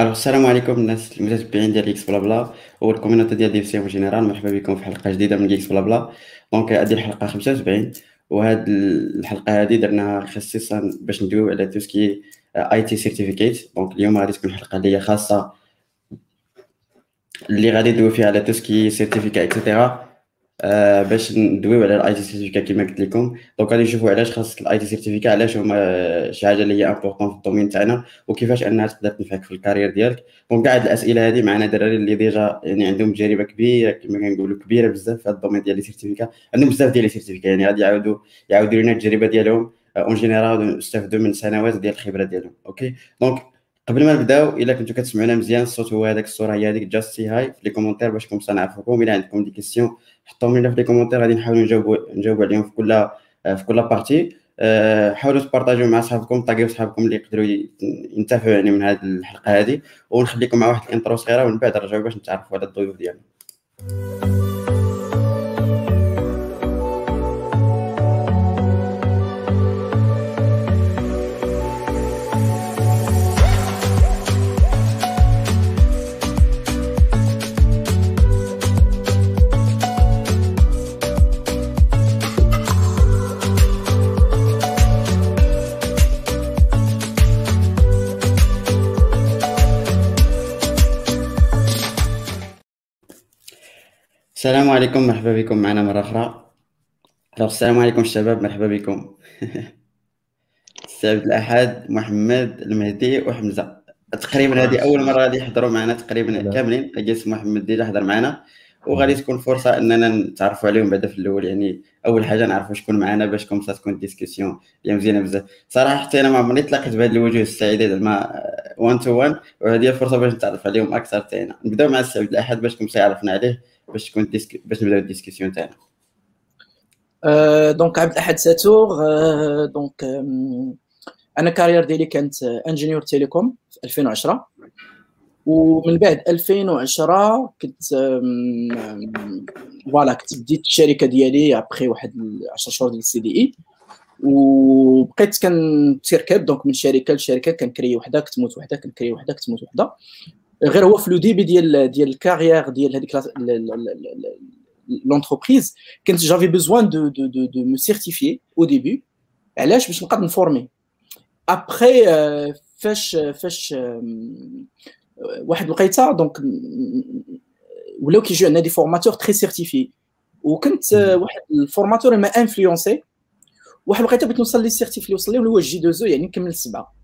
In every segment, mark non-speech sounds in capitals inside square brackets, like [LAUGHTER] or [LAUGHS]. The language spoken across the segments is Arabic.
ألو السلام عليكم الناس المتتبعين ديال GeeksBlabla. وال community ديال DevC en général. مرحبا بكم في حلقة جديدة من GeeksBlabla. donc هذه الحلقة 75 وهاد الحلقة هذه درناها خصيصا باش ندويو على tout ce qui IT certificate. donc اليوم غادي تكون حلقة اللي خاصة اللي غادي ندويو فيها على tout ce qui certificat et cetera آه باش ندويو على ال IT certificat كما قلت لكم. donc غادي نشوفوا علاش خاصك ال IT certificat علاش هما شي حاجة اللي هي important في ال domaine تاعنا وكيفاش أنها تقدر تنفعك في ال carrière ديالك. donc كاع هاد الاسئله هذه معنا دراري اللي déjà يعني عندهم تجربة كبيرة كما كنقولوا كبيرة بزاف في هاد ال domaine ديال les certificats عندهم بزاف ديال les certificats يعني غادي يعاودوا يعاودوا لنا التجربة ديالهم. en général استفدوا من سنوات ديال الخبرة ديالهم OK donc قبل ما نبداو إلا كنتو كتسمعونا مزيان الصوت هو هذاك الصورة هي هذيك just say hi في les commentaires باش كنت نعرفوكم إلا عندكم des questions حطوهم لنا في les commentaires غادي نحاولوا نجاوبوا نجاوبوا عليهم في كل في كل partie أه حاولوا تبارطاجيو مع صحابكم طاقيو صحابكم اللي يقدروا ينتفعوا يعني من هذه الحلقة هذه ونخليكم مع واحد الانترو صغيرة ومن بعد نرجعوا باش نتعرفوا على الضيوف ديالنا. السلام عليكم مرحبا بكم معنا مرة أخرى. السلام عليكم الشباب مرحبا بكم. [LAUGHS] السي عبد الأحد محمد المهدي وحمزة. تقريبا هذه أول مرة غادي يحضروا معنا تقريبا كاملين. قيس محمد déjà حضر معنا. وغادي تكون فرصة أننا نتعرفوا عليهم بعدا في الأول. يعني أول حاجة نعرفوا شكون معنا باش comme ça تكون discussion اللي مزيانة بزاف. صراحة حتى أنا ما عمرني تلاقيت بهذه الوجوه السعيدة زعما one to one وهذه الفرصة باش نتعرف عليهم أكثر تاعنا. نبدأو مع السي عبد الأحد باش comme يعرفنا عليه. باش تكون disc... باش نبداو ال discussion تاعنا. donc عبد الأحد ساتور donc أنا carrière ديالي كانت ingénieur télécom في 2010 ومن بعد 2010 كنت voilà كنت بديت الشركة ديالي ابخي واحد 10 شهور ديال ال CDI. وبقيت كنتركب donc من شركة لشركة كنكري وحدة كتموت وحدة كنكري وحدة كتموت وحدة. غير هو في le début ديال ديال ال carrière ديال هذيك l'entreprise كنت j'avais besoin de de de de me certifier au début علاش؟ باش نقدر ن former. ابخي فاش فاش واحد الوقيته donc ولاو كيجيو عندنا des formateurs très certifiés وكنت واحد ال formateur m'a influencé واحد الوقيته بغيت نوصل les certifs اللي وصل لي هو J2EE يعني نكمل السبعة.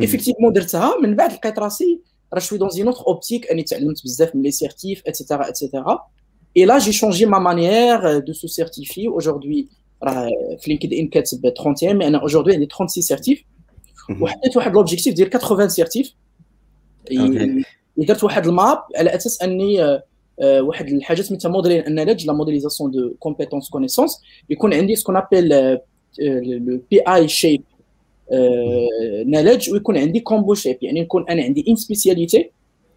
effectivement درتها. من بعد لقيت راسي راه je suis dans une autre optique اني تعلمت بزاف من les certifs et cetera et cetera et là j'ai changé ma manière de se certifier aujourd'hui راه في LinkedIn كاتب 31 mais أنا aujourd'hui عندي 36 certifs وحطيت واحد l'objectif ديال 80 certifs درت واحد ال map على أساس اني واحد الحاجة سميتها modeling knowledge la modélisation de compétences connaissances يكون عندي ce qu'on appelle le Pi shape knowledge ويكون عندي comb shape يعني يكون أنا عندي une spécialité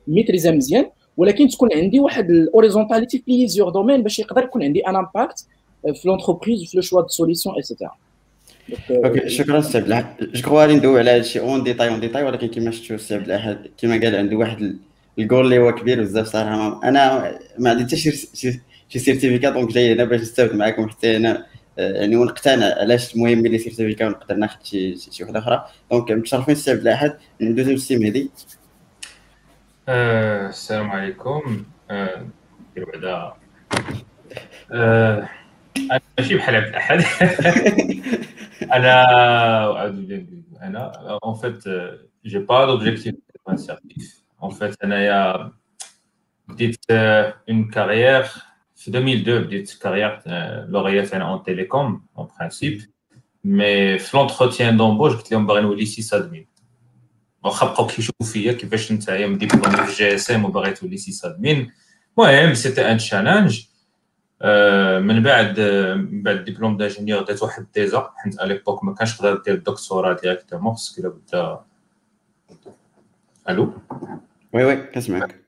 ميتريزا مزيان ولكن تكون عندي واحد ال horizontalité في plusieurs domaines باش يقدر يكون عندي un impact في l'entreprise وفي le choix de solutions et cetera OK شكرا سي عبد الأحد. جو غادي ندوي على هادشي en détail en détail ولكن كما شفتوا سي عبد الأحد كما قال عنده واحد الجول اللي هو كبير بزاف صراحة. أنا ما عندي حتى شي certificat donc جاي هنا باش نستافد معكم حتى أنا يعني ونقتنع علاش المهم les certificats ونقدر ناخذ شي شي وحده أخرى. donc متشرفين السي عبد الأحد ندوزو للسي مهدي آه السلام عليكم. ندير بعدا. أنا ماشي بحال عبد الأحد. [LAUGHS] أنا أنا en fait j'ai pas d'objectif certif en fait أنايا بديت en carrière في 2002 بديت carrière لوغيا تاعنا en télécom en principe mais في l'entretien d'embauche قلت لهم باغي نولي sysadmin واخا بقاو كيشوفوا فيا كيفاش نتايا مديبلومي في GSM وباغي تولي sysadmin المهم c'était un challenge من بعد من بعد diplôme d'ingénieur درت واحد ال thèse حيت à l'époque ما كانش تقدر دير الدكتوراه directement خصك الا بدا ألو oui oui كنسمعك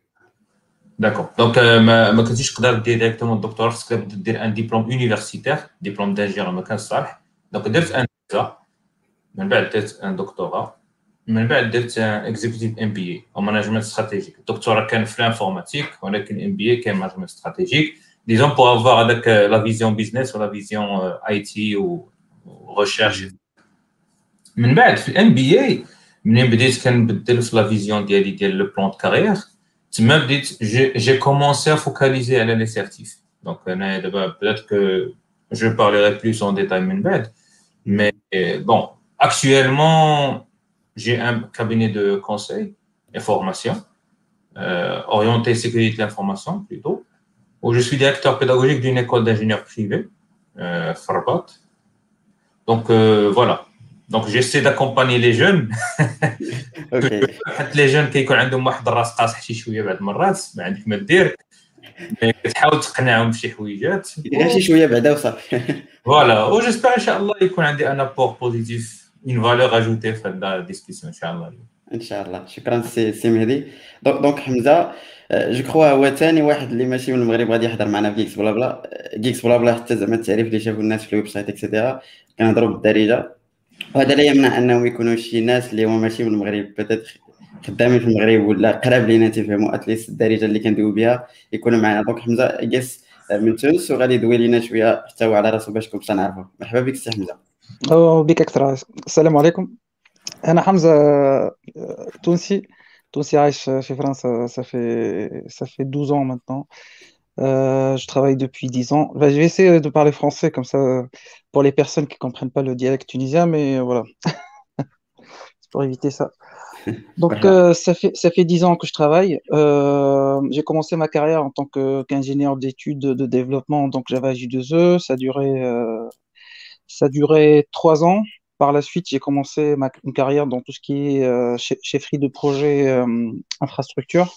d'accord donc ما ما كنتيش تقدر دير directement الدكتوراه خصك دير un diplôme universitaire diplôme d'ingénieur ما كانش صالح donc درت une thèse من بعد درت un doctorat من بعد درت executive MBA أو management stratégique الدكتوراه كان في ال informatique ولكن MBA كان management stratégique disons pour avoir هذاك la vision business ولا vision IT و recherche من بعد في ال MBA منين بديت كنبدل في la vision ديالي ديال le plan de carrière تما بديت j'ai commencé à focaliser على les certifs donc أنا دابا بدات que je parlerai plus en détail من بعد mais bon actuellement j'ai un cabinet de conseil et formation euh, orienté sécurité de l'information plutôt où je suis directeur pédagogique d'une école d'ingénieurs privés euh, في الرباط donc euh, voilà donc j'essaie d'accompagner les jeunes. [LAUGHS] حتى les jeunes كيكون عندهم واحد الراس قاصح شي شوية بعض المرات ما عندك ما دير كتحاول تقنعهم بشي حويجات غير شي شوية بعدا وصافي voilà و j'espère ان شاء الله يكون عندي un apport positif une valeur ajoutée في هاد ال discussion ان شاء الله ان شاء الله شكرا سي سي مهدي donc حمزه je crois هو ثاني واحد اللي ماشي من المغرب غادي يحضر معنا في Geeks Blabla Geeks Blabla حتى زعما التعريف اللي شافوا الناس في ال website et cetera كنهضروا بالدارجه وهذا لا يمنع أنهم يكونوا شي ناس اللي هما ماشي من المغرب. peut-être خدامين في المغرب ولا قراب لينا تيفهموا at least الدارجة اللي كندويو بها يكونوا معنا. donc حمزة guest من تونس وغادي يدوي لينا شوية حتى هو على راسو باش كنت نعرفوا مرحبا بك سي حمزة. بك أكثر. السلام عليكم. أنا حمزة تونسي. تونسي عايش في فرنسا صافي صافي 12 ans maintenant. Euh, je travaille depuis 10 ans. Bah, je vais essayer de parler français comme ça pour les personnes qui ne comprennent pas le dialecte tunisien, mais voilà. [LAUGHS] C'est pour éviter ça. [LAUGHS] Donc, euh, ça, fait, ça fait 10 ans que je travaille. Euh, j'ai commencé ma carrière en tant qu'ingénieur d'études de développement, donc Java J2E. Ça a duré, ça a duré 3 ans. Par la suite, j'ai commencé ma une carrière dans tout ce qui est chefferie de projet infrastructure.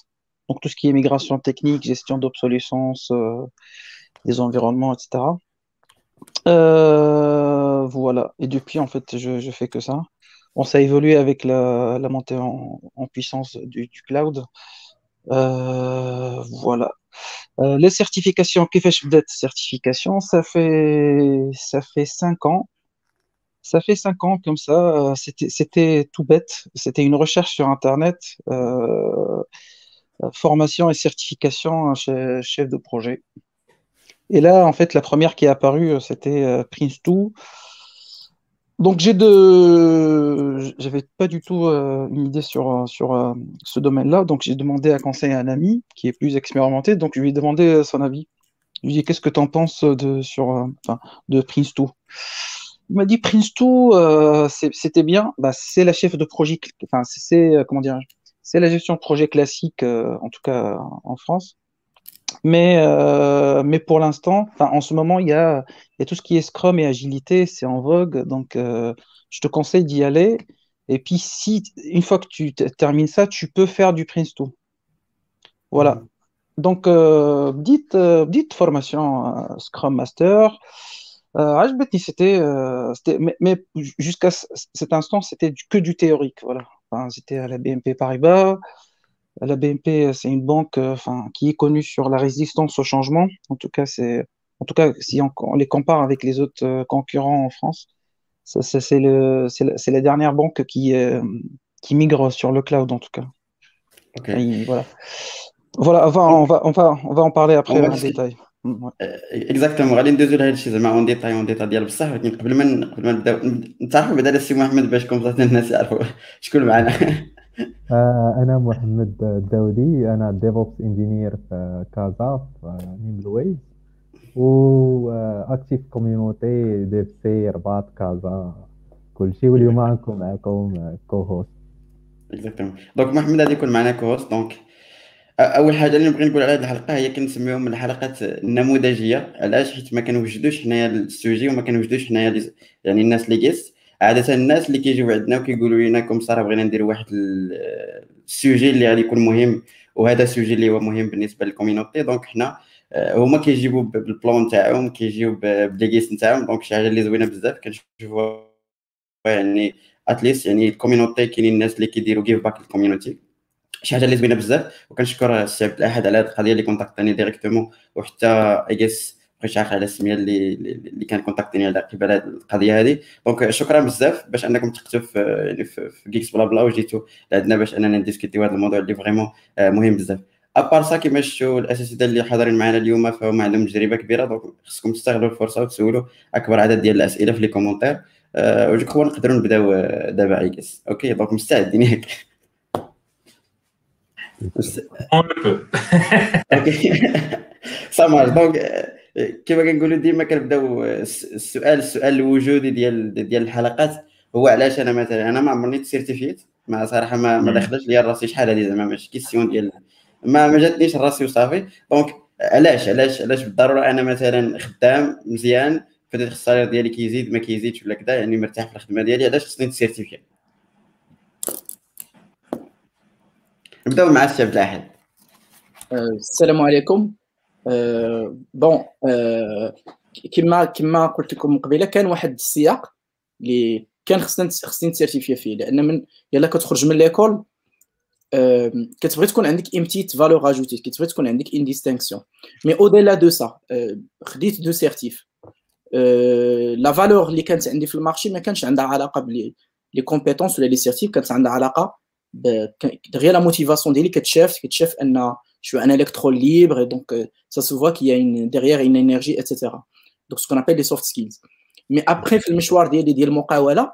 Donc tout ce qui est migration technique, gestion d'obsolescence euh, des environnements, etc. Euh, voilà. Et depuis, en fait, je, je fais que ça. On s'est évolué avec la, montée en, puissance du, cloud. Euh, voilà. Les certifications, qu'est-ce que certification? Ça fait ça fait cinq ans. Ça fait cinq ans comme ça. C'était tout bête. C'était une recherche sur Internet. Formation et certification chez, chef de projet. Et là, en fait, la première qui est apparue, c'était Prince2. Donc, j'ai de, j'avais pas du tout euh, une idée sur, sur euh, ce domaine-là. Donc, j'ai demandé à conseiller un ami qui est plus expérimenté. Donc, je lui ai demandé son avis. Je lui ai dit, qu'est-ce que tu en penses de, sur, euh, de Prince2 Il m'a dit, Prince2, c'était bien. Bah, c'est la chef de projet. Enfin, c'est, comment dire c'est la gestion de projet classique, euh, en tout cas en France. Mais, euh, mais pour l'instant, en ce moment, il y a, y a, tout ce qui est Scrum et agilité, c'est en vogue. Donc, euh, je te conseille d'y aller. Et puis, si une fois que tu termines ça, tu peux faire du Prince2. Voilà. Mmh. Donc, euh, dites, dites formation Scrum Master. Euh, c'était, mais, mais jusqu'à cet instant, c'était que du théorique. Voilà. Enfin, j'étais à la BNP Paribas. La BNP, c'est une banque enfin, qui est connue sur la résistance au changement. En tout cas, c'est, en tout cas si on, on, les compare avec les autres concurrents en France, c'est, le, c'est, la, c'est la dernière banque qui, euh, qui migre sur le cloud, en tout cas. Okay. Et voilà. On va, on va, on va en parler après en détail. exactement غادي ندوزو لهذا الشيء زعما en détail en détail ديال بصح ولكن قبل ما قبل ما نبداو نتعرفوا بعدا السي محمد باش كون الناس يعرفوا [LAUGHS] شكون معنا. أنا محمد الداودي أنا DevOps engineer في كازا في نيملويز و active community DevC رباط كازا كلشي واليوم غنكون معكم كو هوست اكزاكتومون دونك محمد غادي يكون معنا co-host donc أول حاجة اللي نبغي نقول على هذه الحلقة هي كنسميهم الحلقات النموذجية. علاش؟ حيت ما كنوجدوش حنايا ال sujet وما كنوجدوش حنايا يعني الناس اللي guest عادة الناس اللي كيجيو عندنا وكيقولوا لنا comme ça بغينا نديروا واحد ال sujet اللي غادي يكون مهم وهذا ال sujet اللي هو مهم بالنسبة لل community. donc حنا هما كيجيبوا بال plan تاعهم كيجيو ب les guests نتاعهم. donc شي حاجة اللي زوينة بزاف كنشوفوا يعني at least يعني ال community كاينين الناس اللي كيديروا give back لل community. شي حاجة اللي زوينة بزاف وكنشكر السي عبد الأحد على هذه القضية اللي كونتاكتاني directement وحتى ايجيس بقيتش عاقل على السمية اللي اللي كان كونتاكتيني على قبل هذه القضية هذه donc شكرا بزاف باش أنكم تحطوا في يعني في Geeks Blabla وجيتوا لعندنا باش اننا نديسكوتيو هذا الموضوع اللي vraiment مهم بزاف. après ça كيما شفتوا الأساتذة اللي حاضرين معنا اليوم فهم عندهم تجربة كبيرة donc خصكم تستغلوا الفرصة وتسولوا أكبر عدد ديال الأسئلة في les commentaires أه جو نقدروا نبداو دابا عيكس OK donc مستعدين ياك OK ça marche donc كيما كنقولوا ديما كنبداو السؤال السؤال الوجودي ديال ديال الحلقات. هو علاش أنا مثلا أنا ما عمرني تسيرتيفيت ما صراحة ما ما دخلتش ليا راسي شحال هذه زعما ماشي question ديال ما ما جاتنيش راسي وصافي. donc علاش علاش علاش بالضرورة أنا مثلا خدام مزيان بدات ال salaire ديالي كيزيد ما كيزيدش ولا كذا يعني مرتاح في الخدمة ديالي علاش خصني نتسيرتيفي نبداو مع السي عبد الأحد. السلام عليكم. bon كما كما قلت لكم قبيلة كان واحد السياق اللي كان خصنا خصني نسيرتيفي فيه لأن من يلا كتخرج من l'école كتبغي تكون عندك une petite valeur ajoutée كتبغي تكون عندك une distinction mais au-delà de ça خديت deux certifs la valeur اللي كانت عندي في ال marché ما كانش عندها علاقة ب les les compétences ولا les certifs كانت عندها علاقة غير la motivation ديالي كتشاف كتشاف أن je suis un électron libre et donc euh, ça se voit qu'il y a une, derrière une énergie, etc. Donc ce qu'on appelle les soft skills. Mais après, في المشوار ديالي ديال المقاولة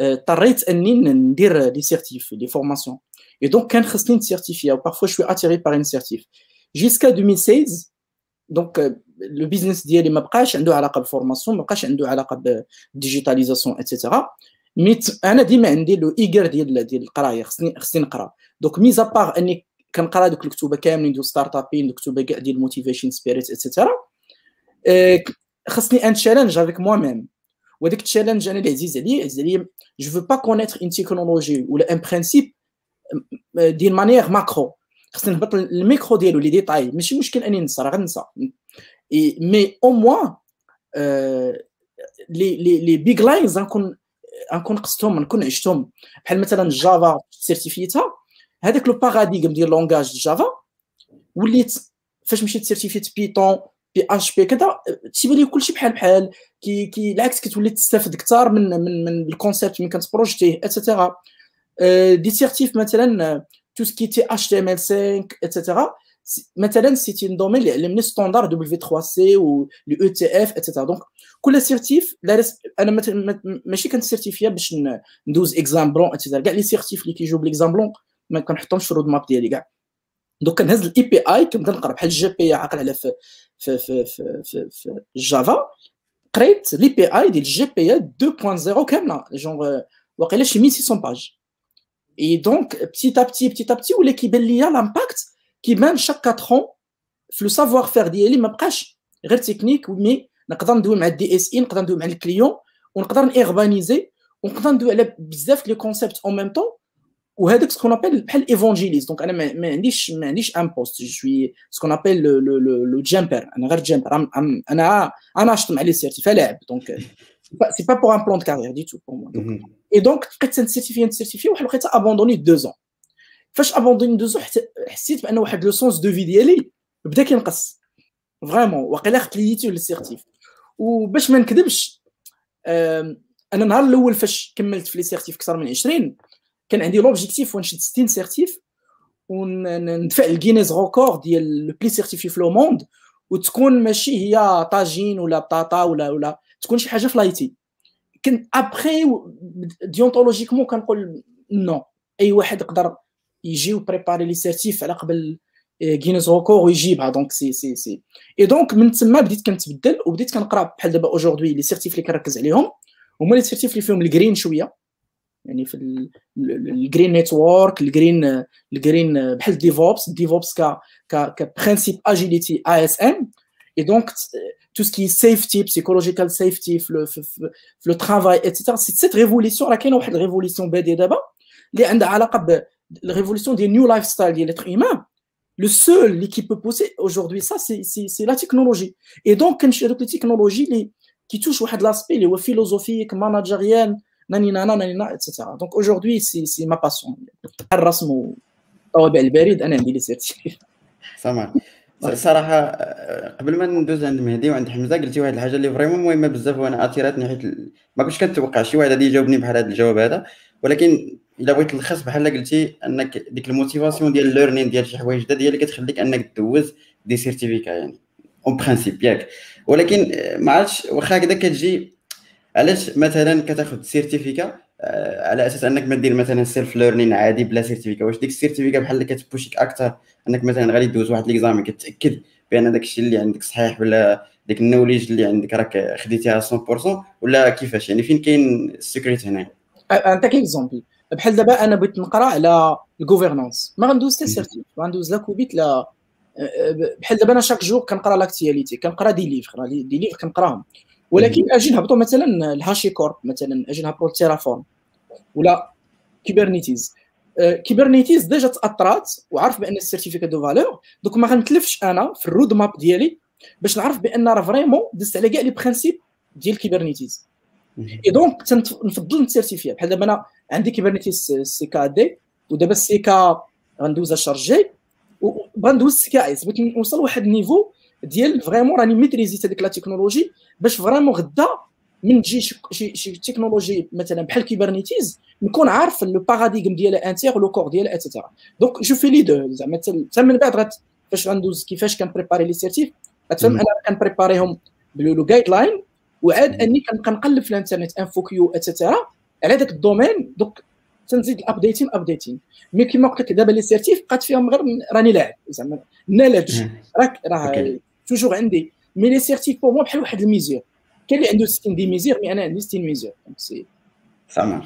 اضطريت اني ندير les certifs les formations et donc كان خصني نسيرتيفيا parfois je suis attiré par une certif jusqu'à 2016 donc le business ديالي ما بقاش عنده علاقة بال formation ما بقاش عنده علاقة بال digitalisation et cetera mais أنا ديما عندي لو ايجر ديال ديال القراية خصني خصني نقرأ. donc mis à part أني كنقرأ دوك الكتب كاملين ديال startup دوك الكتب كاع ديال motivation spirit et cetera خصني un challenge avec moi-même وديك ال challenge أنا اللي عزيز عليا عزيز عليا je veux pas connaître une technologie ولا un principe ديال manière macro خصني نهبط الميكرو ديالو les détails ماشي مشكل أني ننسى راه غنسى mais au moins les les les big lines غنكون غنكون قصتهم نكون عشتهم. بحال مثلا Java سيرتيفيتها هذاك le paradigme ديال langage Java وليت فاش مشيت سيرتيفيت Python PHP كذا تيبان لي كلشي بحال بحال كي كي العكس كتولي تستافد أكثر من من من الكونسيبت ملي كتبروجيتيه اتسيتيرا دي سيرتيف مثلا تو سكي تي اتش تي ام ال 5 اتسيتيرا مثلا سيتي ان دومين اللي علمني ستاندار دبليو 3 سي و لو أو تي اف اتسيتيرا دونك كل سيرتيف لا أنا مثلا ماشي كنت سيرتيفيا باش ندوز اكزام بلون اتسيتيرا كاع لي سيرتيف اللي كيجيو بالاكزام بلون ما كنحطهمش في الرود ماب ديالي كاع دوك كنهز الاي بي اي كنبدا نقرا بحال الجي بي عاقل على في في في في, في, في جافا قريت لي بي اي ديال الجي بي 2.0 كامله جونغ واقيلا شي 1600 باج اي دونك بتيت ا بتي بتيت ا بتي ولا كيبان ليا لامباكت كيبان شاك 4 اون في لو سافوار فير ديالي ما بقاش غير تكنيك مي نقدر ندوي مع الدي اس اي نقدر ندوي مع الكليون ونقدر نيربانيزي ونقدر ندوي على بزاف لي كونسيبت اون ميم طون وهذاك سكون ابل بحال ايفونجيليست دونك أنا ما عنديش ما عنديش ان بوست جو سوي سكون ابل لو جامبر أنا غير جامبر أنا أنا عشت مع لي سيرتيفا لاعب دونك سي با بور ان بلان دو كارير دي تو بور موا اي دونك بقيت تنسيرتيفي نسيرتيفي واحد لقيت ابوندوني دو زون فاش ابوندوني دو زون حسيت بان واحد لو سونس دو في ديالي بدا كينقص. فريمون واقيلا خليتي للسيرتيف. وباش ما نكذبش أنا النهار الأول فاش كملت في les certifs أكثر من 20 كان عندي l'objectif ونشد 60 certifs وندفع ال Guinness record ديال le plus certifié في le monde وتكون ماشي هي طاجين ولا بطاطا ولا ولا تكون شي حاجة في l'IT. كنت après déontologiquement كنقول non أي واحد يقدر يجي وبريباري les certifs على قبل Guinness record ويجيبها. donc c'est c'est c'est et donc من تما بديت كنتبدل وبديت كنقرا بحال دابا aujourd'hui les certifs اللي كنركز عليهم. هما لي سيرتيف اللي فيهم الجرين شوية. يعني في الجرين نيتورك الجرين الجرين بحال ديفوبس ديفوبس ك ك كبرينسيپ اجيليتي اي اس ام اي دونك تو سكي سيفتي بسيكولوجيكال سيفتي في في, في لو ترافاي اتسيتيرا سي سيت ريفوليسيون راه كاينة واحد الريفوليسيون باديه دابا اللي عندها علاقة بالريفوليسيون ديال نيو لايف ستايل ديال إيمان. لو سول اللي كي بو بوسي aujourd'hui ça c'est la donc واحد l'aspect اللي هو philosophique managérial نانينا نانينا et cetera donc aujourd'hui c'est c'est ma passion الرسم والطوابع البريد أنا عندي les certifs سامع صراحة قبل ما ندوز عند مهدي وعند حمزة قلتي واحد الحاجة اللي vraiment مهمة بزاف وأنا اثيرتني حيت ما كنتش كنتوقع شي واحد غادي يجاوبني بحال هذا الجواب هذا. ولكن إلا بغيت تلخص بحال قلتي أنك ديك ال motivation ديال ال learning ديال شي حوايج جداد هي اللي كتخليك أنك دوز des certificats يعني en principe ياك. ولكن آه، ما عرفتش واخا هكذا كتجي علاش مثلا كتاخذ certificat آه، على أساس أنك ما دير مثلا self learning عادي بلا certificat واش ديك ال certificat بحال اللي كتبوشيك أكثر أنك مثلا غادي دوز واحد l'examen كتأكد بأن داك الشيء اللي عندك صحيح ولا ديك ال knowledge اللي عندك راك خديتيها 100% ولا كيفاش؟ يعني فين كاين ال secret هنا نعطيك exemple بحال دابا أنا بغيت نقرا على ال gouvernance ما غندوز حتى certif ما غندوز لا COBIT لا بحال دابا أنا شاك جور كنقرا لاكتياليتي كنقرا دي ليفر دي ليفر كنقراهم. ولكن أجي نهبطوا مثلا الهاشي كورب مثلا أجي نهبطوا التيرافورم ولا كيبرنيتيز. كيبرنيتيز ديجا تاثرات وعارف بأن السيرتيفيكات دو فالور. دوك ما غنتلفش أنا في الرود ماب ديالي باش نعرف بأن راه فريمون دزت على كاع لي برينسيپ ديال كيبرنيتيز. اي دونك نفضل نسيرتيفيا بحال دابا أنا عندي كيبرنيتيز سي كا دي ودابا السي كا غندوزها شارجي وبغا ندوز السي كا إس. بغيت نوصل لواحد النيفو ديال فريمون راني ميتريزيت هذيك لا تكنولوجي باش فريمون غدا من تجي شي, شي تكنولوجي مثلا بحال كيبرنيتيز نكون عارف لو باراديغم ديالها انتيغ لو كور ديالها اتسيتيرا دونك جو في لي دو زعما حتى من بعد فاش غندوز كيفاش كنبريباري لي سيرتيف غتفهم أنا كنبريباريهم بلو جايد لاين وعاد أني كنبقى نقلب في الانترنت انفو كيو اتسيتيرا على ذاك الدومين دوك تنزيد الابديتين ابديتين مي كيما قلت لك دابا لي سيرتيف بقات فيهم غير راني لاعب زعما. نالج راك راه توجور عندي. مي لي سيرتيف بور مو بحال واحد الميزير كاين اللي عنده 60 دي ميزير مي أنا عندي 60 ميزير سامع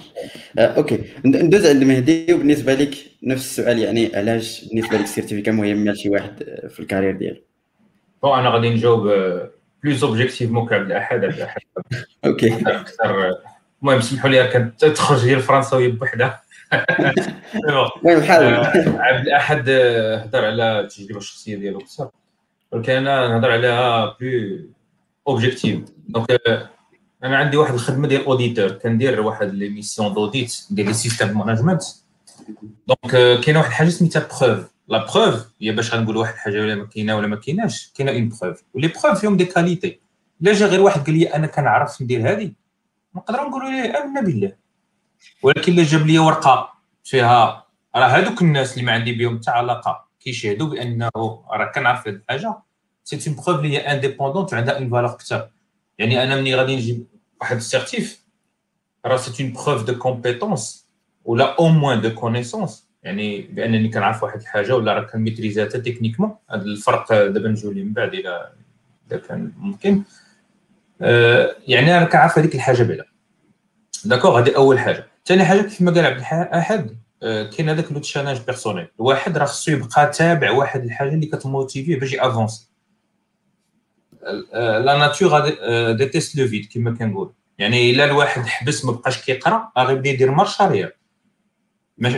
آه، أوكي ندوز عند مهدي وبالنسبة لك نفس السؤال يعني علاش بالنسبة لك السيرتيفيكا مهمه لشي واحد آه، في الكارير ديالو بون أنا غادي نجاوب plus objectivement كعبد الاحد عبد الاحد OK. أكثر المهم سمحوا لي كانت تخرج هي الفرنساويه بوحدها. [LAUGHS] المهم حاول آه، عبد الأحد هضر على التجربة الشخصية ديالو أكثر ولكن أنا نهضر عليها plus objectif donc أنا عندي واحد الخدمة ديال auditeur كندير واحد les missions d'audit ديال les systèmes management donc كاينة واحد الحاجة سميتها preuve la preuve هي باش غنقول واحد الحاجة ولا ما كاينة ولا ما كايناش كاينة une preuve و les preuves فيهم des qualités الا جا غير واحد قال لي أنا كنعرف ندير هذه نقدروا نقولوا ليه؟ امنا بالله. ولكن الا جاب لي ورقة فيها راه هذوك الناس اللي ما عندي بهم حتى علاقة كيشهدوا بأنه راه كنعرف هذه الحاجة. c'est une preuve اللي هي indépendante وعندها une valeur أكثر يعني أنا ملي غادي نجيب واحد ال certif. راه c'est une preuve de compétence ولا au moins de connaissance يعني بأنني كنعرف واحد الحاجة ولا راه كن maîtrise ها حتى techniquement هذا الفرق دابا نجيو من بعد اذا إذا كان ممكن. يعني أنا كنعرف هذيك الحاجة بعدا d'accord هذه أول حاجة. ثاني حاجة كيف ما قال عبد الاحد آه كاين هذاك le challenge personnel الواحد راه خصو يبقى تابع واحد الحاجة اللي كت motive يه باش ي avance. la nature déteste le vide كما كنقول. يعني إلا الواحد حبس ما بقاش كيقرأ غيبدا يدير marche arrière marche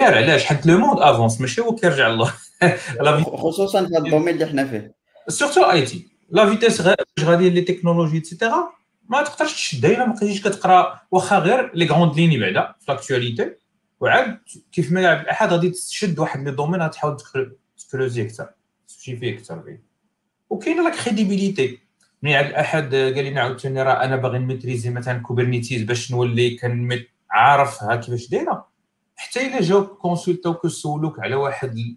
arrière علاش؟ حيت le monde avance ماشي هو كيرجع الله [LAUGHS] خصوصا في ال domaine اللي حنا فيه. surtout IT la vitesse غادي les technologies et cetera ما تقدرش تشد الا ما بقيتيش كتقرا واخا غير les grandes lignes بعدا في l'actualité وعاد كيف ما قال عبد الاحد غادي تشد واحد les domaines غتحاول ت creuser أكثر تمشي فيه أكثر فيه وكاينه la crédibilité ملي عبد الاحد قال لنا عاوتاني راه أنا باغي ن maîtriser مثلا Kubernetes باش نولي كان عارفها كيفاش دايره حتى الا جاوك consulter وك سولوك على واحد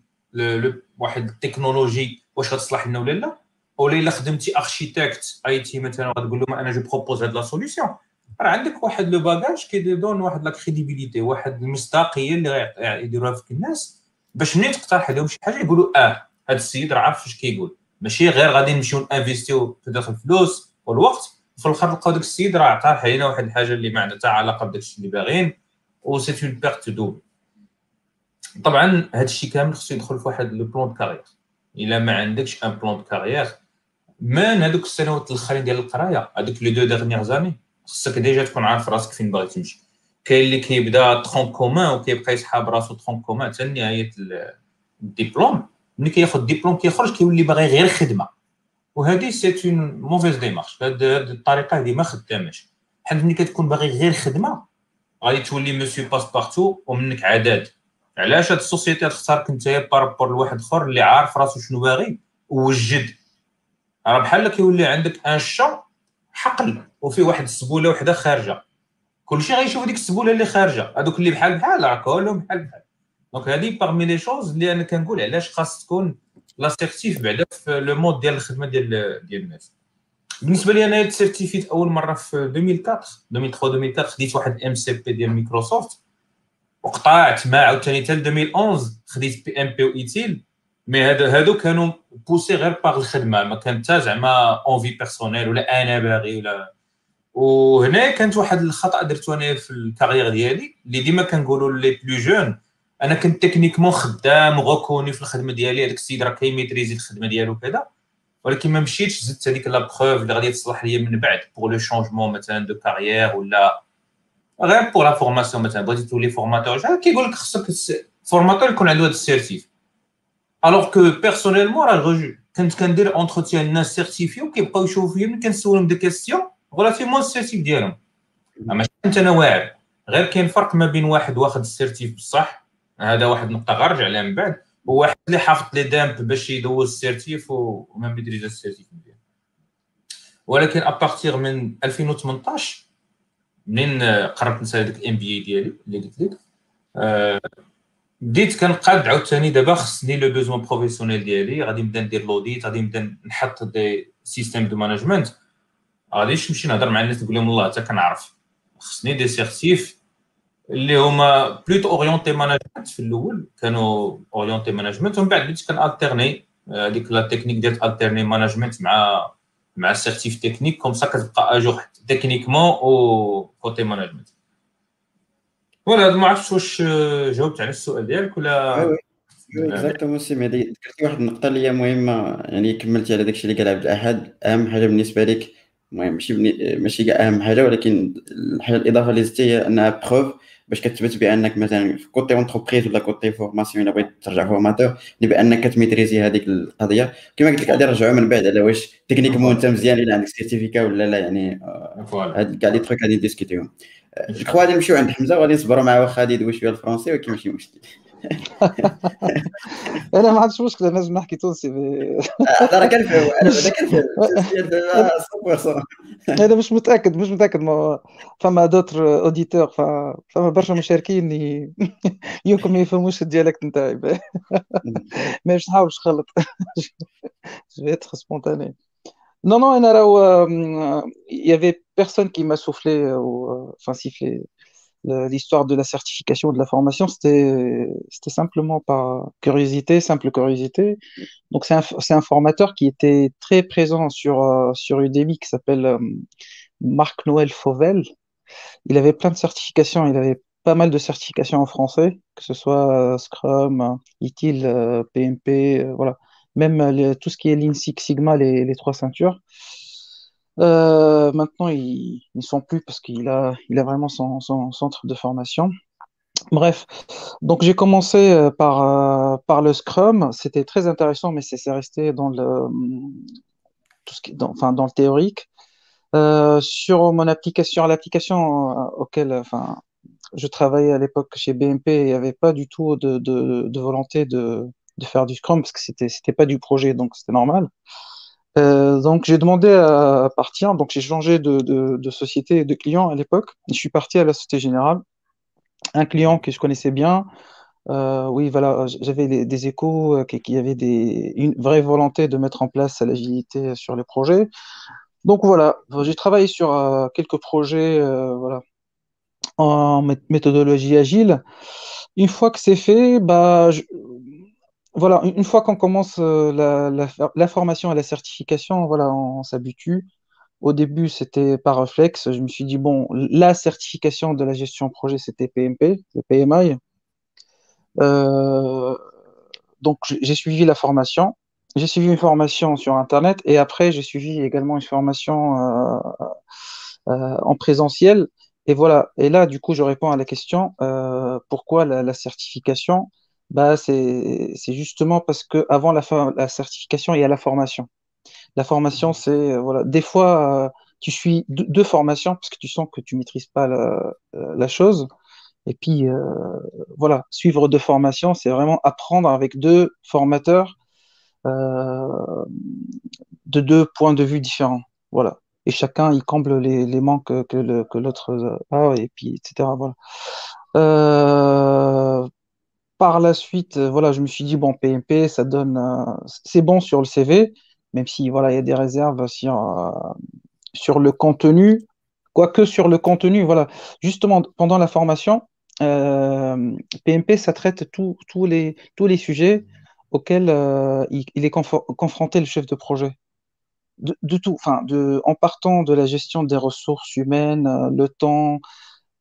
واحد التكنولوجي واش غتصلح لنا ولا لا ولا الا خدمتي architecte IT مثلا غتقول لهم أنا je propose هاد la solution راه عندك واحد le bagage كي donne واحد la crédibilité واحد المصداقية اللي غيديروها فيك الناس. باش منين تقترح عليهم شي حاجة؟ يقولوا آه هذا السيد راه عارف اش كيقول ماشي غير غادي نمشيو investir و في داخل الفلوس والوقت وفي الآخر نلقاو داك السيد راه عطاه علينا واحد الحاجة اللي ما عندها حتى علاقة بداك الشيء اللي باغيين و c'est une perte double طبعا هذا الشيء كامل خصو يدخل في واحد le plan carrière إلا ما عندكش un plan carrière من هذوك السنوات الأخرين ديال القراية؟ هذوك les deux dernières années خصك déjà تكون عارف راسك فين باغي تمشي كاين اللي كيبدا tronc commun وكيبقى يسحاب راسو tronc commun حتى نهاية الدبلوم. ملي كياخذ ديبلوم كيخرج كيولي باغي غير خدمة. وهذه c'est une mauvaise démarche هذه الطريقة هذه ما خداماش. حيت ملي كتكون باغي غير خدمة غادي تولي monsieur passe-partout ومنك عداد. علاش هاد ال société تختارك انت par rapport لواحد آخر اللي عارف راسو شنو باغي وجد؟ راه بحال كيولي عندك un champ حقل وفيه واحد السبولة وحدة خارجة. كلشي غيشوف ديك السبولة اللي خارجة. هذوك اللي بحال بحال راه كلهم بحال. بحال donc هذه parmi les choses اللي أنا كنقول علاش خاص تكون la certif بعدا في le monde ديال الخدمة ديال ديال الناس. بالنسبة لي أنا ت certifi يت أول مرة في 2004 2003 2004 خديت واحد MCP ديال مايكروسوفت وقطعت مع عاوتاني حتى 2011 خديت PMP و ITIL mais هادو هادو كانوا poussés غير par الخدمة ما كان حتى زعما envie personnelle ولا أنا باغي ولا. وهنا كانت واحد الخطأ درتو أنا في ال carrière ديالي اللي ديما كنقولوا les plus jeunes أنا كنت techniquement خدام و reconnu في الخدمة ديالي هذاك السيد راه كي maîtriser الخدمة ديالو كذا ولكن ما مشيتش زدت هذيك la preuve اللي غادي تصلح لي من بعد pour le changement مثلا de carrière ولا غير pour la formation مثلا بغيتي تولي formateur كيقول لك خصك formateur يكون عنده هذا ال certif alors que personnellement راه كنت كندير entretien الناس certifiés وكيبقاو يشوفوا فيا ملي كنسولهم des questions relativement ال certif ديالهم ماشي كنت أنا واعر غير كاين فرق ما بين واحد واخد ال certif بصح هذا واحد النقطه غنرجع عليها من بعد وواحد اللي حافظ les dumps باش يدوز ال certif وما maîtrise ال certif مزيان ولكن à partir من 2018 منين قررت نسالي ديك ال MBA ديالي اللي قلت لك بديت كنقاد عاوتاني دابا خصني le besoin professionnel ديالي غادي نبدا ندير l'audit غادي نبدا نحط des systèmes de management غاديش نمشي نهضر مع الناس نقول لهم والله حتى كنعرف. خصني des certifs اللي هما plutôt orientés management في الأول كانوا orientés management ومن بعد بديت كن alterner هذيك la technique ديال alterner management مع مع certif technique comme ça كتبقى à jour techniquement و côté voilà ما عرفتش واش جاوبت على السؤال ديالك ولا exactement سي مهدي ذكرتي واحد النقطه اللي هي مهمه يعني كملتي على داكشي اللي قال عبد الاحد اهم حاجة بالنسبة لك. المهم ماشي ماشي كاع اهم حاجة ولكن الحاجة الإضافة اللي زدتي هي أنها preuve باش كتثبت بأنك مثلا في côté entreprise ولا côté formation إلا بغيت ترجع formateur بأنك كت maîtriser هذيك القضية. كما قلت لك غادي نرجعوا من بعد على واش techniquement انت مزيان إلا عندك certificat ولا لا يعني هاد كاع les trucs غادي ن discuter هم. غادي نمشيو عند حمزة وغادي نصبروا معاه واخا غادي يدوي شوية ال français ولكن ماشي مشكل. [LAUGHS] أنا ما عنديش مشكل أنا نحكي تونسي. أنا كنفهم أنا كنفهم [LAUGHS] أنا مش متأكد مش متأكد ما فما d'autres auditeurs فما برشا مشاركين [LAUGHS] يمكن ما يفهموش ال dialecte نتاعي. مش نحاول نخلط جو spontané. Non, non, il y avait personne qui m'a soufflé, ou, enfin sifflé l'histoire de la certification de la formation, c'était simplement par curiosité, simple curiosité. Donc, c'est un, un, formateur qui était très présent sur, euh, sur Udemy qui s'appelle euh, Marc-Noël Fauvel. Il avait plein de certifications, il avait pas mal de certifications en français, que ce soit euh, Scrum, ITIL, PMP, voilà. Même tout ce qui est Lean Six Sigma, les, trois ceintures. Euh, maintenant, ils ne sont plus parce qu'il a, vraiment son, centre de formation. Bref, donc j'ai commencé euh, par, euh, par le Scrum. C'était très intéressant, mais c'est resté dans le, théorique. Sur mon application, l'application auquel je travaillais à l'époque chez BMP, il n'y avait pas du tout de volonté de, de, faire du Scrum parce que c'était c'était pas du projet, donc c'était normal. Euh, donc j'ai demandé à, partir, donc j'ai changé de, de, société et de client à l'époque. Je suis parti à la Société Générale, un client que je connaissais bien. Euh, oui, voilà, j'avais des échos, euh, qu'il y avait des, une vraie volonté de mettre en place l'agilité sur les projets. Donc voilà, j'ai travaillé sur euh, quelques projets, voilà, en méthodologie agile. Une fois que c'est fait, bah, voilà, une fois qu'on commence euh, la, formation et la certification, voilà, on, on s'habitue. Au début, c'était par réflexe. Je me suis dit, bon, la certification de la gestion projet, c'était PMP, le PMI. Euh, donc, j'ai suivi la formation. J'ai suivi une formation sur Internet et après, j'ai suivi également une formation euh, en présentiel. Et voilà. Et là, du coup, je réponds à la question pourquoi la certification? Bah, c'est justement parce que avant la, la certification, il y a la formation. La formation, c'est euh, voilà, des fois euh, tu suis deux, deux, formations parce que tu sens que tu maîtrises pas la, euh, la chose. Et puis euh, voilà, suivre deux formations, c'est vraiment apprendre avec deux formateurs de deux points de vue différents. Voilà. Et chacun, il comble les, les manques que, que l'autre a, et puis, etc. Voilà. Par la suite, voilà, je me suis dit, bon, PMP, ça donne, c'est bon sur le CV, même si, voilà, il y a des réserves sur, sur le contenu, quoique sur le contenu, voilà, justement, pendant la formation, euh, PMP, ça traite tous les, sujets auxquels euh, il, est confronté le chef de projet. De, tout, en partant de la gestion des ressources humaines, euh, le temps,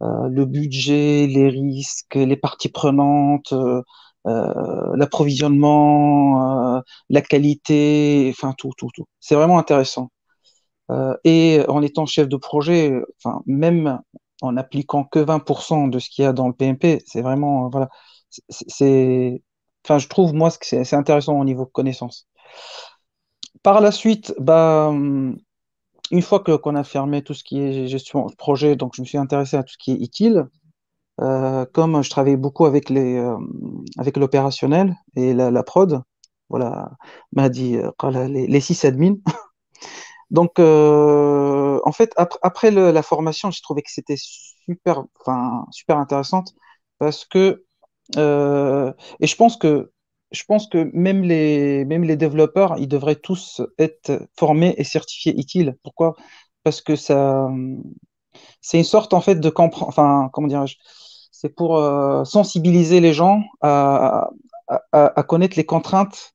le budget, les risques, les parties prenantes, l'approvisionnement, la qualité, enfin tout, tout, tout. C'est vraiment intéressant. et en étant chef de projet, enfin même en appliquant que 20% de ce qu'il y a dans le PMP, c'est vraiment, voilà, c'est, enfin, je trouve, moi, c'est intéressant au niveau de connaissance. Par la suite, bah, une fois que qu'on a fermé tout ce qui est gestion de projet, donc je me suis intéressé à tout ce qui est utile. Euh, comme je travaille beaucoup avec les euh, avec l'opérationnel et la, prod, voilà, m'a dit euh, les, les six admins. [LAUGHS] Donc, en fait, après, la formation, j'ai trouvé que c'était super, enfin, super intéressante parce que, et je pense que, je pense que même les, même les développeurs, ils devraient tous être formés et certifiés utiles. Pourquoi? Parce que ça, c'est une sorte en fait de comprendre, enfin, comment dirais-je C'est pour euh, sensibiliser les gens à, à, connaître les contraintes.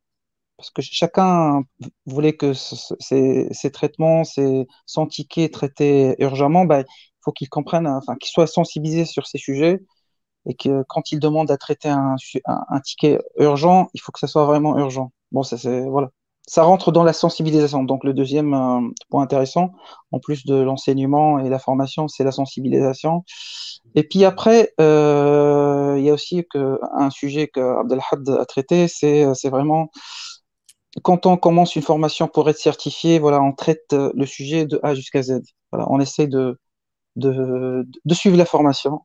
Parce que chacun voulait que ces, traitements, ces, son ticket traités urgemment, bah, faut qu'ils comprennent, enfin, qu'ils soient sensibilisés sur ces sujets et que quand ils demandent à traiter un, ticket urgent, il faut que ça soit vraiment urgent. Bon, ça c'est voilà, ça rentre dans la sensibilisation. Donc le deuxième euh, point intéressant, en plus de l'enseignement et la formation, c'est la sensibilisation. Et puis après, euh, il y a aussi que, un sujet que Abdelhad a traité, c'est vraiment quand on commence une formation pour être certifié, voilà, on traite euh, le sujet de A jusqu'à Z. Voilà, on essaie de, de, de, suivre la formation,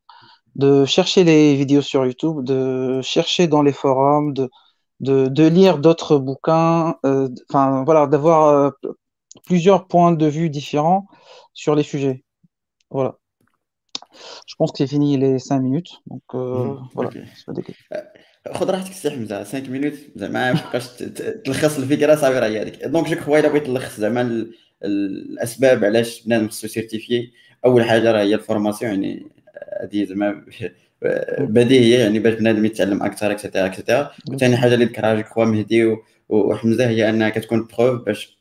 de chercher les vidéos sur YouTube, de chercher dans les forums, de, de, de lire d'autres bouquins, euh, enfin voilà, d'avoir euh, plusieurs points de vue différents sur les sujets. Voilà. Je pense que c'est fini les cinq minutes. Donc euh, mmh, voilà. Okay. خذ راحتك سي حمزه 5 مينوت زعما ما تبقاش تلخص الفكره صافي راه هي هذيك دونك جو كخوا الا بغيت نلخص زعما الاسباب علاش بنادم خصو سيرتيفي اول حاجه راه هي الفورماسيون يعني هذه زعما [LAUGHS] بديهية يعني باش بنادم يتعلم أكثر اكسترا اكسترا وثاني حاجة اللي ذكرها جو كخوا مهدي وحمزة هي أنها كتكون preuve باش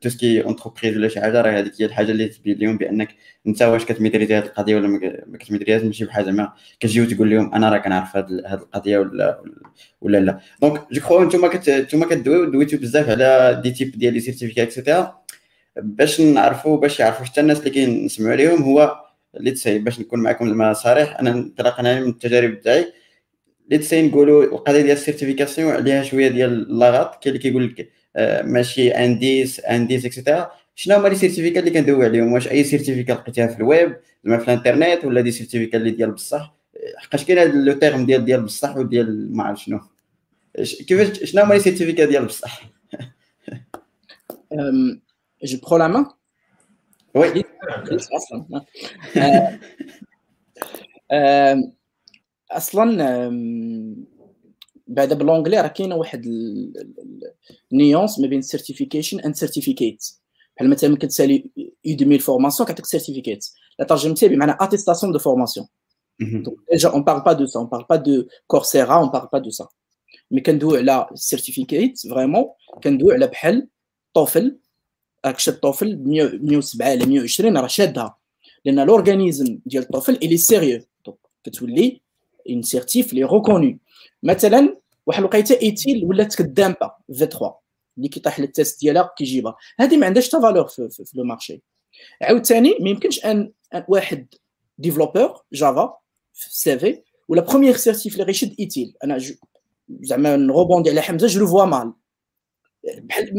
tout ce qui entreprise ولا شي حاجة راه هذيك هي الحاجة اللي تبين لهم بأنك أنت واش كتميتريزي هذه القضية ولا ما كتميتريزيهاش ماشي بحال زعما كتجي وتقول لهم أنا راه كنعرف هذه القضية ولا ولا لا. donc je crois نتوما نتوما كدويو دويتو بزاف على des types ديال les certificats et cetera باش نعرفوا باش يعرفوا حتى الناس اللي كنسمعوا عليهم هو اللي باش نكون معكم زعما صريح أنا انطلاقا من التجارب تاعي اللي تسهل نقولوا القضية ديال ال certification عليها شوية ديال اللاغاط كاين اللي كيقول لك ماشي indice indice et cetera شنو هما les certificats اللي كندوي عليهم؟ واش أي certificat لقيتيها في الويب زعما في الإنترنت ولا des certificats اللي ديال بصح؟ حقاش كاين هذا le terme ديال ديال بصح وديال ما عرف شنو. كيفاش شنو هما les certificats ديال بصح؟ je prends la main oui أصلا. أصلا بعدا ب l'anglais راه كاينة واحد ال nuance ما بين certification and certificate بحال مثلا كتسالي Udemy formation كتعطيك certificate لا ترجمتها بمعنى attestation de formation déjà on parle pas de ça on parle pas de Coursera on parle pas de ça mais كندوي على certificate vraiment كندوي على بحال TOEFL راك شاد TOEFL 107 على 120 راه شادها لأن l'organisme ديال ال TOEFL il est sérieux donc كتولي une certif اللي reconnue مثلا واحد الوقيتة ITIL ولات كدامبا v3 اللي كيطيح لل test ديالها كيجيبها. هذه ما عندهاش حتى valeur في, في, في le marché عاوتاني ما يمكنش ان واحد développeur Java في ال CV و la première certif اللي غيشد ITIL. أنا زعما نغوبوندي على حمزة je le vois mal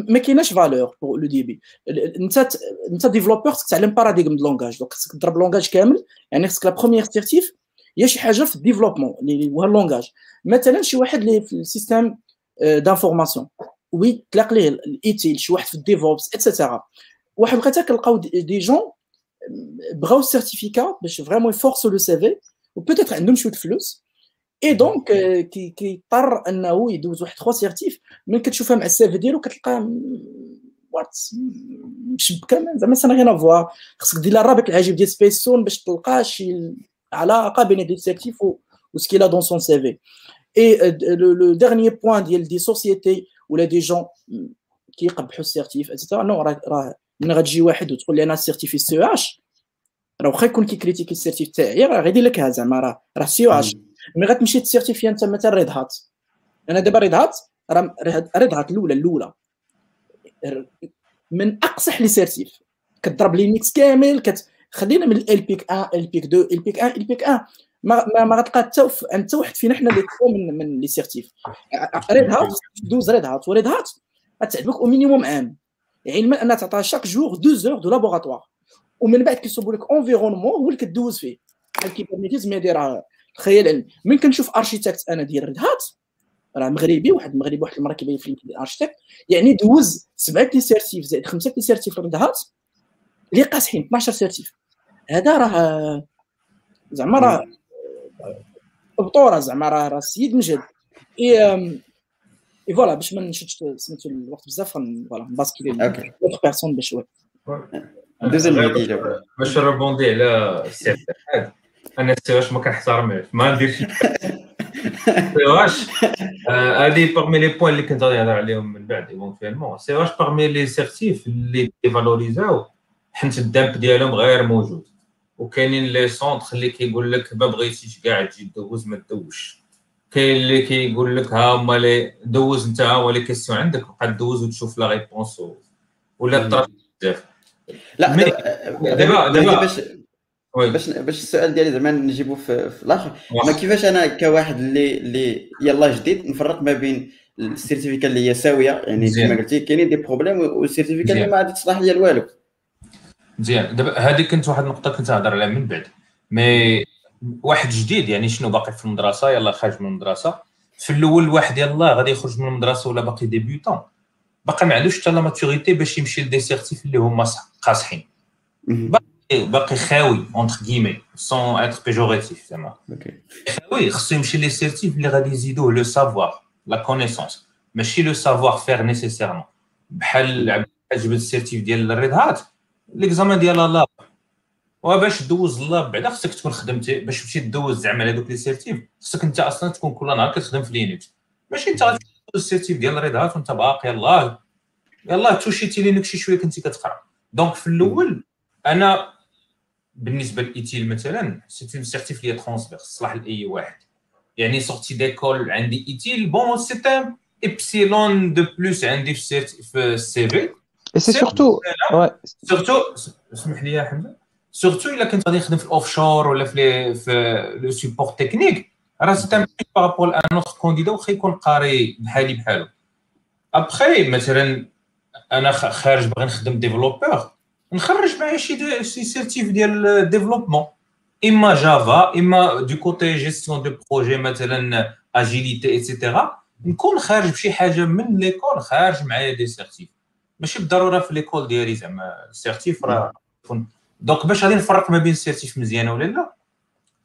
ما كايناش valeur pour le début انت انت développeur خصك تعلم paradigme د langage donc خصك تضرب langage كامل. يعني خصك la première certif هي شي حاجة في ال développement اللي هو ال langage مثلا شي واحد اللي في ال système d'information oui تلاق ليه ال ITIL شي واحد في ال DevOps et cetera واحد لقيتها كنلقاو des gens بغاو ال certificat باش vraiment يفورسو le CV و peut-être عندهم شوية فلوس. et donc كيضطر انه يدوز واحد trois certifs من كتشوفها مع السي في ديالو كتلقى وات مشبكه زعما سا غينا فوا خصك دير الرابط العجيب ديال سبيسون باش تلقى شي علاقه بين دي سيرتيف و سكيلا دون سون سي في اي لو ديرنيي بوين ديال دي سوسيتي ولا دي جون كيقبحوا السيرتيف اتسيتيرا نو راه من غتجي واحد وتقول لي أنا سيرتيفي سي اش راه واخا يكون كيكريتيكي السيرتيف تاعي راه غيدير لك زعما راه راه سي اش مي غتمشي تسيرتيفي انت مثلا ريد هات أنا دابا ريد هات راه ريد هات الاولى الأولى. من أقصح لي سيرتيف. كتضرب لي ميكس كامل كت خلينا من ال بيك 1 ال بيك 2 ال بيك 1 ال بيك 1 ما ما, غتلقى حتى انت واحد فينا حنا اللي من من لي سيرتيف. ريد هات دوز ريد هات وريد هات غتعجبك أو مينيموم عام علما ان تعطى شاك جور دو زور دو لابوغاتوار ومن بعد كيصوبوا لك انفيرونمون هو اللي كدوز فيه. بحال كيبرميتيزم يدير الخيال العلمي من كنشوف ارشيتكت أنا ديال ريد هات راه مغربي واحد المغربي واحد المره كيبان في لينكدين ارشيتكت يعني دوز سبعة لي سيرتيف زائد خمسة لي سيرتيف ريد هات اللي قاصحين 12 سيرتيف هذا راه زعما راه بطوره زعما راه راه السيد مجد إي إي فوالا باش ما نشدش سميتو الوقت بزاف فوالا نباسكيلي أوكي. بيرسون باش دوز المهدي باش نربوندي على السي أنا السي واش ما كنحترمهاش ما نديرش سي واش هذه باغمي لي بوين اللي كنت غادي نهضر عليهم من بعد ايفونتويلمون سي واش باغمي لي سيرتيف اللي ديفالوريزاو حيت الدامب ديالهم غير موجود. وكاينين لي سونتر اللي كيقول لك ما بغيتيش كاع تجي دوز ما تدوزش. كاين اللي كيقول لك ها هما لي دوز انت ها هو لي كيسيون عندك بقى دوز وتشوف لا ريبونس ولا طرف بزاف. لا دابا- دابا- باش باش السؤال ديالي زعما نجيبو في, في الآخر. ما. كيفاش أنا كواحد اللي اللي يلا جديد نفرق ما بين ال certificat اللي هي ساوية يعني. كما قلتي كاينين des problèmes وال certificat اللي. ما غادي تصلح ليا والو مزيان دابا هذه كنت واحد النقطة كنت نهضر عليها من بعد. mais واحد جديد يعني شنو باقي في المدرسة؟ يلا خارج من المدرسة. في الأول واحد يلا غادي يخرج من المدرسة ولا باقي débutant. باقي ما عندوش حتى la maturité باش يمشي ل des certifs اللي هما صح- قاصحين. باقي خاوي entre guillemets sans être péjoratif زعما. خاوي خصو يمشي les certifs اللي غادي يزيدوه le savoir la connaissance ماشي le savoir-faire nécessairement بحال جبت ال certif ديال ال Red Hat l'examen ديال ال lab وباش دوز ال lab بعدا خصك تكون خدمتي باش تمشي دوز زعما هذوك les certifs خصك انت أصلا تكون كل نهار كتخدم في Linux ماشي انت غادي دوز ال certif ديال ال Red Hat وانت باقي يلاه. يلاه توشيتي Linux شي شوية كنتي كتقرأ. donc في الأول أنا بالنسبة ل ITIL مثلا c'est une certif اللي transverse صلاح لاي واحد. يعني sortie d'école عندي ITIL bon c'est un epsilon de plus عندي في ال CV C'est- surtout, ouais, surtout اسمح لي يا حمزة. surtout إلا كنت غادي نخدم في ال offshore ولا في le support technique راه c'est un par rapport à un autre candidat واخا يكون قاري بحالي بحالو. ابخي مثلا أنا خارج باغي نخدم développeur نخرج معايا شي certif ديال développement إما Java إما du côté gestion de projet مثلا agilité et cetera نكون خارج بشي حاجة من l'école خارج معايا des certifs ماشي بالضرورة في l'école ديالي زعما ال certif راه donc باش غادي نفرق ما بين ال certif مزيانه ولا لا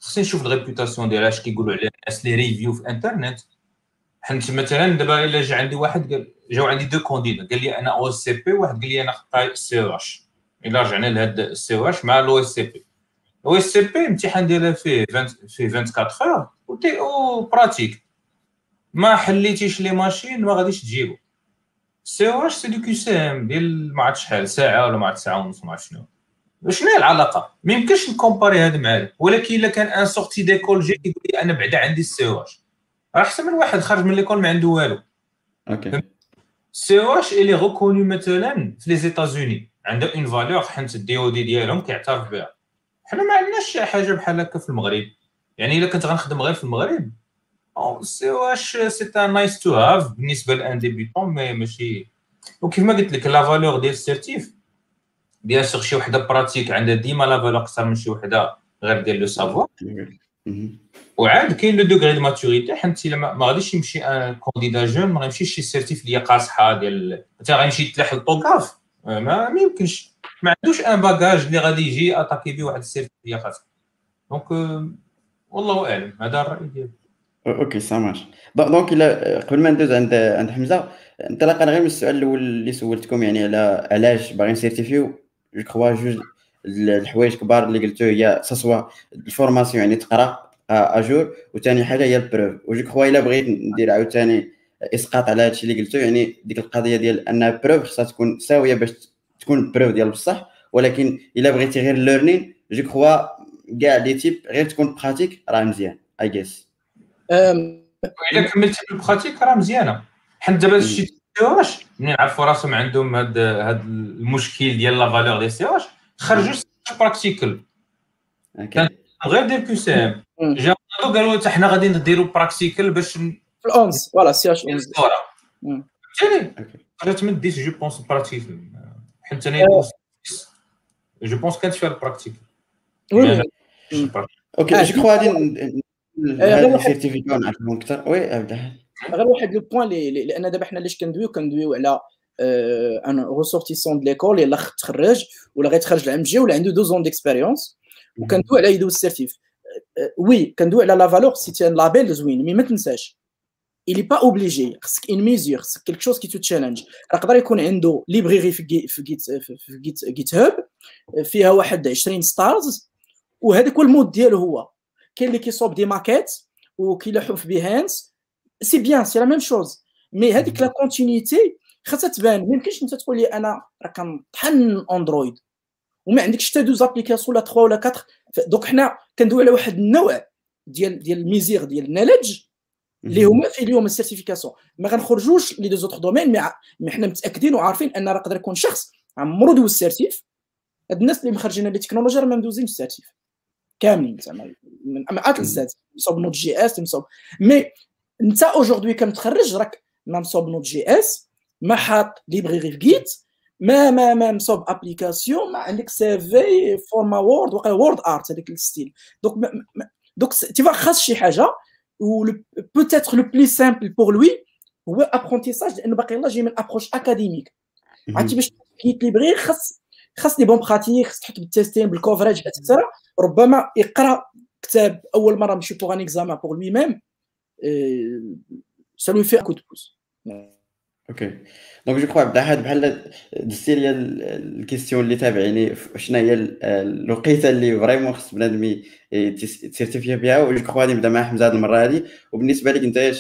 خصني نشوف ال réputation ديالها اش كيقولوا عليها الناس les reviews في انترنت حيت مثلا دابا إلا جا عندي واحد قال جاو عندي deux candidats قال لي أنا OSCP واحد قال لي أنا خديت CEH إلا رجعنا لهاد ال CEH مع الأو إس سي بي. الأو إس سي بي الامتحان ديالها فيه 20 فيه 24 heures en pratique ما حليتيش les machines ما غاديش تجيبو. سي أو اش سي دو كيو سي ام ديال ما عرفت شحال ساعة ولا ما عرفت ساعة ونص ما عرفت شنو. شنو هي العلاقة؟ ما يمكنش نكومباري هذا مع هذا ولكن إلا كان un sorti d'école جا يقول لي أنا بعدا عندي ال CEH راه أحسن من واحد خارج من l'école ما عنده والو. OK. CEH اللي reconnu مثلا في les États-Unis عندها une valeur حيت ال DoD ديالهم كيعترف بها. حنا ما عندناش شي حاجة بحال هكا في المغرب. يعني إلا كنت غنخدم غير في المغرب CEH c'est un nice to have بالنسبة لأن débutant mais ماشي. وكيف ما قلت لك la valeur ديال ال certif bien sûr شي وحدة pratique عندها ديما la valeur أكثر من شي وحدة غير ديال le savoir. وعاد كاين le degré de maturité حيت إلا ما غاديش يمشي un candidat jeune ما غيمشيش شي certif اللي هي قاصحة ديال انت غيمشي يتلاح الطوكاف ما, ما يمكنش ما عندوش un bagage اللي غادي يجي attaquer بيه واحد هي قاصحه donc والله أعلم. هذا الرأي ديالي. OK ça marche donc إلا قبل ما ندوز عند عند حمزة انطلاقا غير من السؤال الأول اللي سولتكم يعني على علاش باغيين سيرتيفيو je crois جوج الحوايج كبار اللي قلتو هي soit ال formation يعني تقرأ à jour وثاني حاجة هي ال preuve و je crois إلا بغيت ندير عاوتاني اسقاط على هادشي اللي قلتو يعني ديك القضية ديال أنها preuve خصها تكون ساوية باش تكون preuve ديال بصح. ولكن إلا بغيتي غير learning je crois كاع لي تيب غير تكون براتيك راه مزيان اي جيس الا كملتي بالبراتيك راه مزيانة. حيت دابا شي واش منين عرفوا راسهم عندهم هاد هاد المشكل ديال لا فالور دي سي واش خرجوا براكتيكال غير دير كيو سي ام جاو قالوا حتى حنا غادي نديروا براكتيكال باش في الاونز فوالا سي اش 11 فهمتيني خرجت من ديس جو بونس براكتيكال حيت أنا je pense كانت فيها ال practical OK je crois غادي ال certification نعرفهم أكثر oui غير واحد le point لأن دابا حنا علاش كندويو كندويو على un ressortissant de l'école يلاه تخرج ولا غيتخرج العام الجاي ولا عنده deux ans d'expérience وكندوي على يدوز ال certif oui كندوي على la valeur c'est un label زوين mais ما تنساش il est pas obligé. خصك une mesure خصك quelque chose qui te challenge. يقدر يكون عنده librairie في في GitHub فيها واحد 20 stars وهذاك هو ال mode ديالو هو. كاين اللي كيصوب des maquettes وكيلوحوا في Behance c'est bien c'est la même chose mais هذيك la continuité خاصها تبان ما يمكنش أنت تقول لي أنا راه كنطحن Android وما عندكش حتى deux applications ولا 3 ولا 4 donc حنا كندوي على واحد النوع ديال ديال ال mesures ديال ال knowledge اللي هما في اليوم السيرتيفيكاسيون. ما غنخرجوش لي دو زوتر دومين مي حنا متأكدين وعارفين أن راه يقدر يكون شخص عمرو دوز السيرتيف هاد الناس اللي مخرجين لي تكنولوجيا راه ما مدوزينش السيرتيف كاملين زعما. من امعات السات مصوب نوت جي اس مصوب مي انت اوجوردي كمتخرج راك ما مصوب نوت جي اس ما حاط ليبريري في جيت ما ما ما مصوب أبليكاسيون ما عندك سي في فورما وورد وورد آرت هذاك الستيل. donc donc تي خاص شي حاجة et peut-être le plus simple pour lui هو apprentissage لأن باقي الله جاي من approche académique عرفتي باش جيت librairie خاص خاص les bonnes pratiques خاص تحط بال testing بال coverage et cetera ربما يقرا كتاب اول مره ماشي pour un examen pour lui-même ça lui fait coup de pouce OK donc je crois عبد الاحد بحال دزتي لي ال question اللي تابعيني شنو هي الوقيتة اللي vraiment خص بنادم يتسيرتيفي بها و je crois غادي نبدأ مع حمزة هذه المرة هذه وبالنسبة لك أنت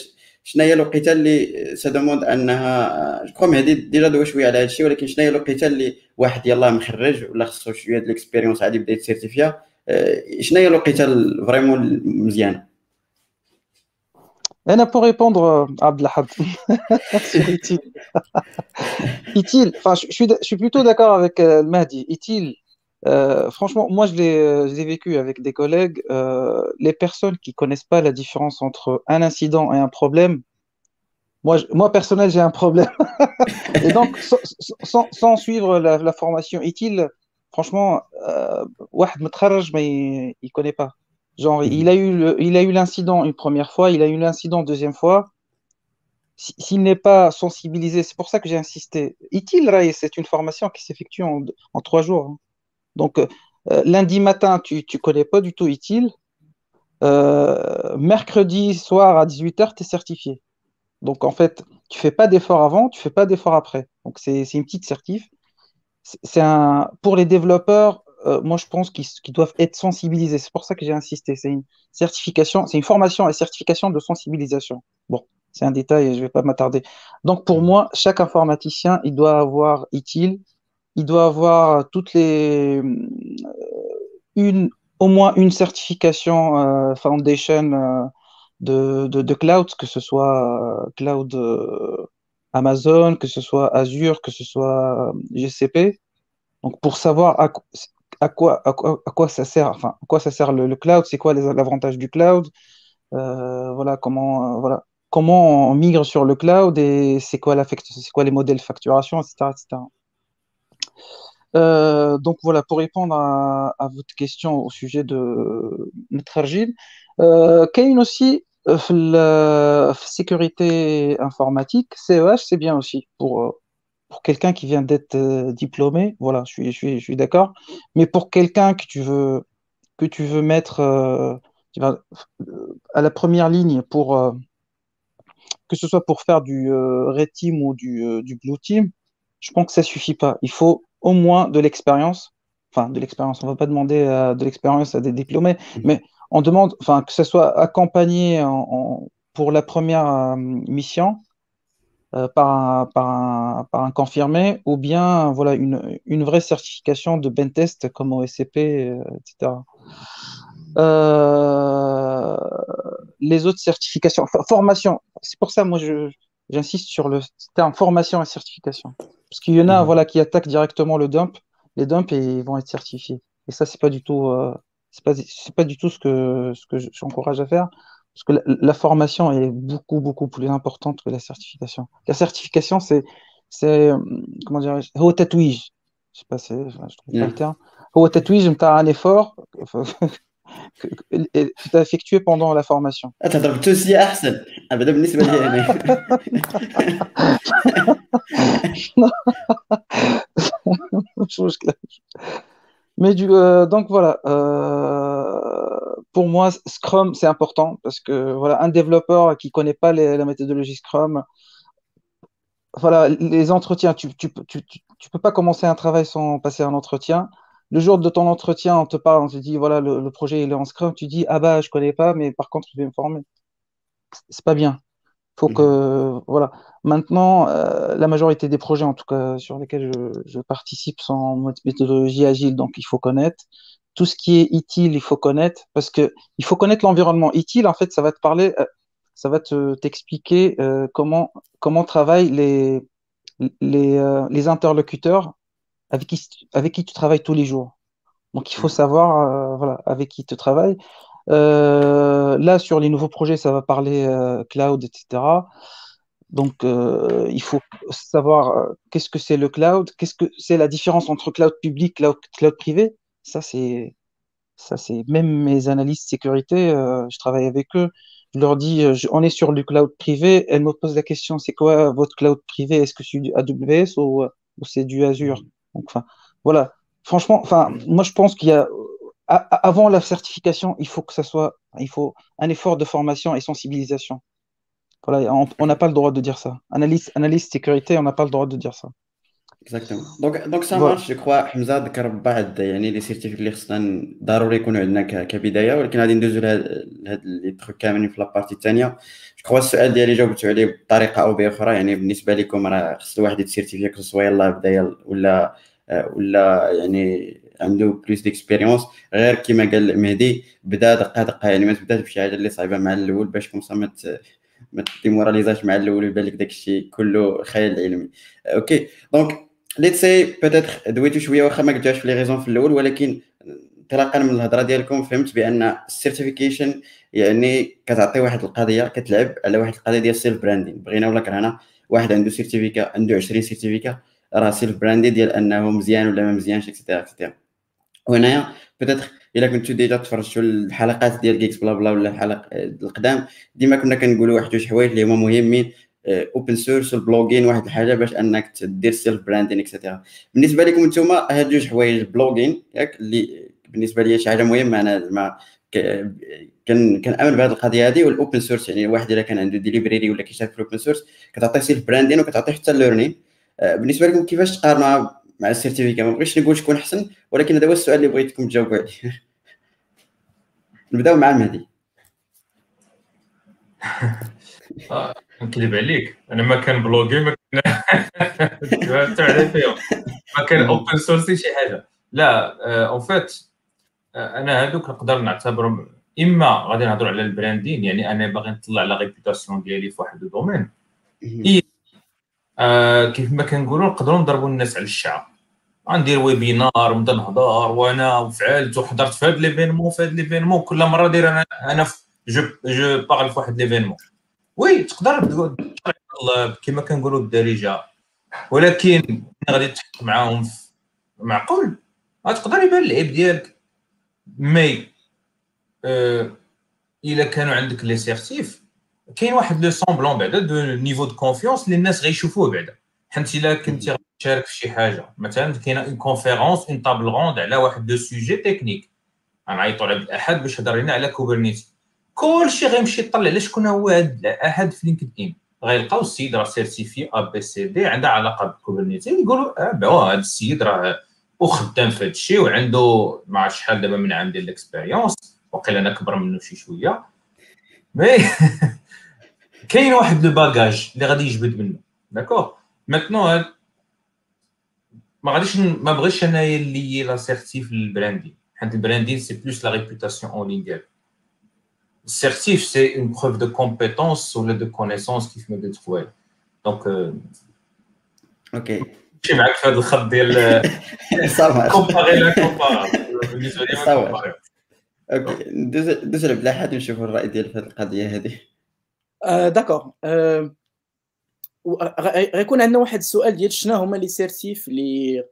شنو هي الوقيتة اللي ça demande أنها je crois مهدي déjà دوا شوية على هذا الشيء ولكن شنو هي الوقيتة اللي واحد يلاه مخرج ولا خصو شوية ديال ال expérience عادي بدا يتسيرتيفيا؟ شنو هي الوقيتة vraiment مزيانة؟ انا pour répondre Abdelhad sur utile utile enfin je suis je suis plutôt d'accord avec euh, Mahdi utile euh, franchement moi je l'ai je l'ai vécu avec des collègues euh, les personnes qui connaissent pas la différence entre un incident et un problème moi, je, moi personnel, j'ai un problème. [LAUGHS] et donc, sans, sans, sans suivre la, la, formation utile, franchement, euh, mais il, il connaît pas. Genre, -hmm. il a eu le, il a eu l'incident une première fois, il a eu l'incident deuxième fois. S'il n'est pas sensibilisé, c'est pour ça que j'ai insisté. Utile, c'est une formation qui s'effectue en, en, trois jours. Hein. Donc, euh, lundi matin, tu ne connais pas du tout utile. Euh, mercredi soir à 18h, tu es certifié. Donc, en fait, tu fais pas d'effort avant, tu fais pas d'effort après. Donc, c'est une petite certif. C'est un pour les développeurs. Euh, moi, je pense qu'ils qu doivent être sensibilisés. C'est pour ça que j'ai insisté. C'est une certification, c'est une formation et certification de sensibilisation. Bon, c'est un détail et je vais pas m'attarder. Donc, pour moi, chaque informaticien, il doit avoir utile, il doit avoir toutes les une au moins une certification euh, foundation. Euh, de, de, de, cloud, que ce soit cloud euh, Amazon, que ce soit Azure, que ce soit GCP. Donc pour savoir à, à quoi, à quoi, à quoi ça sert, enfin, à quoi ça sert le, cloud, c'est quoi l'avantage du cloud, euh, voilà, comment, euh, voilà, comment on migre sur le cloud et c'est quoi, la c'est quoi les modèles facturation, etc. etc. Euh, donc voilà, pour répondre à, votre question au sujet de Metrargil, euh, Kane aussi, la sécurité informatique, CEH, c'est bien aussi pour, pour quelqu'un qui vient d'être diplômé voilà je suis je suis je suis d'accord. Mais pour quelqu'un que tu veux que tu veux mettre à la première ligne pour que ce soit pour faire du red team ou du, du blue team je pense que ça suffit pas. Il faut au moins de l'expérience. Enfin de l'expérience, on ne va pas demander euh, de l'expérience à des diplômés, mmh. mais on demande enfin, que ce soit accompagné pour la première euh, mission euh, par, un, par, un, confirmé ou bien voilà, une, une vraie certification de test comme OSCP, etc. les autres certifications, formation, c'est pour ça moi j'insiste sur le terme formation et certification. Parce qu'il y en a mmh. voilà, qui attaquent directement le dump les dumps et vont être certifiés. Et ça, c'est pas du tout, euh, c'est pas, pas du tout ce que, ce que j'encourage à faire, parce que la, formation est beaucoup, beaucoup plus importante que la certification. La certification, c'est, c'est, euh, comment dire, haut tatouage. Je sais pas, c'est, je trouve pas le terme. Haut tatouage, tu as un effort [LAUGHS] que tu as effectué pendant la formation. تضرب توسية أحسن أبدا بالنسبة لي أنا mais du, euh, donc voilà, euh, pour moi, Scrum, c'est important parce que voilà, un développeur qui connaît pas les, la méthodologie Scrum, voilà, les entretiens, tu, tu, tu, tu, peux pas commencer un travail sans passer un entretien. Le jour de ton entretien, on te parle, on te dit, voilà, le, le projet il est en Scrum, tu dis, ah bah, je connais pas, mais par contre, je vais me former. C'est pas bien. Faut que, mhm. voilà. Maintenant, euh, la majorité des projets, en tout cas sur lesquels je, participe, sont en méthodologie agile, donc il faut connaître. Tout ce qui est utile, il faut connaître, parce que il faut connaître l'environnement. Utile, en fait, ça va te parler, euh, ça va te t'expliquer euh, comment comment travaillent les les, les interlocuteurs avec qui avec qui tu travailles tous les jours. Donc il faut mhm. savoir, voilà, avec qui tu travailles. Euh, là, sur les nouveaux projets, ça va parler euh, cloud, etc. Donc, euh, il faut savoir qu'est-ce que c'est le cloud, qu'est-ce que c'est la différence entre cloud public, cloud, cloud privé. Ça, c'est ça, c'est même mes analystes sécurité. je travaille avec eux. Je leur dis, on est sur du cloud privé. Elles me posent la question, c'est quoi votre cloud privé? Est-ce que c'est du AWS ou, ou c'est du Azure? Donc, enfin, voilà. Franchement, enfin, moi, je pense qu'il y a avant la certification, il faut que ça soit, il faut un effort de formation et sensibilisation. Voilà, on n'a pas le droit de dire ça. Analyse, analyse sécurité, on n'a pas le droit de dire ça. Exactement. Donc, donc ça marche, je crois. حمزه ذكر بعض يعني لي سيرتيفيك اللي خصنا ضروري يكونوا عندنا كبدايه ولكن غادي ندوزو لهاد لي تروك كاملين في لابارتي الثانية جو كخوا السؤال ديالي جاوبتو عليه بطريقه أو باخرى يعني بالنسبة لكم راه خص الواحد يتسيرتيفي سواء يلاه بداية ولا ولا يعني عنده بلوس ديكسبيريونس غير كما قال مهدي بدا دقة دقة يعني ما تبداش بشي حاجة اللي صعيبة مع الأول باش comme ça ما ما تديموراليزاش مع الأول ويبان لك داك الشيء كله خيال علمي. OK donc let's see peut-être دويتو شوية واخا ما قلتوهاش في les raisons في الأول ولكن انطلاقا من الهضرة ديالكم فهمت بأن ال certification يعني كتعطي واحد القضية كتلعب على واحد القضية ديال ال self branding بغينا ولا كرهنا؟ واحد عنده certificat عنده 20 certificat راه self branding ديال أنه مزيان ولا ما مزيانش et cetera et cetera وهنايا peut-être الا كنتو déjà تفرجتوا الحلقات ديال Geeks Blabla ولا الحلقة القدام ديما كنا كنقولوا واحد جوج حوايج اللي هما مهمين open source وال blogging واحد الحاجة باش أنك دير self branding et cetera بالنسبة لكم نتوما هاد جوج حوايج ال blogging ياك اللي بالنسبة لي شي حاجة مهمة أنا زعما كنأمن بهذه القضية هذه وال open source يعني الواحد إلا كان عنده ديليفري ولا كيشارك في ال open source كتعطي self branding وكتعطي حتى ال learning بالنسبة لكم كيفاش تقارنوا مع ال certificat ما بغيتش نقول شكون أحسن ولكن هذا هو السؤال اللي بغيتكم تجاوبوا عليه. [LAUGHS] نبدأو مع [LAUGHS] المهدي نكذب عليك. أنا ما كنبلوغي ما كان [LAUGHS] فيهم. ما كان open source شي حاجة. لا en آه، fait آه، أنا هذوك نقدر نعتبرهم. إما غادي نهضروا على ال branding يعني أنا باغي نطلع la réputation ديالي في واحد ال domaine. آه كيف ما كنقولوا نقدروا نضربوا الناس على الشعب. غندير webinaire ونبدا نهضر وأنا وفعلت وحضرت في هذا l'événement في هذا l'événement كل مرة داير أنا أنا je je parle في واحد l'événement oui تقدر كما كنقولوا بالدارجه ولكن غادي تحط معاهم معقول؟ غتقدر يبان العيب ديالك؟ mais أه إلا كانوا عندك les certifs كاين واحد le semblant بعدا de niveau de confiance اللي الناس غيشوفوه بعدا. حيت إلا كنتي تشارك في شي حاجة. مثلا كاينة une conférence une table ronde على واحد le sujet technique غنعيطوا على الأحد باش هضر لنا على Kubernetes كلشي غيمشي يطلع على شكون هو هذا الاحد في LinkedIn غيلقاو السيد راه certifié A B C D عندها علاقة بال Kubernetes يقولوا آه هذا السيد راه وخدام في هذا الشيء وعنده مع شحال دابا من عام ديال ال expérience وقيل أنا كبر منه شي شوية. mais [LAUGHS] كاين واحد le bagage اللي غادي يجبد منه. d'accord maintenant ما غاديش ما بغيتش انايا اللي la certif لل branding حيت ال branding c'est plus la réputation en ligne ديالك ال certif c'est une preuve de compétence ولا de connaissance كيف ما قلت خويا donc OK ماشي معاك في هذا الخط ديال صافي comparer لا comparer بالنسبة لي ما صافي. كومباري أوكي ندوز ندوز على عبد الأحد نشوفوا الراي ديال في هذه القضية هذه آه d'accord آه و- غ- غيكون عندنا واحد السؤال ديال شنو هما les certifs اللي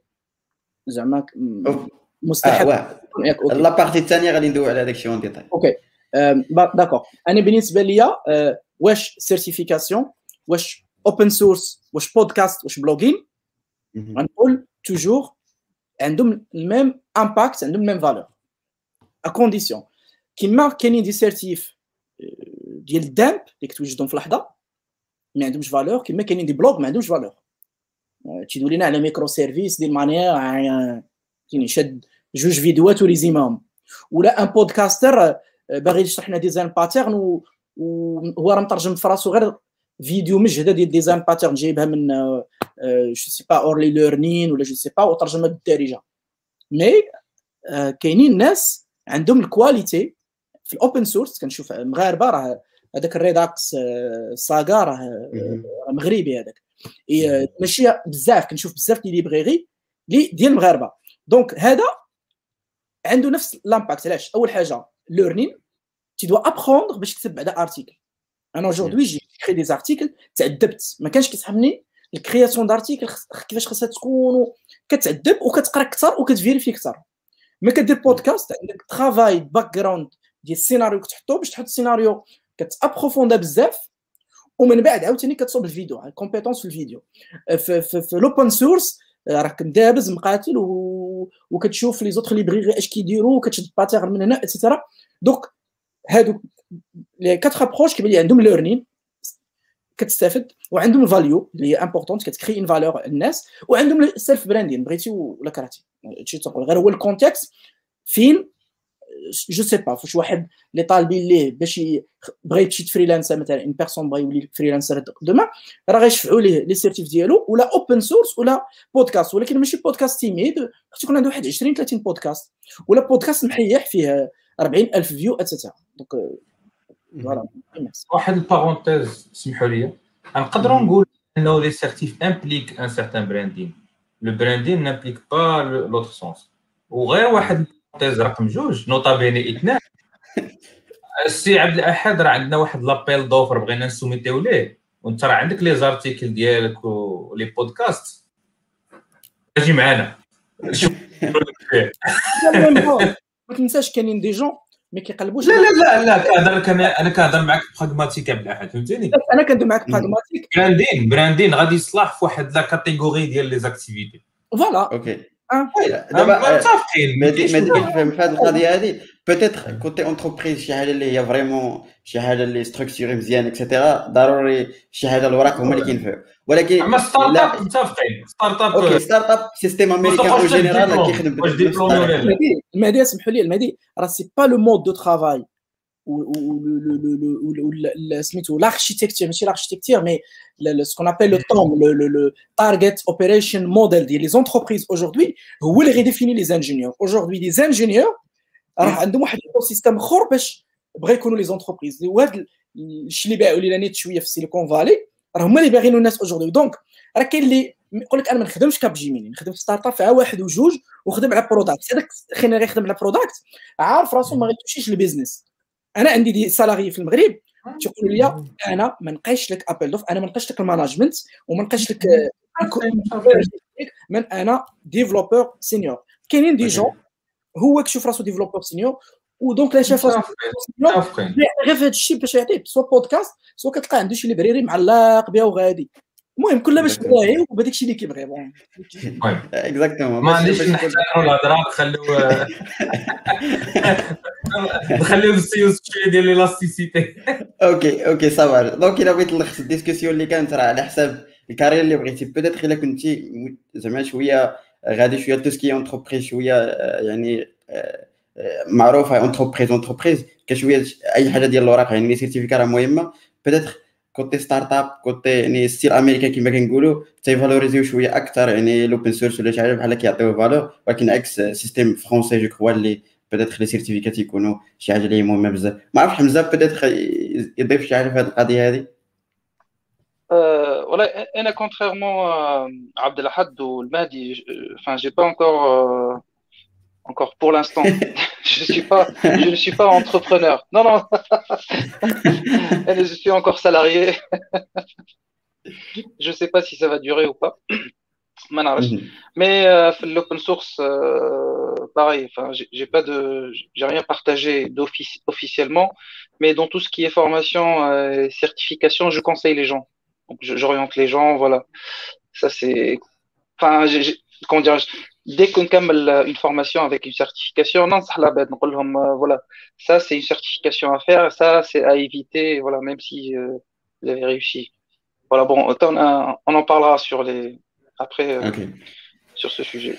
زعما ك- م- أوف. مستحب واه. ياك أوكي. la partie الثانية غادي ندوي على هذاك الشيء en détail OK d'accord. أنا بالنسبة ليا آه، واش certification واش open source واش بودكاست واش blogging غنقول toujours عندهم ال même impact عندهم ال même valeur à condition كيما كاينين des certifs آه، ديال ال dump اللي كتوجدهم في لحظة ما عندهمش valeur كيما كاينين des blogs ما عندهمش valeur تيدوي لنا على microservices de manière كاين شاد جوج فيديوهات وريزيماهم. ولا un podcasteur آه، باغي يشرح لنا design pattern وهو راه مترجم في غير فيديو مجهده ديال design pattern جايبها من je sais pas O'Reilly learning ولا je sais pas وترجمها بالدارجة. mais آه، كاينين ناس عندهم ال qualité في ال open source كنشوف مغاربة راه هذاك ال Redux آه، Saga راه آه، مغربي هذاك. ماشي بزاف كنشوف بزاف ديال librairies لي ديال المغاربة. donc هذا عنده نفس l'impact علاش؟ أول حاجة learning tu dois apprendre باش تكتب بعدا article أنا aujourd'hui j'écris des articles تعذبت. ما كانش كيسحبني ال création d'articles كيفاش خاصها تكون كتعذب وكتقرا أكثر وكتفيريفي أكثر. ما كدير بودكاست عندك travail background ديال السيناريو كتحطو باش تحط السيناريو كتابروفوندا بزاف ومن بعد عاوتاني كتصوب الفيديو ال compétence في الفيديو. في, في, في ال open source راك مدابز مقاتل و... وكتشوف les autres librairies اش كيديروا وكتشد pattern من هنا et cetera donc هادو les quatre approches كيبان لي عندهم learning كتستافد وعندهم ال value اللي هي importante كتكري une valeur الناس وعندهم ال self branding بغيتي ولا كرهتي. هادشي تنقول. غير هو ال contexte فين je sais pas فاش واحد اللي طالبين ليه باش بغى يمشي freelancer مثلا une personne بغى يولي freelancer demain راه غيشفعوا ليه les certifs ديالو ولا open source ولا بودكاست ولكن ماشي podcast timide خص يكون عنده واحد 20 30 بودكاست ولا بودكاست محيح فيه 40000 فيو اتسيتيرا دونك فوالا واحد ال parenthèse سمحوا لي نقدروا نقول انه les certifs impliquent un certain branding le branding n'implique pas l'autre sens وغير واحد ال parenthèse رقم جوج nota bene اثنان. [LAUGHS] السي عبد الأحد راه عندنا واحد l'appel d'offres بغينا نسوميتيو ليه. وانت راه عندك les articles ديالك و les podcasts. أجي معانا. [LAUGHS] ما تنساش كاينين des gens ما كيقلبوش. لا لا لا لا كنهضر أنا كنهضر معاك pragmatique عبد الأحد فهمتيني أنا كندوي معاك pragmatique branding branding غادي يصلح في واحد la catégorie ديال les activités voilà OK آه. ويلا، دابا آه، متفقين مهدي مهدي كيفهم في هذه القضية هذه peut-être côté entreprise شي حاجة اللي هي vraiment شي حاجة اللي structurée مزيان et cetera ضروري شي حاجة الوراك هما اللي كينفعوا ولكن اما start لا. up متفقين start-up OK start-up système américain واش en général ال diplôme؟ كيخدم واش بنفس ديبلوم الطريقة. ولا لا؟ المهدي المهدي اسمحوا لي المهدي راه c'est pas le mode de travail سميتو l'architecture ماشي l'architecture mais ce qu'on appelle le TOM le target operation model ديال les entreprises aujourd'hui هو اللي غي définir les ingénieurs aujourd'hui les ingénieurs راه عندهم واحد ال écosystème اخر باش بغا يكونوا les entreprises وهذا الشيء اللي باعوا لينا نيت شوية في السيليكون فالي راه هما اللي باغيين الناس aujourd'hui donc راه كاين اللي يقول لك أنا ما نخدمش Capgemini نخدم في start-up فيها واحد وجوج وخدم على product هذاك خلينا غير يخدم على product عارف راسو ما غيمشيش لل business أنا عندي des salariés في المغرب. تيقولوا لي أنا ما نقيش لك appel d'offres أنا ما نقيش لك ال management وما نقيش لك من أنا développeur senior كاينين des gens هو كيشوف راسو développeur senior ودونك لا متفقين غير في هذا الشيء باش يعطيك سوا بودكاست سوا كتلقى عنده شي ليبريري معلق بها وغادي. المهم كلها باش تلاهي وبهذاك الشيء اللي كيبغي بون المهم اكزاكتومون ما عنديش نحتاجوا الهضره نخليو نخليو السيوس شوية ديال الاستيسيتي أوكي أوكي صافا دونك الا بغيت نلخص الديسكسيون اللي كانت راه على حساب الكارير اللي بغيتي بيتيتر الا كنتي زعما شوية غادي شوية tout ce qui entreprise شوية آه، يعني آه، آه، معروفه entreprise entreprise كشويه اي حاجة ديال الاوراق يعني les certificats راه مهمه peut-être côté start-up côté يعني style américain كما كنقولوا تيفالوريزيو شوية أكثر يعني l'open source ولا شي حاجة بحال كيعطيو valeur ولكن عكس système français je crois اللي peut-être les certificats يكونوا شي حاجة اللي مهمه بزاف ما عرفتش حمزه peut-être يضيف شي حاجة في هذه القضية هذه contrairement à Abdelahad ou le Mahdi, je- enfin, j'ai pas encore pour l'instant. [LAUGHS] je suis pas, je ne suis pas entrepreneur. Non, non. [LAUGHS] je suis encore salarié. [LAUGHS] je ne sais pas si ça va durer ou pas. [CLEARS THROAT] Mhm. Mais euh, l'open source, euh, pareil. Enfin, j'ai pas de, j'ai rien partagé d'office officiellement, mais dans tout ce qui est formation euh, et certification, je conseille les gens. J'oriente les gens. Voilà. Ça c'est, enfin, comment dirais-je dès qu'on كمل une formation avec une certification, non, ça la bête, نقول لهم, euh, voilà. Ça, c'est une certification à faire, ça, c'est à éviter, voilà, même si euh, vous avez réussi. Voilà, bon, on, a- on en parlera sur les, après, euh, OK sur ce sujet.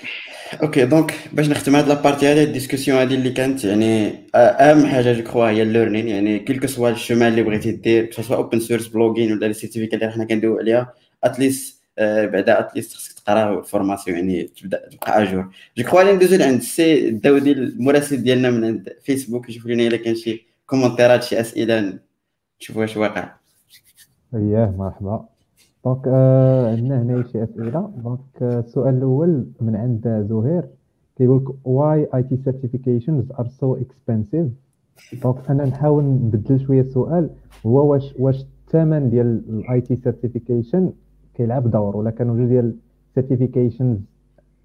OK donc باش نختم هاد la partie هادي ال discussion هادي اللي كانت يعني آه، أهم حاجة je crois هي ال learning يعني quel que soit le chemin اللي بغيتي دير سواء open source plugin ولا les certificats اللي حنا كندويو عليها at least بعدا at least خصك تقرا formation يعني تبدا تبقى à jour je crois ندوزو لعند السي داودي المراسل ديالنا من عند فيسبوك يشوف لنا إلا كان شي كومونتيرات شي أسئلة نشوفوا واش واقع. اييه مرحبا. donc آه عندنا هنا شي أسئلة. donc آه، السؤال الأول من عند زهير. كيقول لك why IT certifications are so expensive. donc أنا نحاول نبدل شوية السؤال. هو واش واش الثمن ديال ال IT certification كيلعب دور ولا كانوا جوج ديال certifications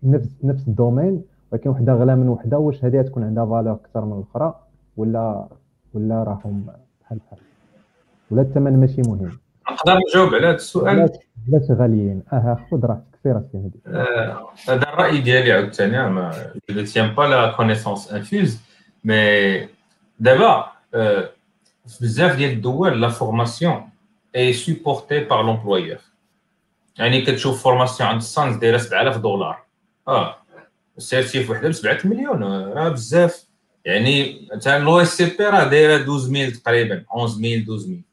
نفس نفس ال domaine ولكن وحدة غلا من وحدة واش هذه تكون عندها valeur أكثر من الأخرى ولا ولا راهم بحال بحال؟ ولا الثمن ماشي مهم. نقدر نجاوب على هذا السؤال؟ علاش غاليين؟ آه خذ راحتك سير اسكي هذه آه، هذا الرأي ديالي عاوتاني ما je ne tiens pas la connaissance infuse mais دابا آه، في بزاف ديال الدول la formation est supportée par l'employeur يعني كتشوف formation عند ال SANS دايرة 7000 دولار. آه. ال certif وحده ب 7 مليون. آه، راه بزاف. يعني مثلا l'OSCP راه دايره 12000 تقريبا 11000 12000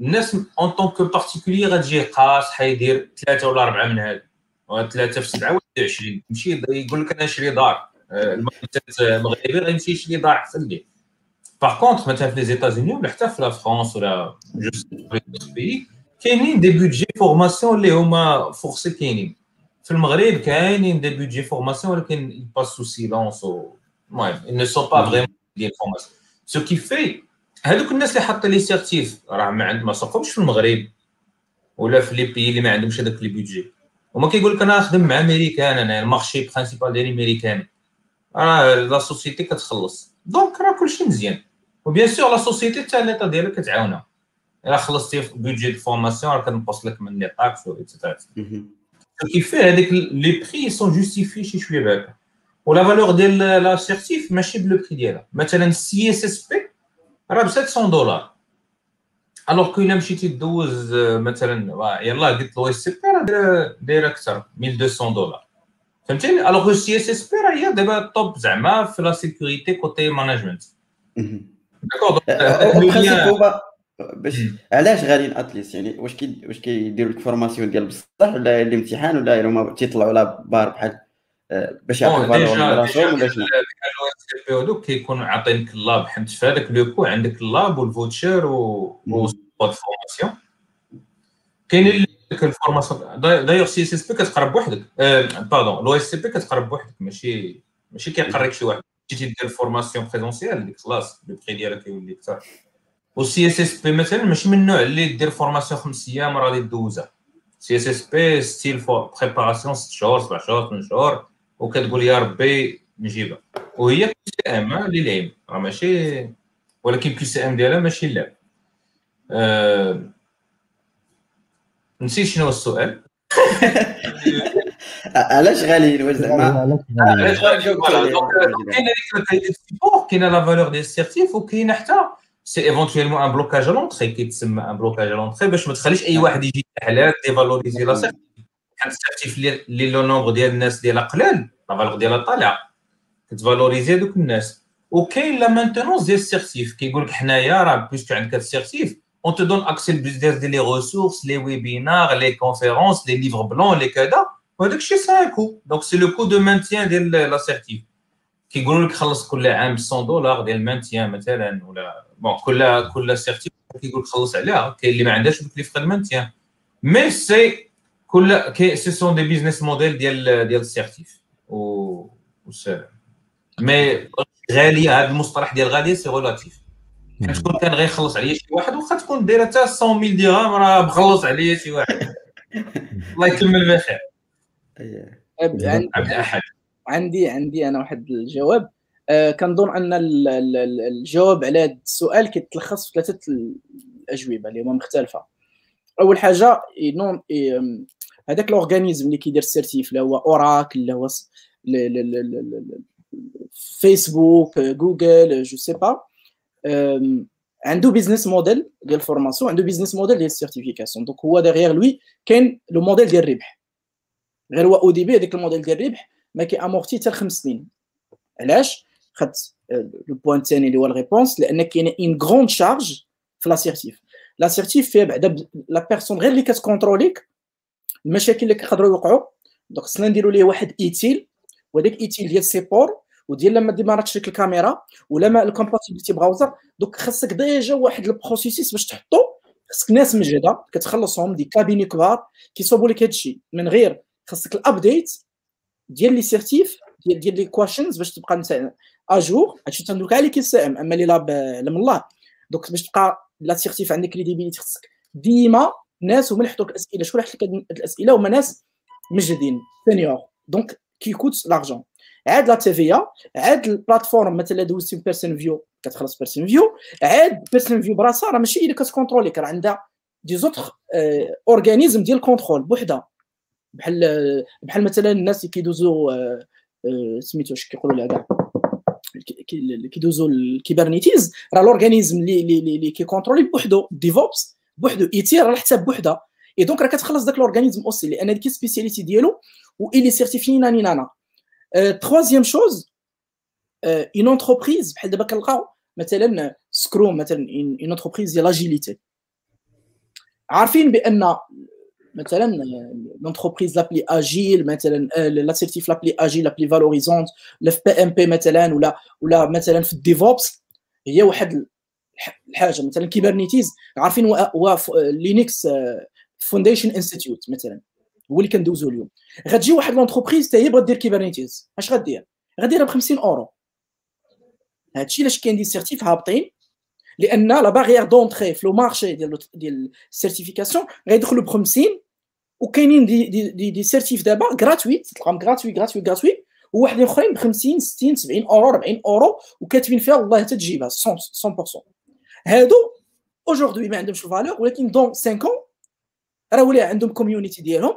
الناس en tant que particulier غتجي قاص حيدير ثلاثة ولا أربعة من هاد ثلاثة في سبعة ولا 20 يمشي يقول لك أنا نشري دار آه، المؤسسات مغربي غيمشي يشري دار أحسن ليه. باغ كونتخ مثلا في لي زيتازوني ولا حتى في لا فرونس ولا في بيي كاينين دي بودجي فورماسيون اللي هما فورسي كاينين. في المغرب كاينين دي بودجي فورماسيون ولكن يباسو سيلونس المهم ils ne sont pas vraiment ديال فورماسيون سو كي في هذوك الناس اللي حاطين لي سيرتيف راه ما عند ما ساقهمش في المغرب ولا في les pays اللي ما عندهمش هذاك les budgets هما كيقول لك أنا نخدم مع أمريكان أنا ال marché principal ديالي أمريكان. راه la société كتخلص. donc راه كلشي مزيان. و bien sûr la société حتى ديالك كتعاونها. الا خلصتي في budget formation راه كنقص لك من les taxes et cetera مهم. كيف فيه هذيك les prix sont justifiés شي شوية بعدا و la valeur ديال la certif ماشي ب le prix ديالها. مثلا ال CISSP راه ب 700 دولار alors que الا مشيتي دوز مثلا يلاه قلت l'OSCP راه دايره أكثر 1200 دولار فهمتيني alors ال CISSP راه هي دابا ال top زعما في la sécurité côté management مهم. d'accord باش علاش غاديين at least يعني واش كي واش كيديروا لك formation ديال بصح ولا الامتحان ولا هما تيطلعوا la barre بحال آه، باش يعطيو bonne valeur déjà راسهم ولا déjà شنو سي بي أو دوك كيكونوا عاطينك اللاب حيت في هذاك لو كو عندك اللاب والفوتشر و. فورماسيون. ديك الفورماسيون. دايوغ سي إس إس بي كتقرب بوحدك. باردون لو اس سي بي كتقرب بوحدك. ماشي ماشي كيقريك شي واحد. مشيتي دير فورماسيون بريزونسيال ديك خلاص لو بري ديالها كيولي كثر والسي اس اس بي مثلا ماشي من النوع اللي دير فورماسيون خمس أيام راه غادي دوزها سي اس اس بي ستيل préparation ست شهور سبع شهور ثمان شهور وكتقول يا ربي نجيبها وهي QCM للعلم راه ماشي ولكن QCM ديالها ماشي اللعب أه... نسيت شنو هو السؤال علاش غاليين واش زعما علاش غاليين كاين هذيك كاينة la valeur ديال ال certif وكاين حتى c'est éventuellement un blocage l'entrée كيتسمى un blocage l'entrée باش ما تخليش أي واحد يجي حلال dévaloriser la حيت ال certif اللي le nombre ديال الناس ديالها قلال. la valeur ديالها طالعة. كت valoriser هذوك الناس. وكاين la maintenance ديال ال certif كيقول لك حنايا راه puisque عندك ال certif on te donne accès لبزاف ديال les ressources les webinars les conférences les livres blancs les كذا وهذاك الشيء ça un coût donc c'est le coût de maintien ديال la certif كيقولوا لك خلص كل عام 100 دولار ديال ال maintien مثلا ولا bon كل كل certif كيقول لك خلص عليها كاين اللي ما عندهاش بيكليف المانتيان مي سي كل كي سي سون دي بيزنس موديل ديال ديال السيرتيف و مي غاليه هذا المصطلح ديال غاليه سي ريلاتيف شكون كان غيخلص عليا شي واحد واخا تكون دايره حتى 100000 درهم راه مخلص عليا شي واحد الله يكمل بخير عبد الاحد عندي عندي أنا واحد الجواب. آه كنظن أن الجواب على هذا السؤال كيتلخص في ثلاثة الأجوبة اللي هما مختلفة. أول حاجة نون هذاك ال organisme اللي كيدير ال certif اللي هو Oracle اللي هو فيسبوك جوجل je sais pas. عنده business model ديال ال formation عنده business model ديال ال certification. donc هو derrière lui كاين le modèle ديال الربح. غير هو أو دي بي هذاك الموديل ديال الربح ما كي امورتي حتى خمس سنين. علاش؟ خدت لو بوان الثاني اللي هو الريبونس لأن كاينة اون غروند شارج في لاسيرتيف لاسيرتيف فيها بعدا لا بيرسون غير اللي كتكونتروليك المشاكل اللي كيقدروا يوقعوا. دونك خصنا نديروا ليه واحد إيتيل وهذاك إيتيل ديال سيبور وديال لما ديماراتش لك الكاميرا ولا ما الكومباتيبليتي براوزر. دوك خاصك ديجا واحد البروسيسيس باش تحطو. خاصك ناس مجهده كتخلصهم دي كابيني كبار كيصوبوا لك هادشي. من غير خاصك الابديت ديال لي سيرتيف ديال ديال لي كواشنز باش تبقى اجور هادشي تندوك على كي سي إم أما اللي لاب علم الله. دوك باش تبقى لا سيرتيف عندك كريديبيليتي خاصك ديما ناس هما اللي يحطوك الأسئلة. شكون اللي يحط لك الأسئلة؟ هما ناس مجدين سينيور دونك كيكوت لارجون عاد لا تي في عاد البلاتفورم مثلا دوزتي بيرسون فيو كتخلص بيرسون فيو عاد بيرسون فيو براسها راه ماشي هي اللي كتكونترولي راه عندها دي زوتر اورغانيزم ديال الكونترول بوحدها. بحال بحال مثلا الناس اللي كيدوزو سميتو اش كيقولوا لها كاع اللي كيدوزو الكيبرنيتيز. راه الأورغانيزم اللي اللي اللي كيكونترولي بوحدو ديفوبس بوحدو إيتي راه حتى بوحدها. اي دونك راه كتخلص داك الأورغانيزم اوسي لأن ديك السبيسياليتي ديالو و الي سيرتيفي ناني نانا تروازيام شوز une entreprise بحال دابا كنلقاو مثلا Scrum مثلا une entreprise ديال l'agilité عارفين بأن مثلا l'entreprise la plus agile مثلا la certif la plus agile la plus valorisante la PMP مثلا ولا ولا مثلا في ال DevOps هي واحد الحاجة. مثلا Kubernetes عارفين هو Linux Foundation Institute مثلا هو اللي كندوزو اليوم. غتجي واحد l'entreprise حتى هي بغات دير Kubernetes. اش غدير؟ غديرها ب 50 أورو. هادشي علاش كاين des certifs هابطين؟ لأن la barrière d'entrée في le marché ديال ديال ال certification غيدخلوا ب 50 وكاينين des des des, des certifs دابا gratuites تلقاهم gratuit gratuit gratuit وواحدين آخرين ب 50 60 70 أورو 40 أورو وكاتبين فيها والله حتى تجيبها 100% هادو aujourd'hui ما عندهمش ال valeur ولكن dans 5 راه ولا عندهم community ديالهم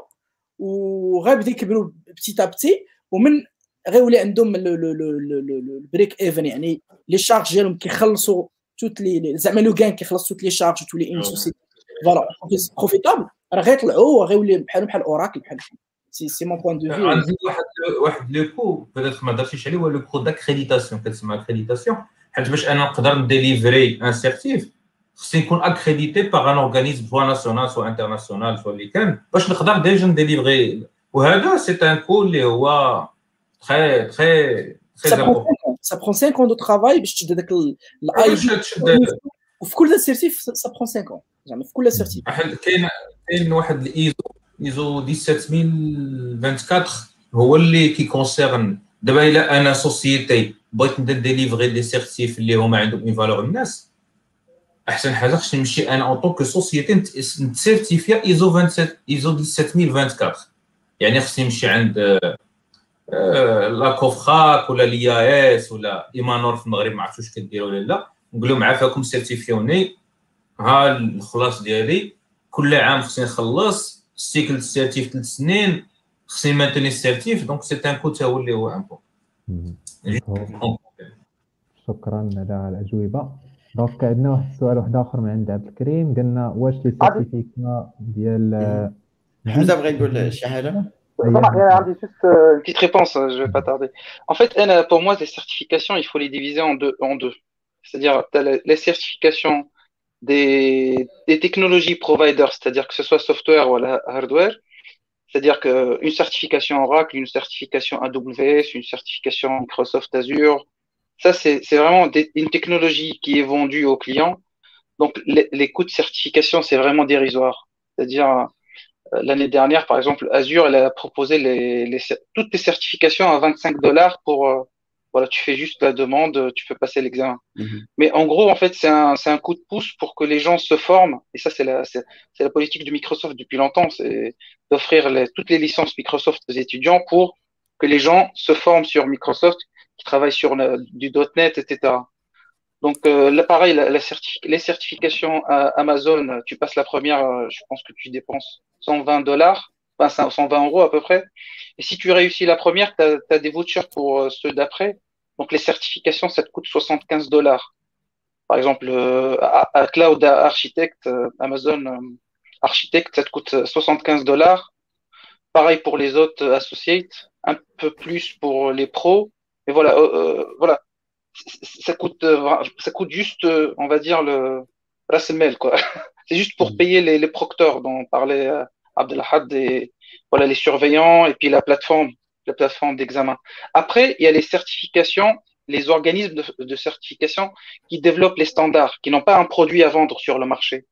وغيبدا يكبروا petit petit ومن غيولي عندهم ال break-even يعني les charges ديالهم كيخلصوا toutes les زعما لو كان كيخلص toutes les charges تولي une société voilà profitable راه غيطلعوا وغيولي بحال بحال Oracle بحال c'est c'est mon point de vue عندي واحد واحد le coût peut-être ما درتيش عليه هو le coût d'accréditation كتسمى accréditation حيت باش أنا نقدر ن délivrer un certif خصني نكون accrédité par un organisme soit national soit international soit اللي كان باش نقدر déjà ن délivrer. وهذا c'est un coût اللي هو très ça prend, ça prend 5 ans de travail باش تشد هذاك الاي وفي كل certif ça prend 5 ans. زعما في كل سيرتيف كاين كاين واحد ال ISO ISO 17024 هو اللي qui concerne دابا إلا أنا société بغيت ندير délivrer des certifs اللي هما عندهم une valeur الناس أحسن حاجة خصني نمشي أنا en tant que société نتسيرتيفيا إيزو 27 إيزو 17024 يعني خصني نمشي عند la COFRAC ولا لي إس ولا IMANOR في المغرب ما عرفتش واش كديروا ولا لا. نقول لهم عافاكم certifiez-moi ها الخلاص ديالي. كل عام خصني نخلص. ال cycle ال certif ثلاث سنين. خصني maintenir ال certif donc c'est un coût هو اللي هو important شكرا على الأجوبة. دونك عندنا واحد السؤال واحد آخر من عند عبد الكريم. قلنا واش لي سيرتيفيكا ديال حمزه بغى يقول شي حاجة؟ J'ai juste euh, une petite réponse, je ne vais pas tarder. En fait, pour moi, les certifications, il faut les diviser en deux. En deux. C'est-à-dire, les certifications des, des technologies providers, c'est-à-dire que ce soit software ou hardware, c'est-à-dire qu'une certification Oracle, une certification AWS, une certification Microsoft Azure, ça, c'est vraiment une technologie qui est vendue aux clients. Donc, les, les coûts de certification, c'est vraiment dérisoire. C'est-à-dire, euh, l'année dernière, par exemple, Azure, elle a proposé les, les, toutes les certifications à 25 dollars pour, euh, voilà, tu fais juste la demande, tu peux passer l'examen. Mhm. Mais en gros, en fait, c'est un, c'est un coup de pouce pour que les gens se forment. Et ça, c'est la, c'est, c'est la politique de Microsoft depuis longtemps, c'est d'offrir les, toutes les licences Microsoft aux étudiants pour que les gens se forment sur Microsoft, qui travaillent sur le, du .NET, etc. Donc euh, là, pareil, la, la certifi les certifications à Amazon, tu passes la première, euh, je pense que tu dépenses 120 dollars, enfin 120 euros à peu près. Et si tu réussis la première, tu as, des vouchers pour euh, ceux d'après. Donc les certifications, ça te coûte 75 dollars. Par exemple, euh, à, à, Cloud Architect, euh, Amazon euh, Architect, ça te coûte 75 dollars. Pareil pour les autres associates, un peu plus pour les pros. Mais voilà, voilà, ça coûte, ça coûte juste, on va dire le la quoi. [LAUGHS] C'est juste pour payer les, les procteurs dont parlait euh, Abdelhad et voilà les surveillants et puis la plateforme, la plateforme d'examen. Après, il y a les certifications, les organismes de, de certification qui développent les standards, qui n'ont pas un produit à vendre sur le marché,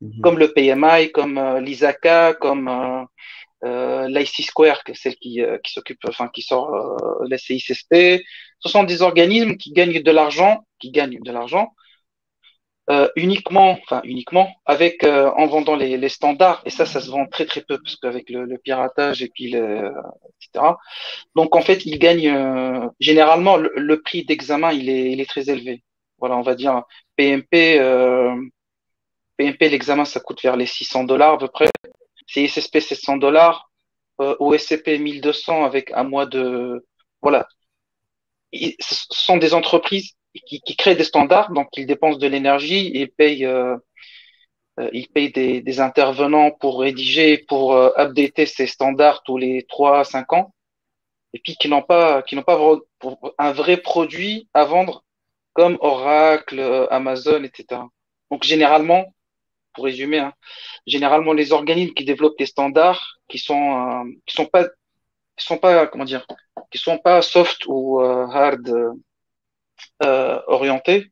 Mhm. comme le PMI, comme euh, l'ISACA, comme euh, euh, l'IC Square, que c'est celle qui, euh, qui s'occupe, enfin qui sort euh, la CICSP. Ce sont des organismes qui gagnent de l'argent, qui gagnent de l'argent euh, uniquement, enfin uniquement, avec euh, en vendant les, les, standards. Et ça, ça se vend très très peu parce qu'avec le, le, piratage et puis le, etc. Donc en fait, ils gagnent euh, généralement le, prix d'examen, il est, il est très élevé. Voilà, on va dire PMP, PMP l'examen ça coûte vers les 600 dollars à peu près. CISSP 700 dollars, OSCP 1200 avec un mois de voilà. Ce sont des entreprises qui, qui créent des standards, donc ils dépensent de l'énergie et payent, euh, euh, ils payent des, des, intervenants pour rédiger, pour euh, updater ces standards tous les 3 à 5 ans, et puis qui n'ont pas, qui n'ont pas un vrai produit à vendre comme Oracle, Amazon, etc. Donc généralement, pour résumer, hein, généralement les organismes qui développent des standards qui sont, qui sont pas, qui sont pas, comment dire, qui sont pas soft ou hard euh, orientés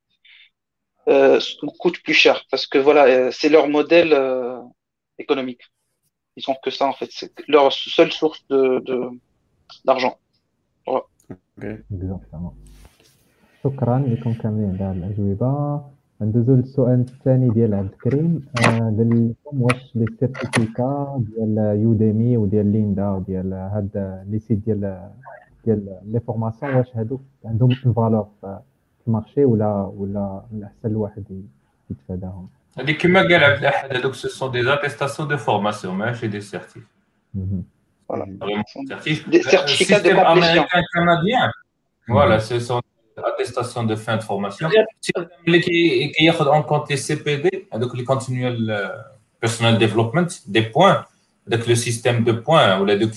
euh, coûtent plus cher parce que voilà, c'est leur modèle euh, économique. Ils ont que ça en fait, c'est leur seule source de d'argent. Voilà. Exactement. شكرا لكم كاملين على الأجوبة ندوزو للسؤال الثاني ديال عبد الكريم قال لكم واش لي سيرتيفيكا ديال يوديمي وديال ليندا وديال هاد لي سيت ديال ديال les formations واش هادوك عندهم valeur في ال marché ولا ولا من الاحسن الواحد يتفاداهم هذيك كما قال عبد الاحد هذوك ce sont des attestations de formation ماشي des certifs Des certificats de complétion. canadien. Voilà, ce sont des attestations de fin de formation. اللي كياخذ en compte les CPD هذوك les continual personal development des points هذاك le système de points ولا de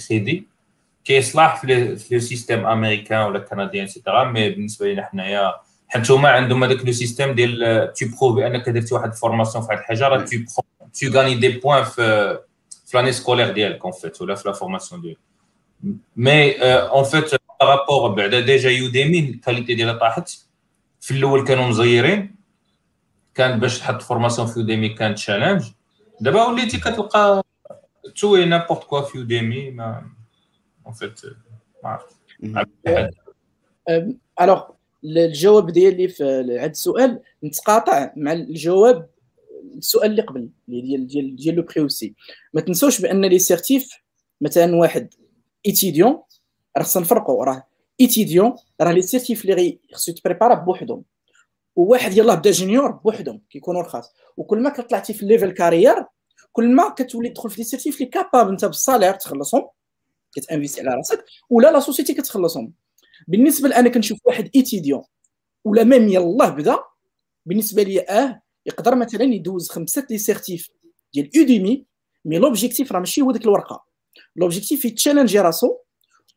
crédits كيصلح في le système américain ولا canadien et cetera mais بالنسبة لنا حنايا حيت هما عندهم هذاك le système ديال to prove أنك درتي واحد ال formation في واحد الحاجة راه tu tu gagnes des points في في l'année scolaire ديالك en fait ولا في la formation ديالك. mais en fait par rapport بعدا déjà Udemy ال qualité ديالها طاحت. في الأول كانوا مزيرين. كان باش تحط formation في Udemy كان challenge دابا وليتي كتلقى tout n'importe quoi في Udemy ما en fait ما عرفت alors الجواب ديالي في هذا السؤال نتقاطع مع الجواب السؤال اللي قبل ديال ديال ديال le prix aussi ما تنسوش بان les certifs مثلا واحد étudiant راه خصنا نفرقوا راه étudiant راه les certifs اللي خصو يتprépara بوحدهم وواحد يلاه بدا junior بوحدهم كيكونوا رخاص وكل ما كطلعتي في ال level carrière كل ما كتولي تدخل في les certifs اللي capable انت بال salaire تخلصهم كتانفيستي على راسك ولا la société كتخلصهم. بالنسبة لأنا كنشوف واحد étudiant ولا même يلاه بدا بالنسبة لي آه يقدر مثلا يدوز خمسة les certifs ديال Udemy mais l'objectif راه ماشي هو ديك الورقة. l'objectif يتشالنجي راسو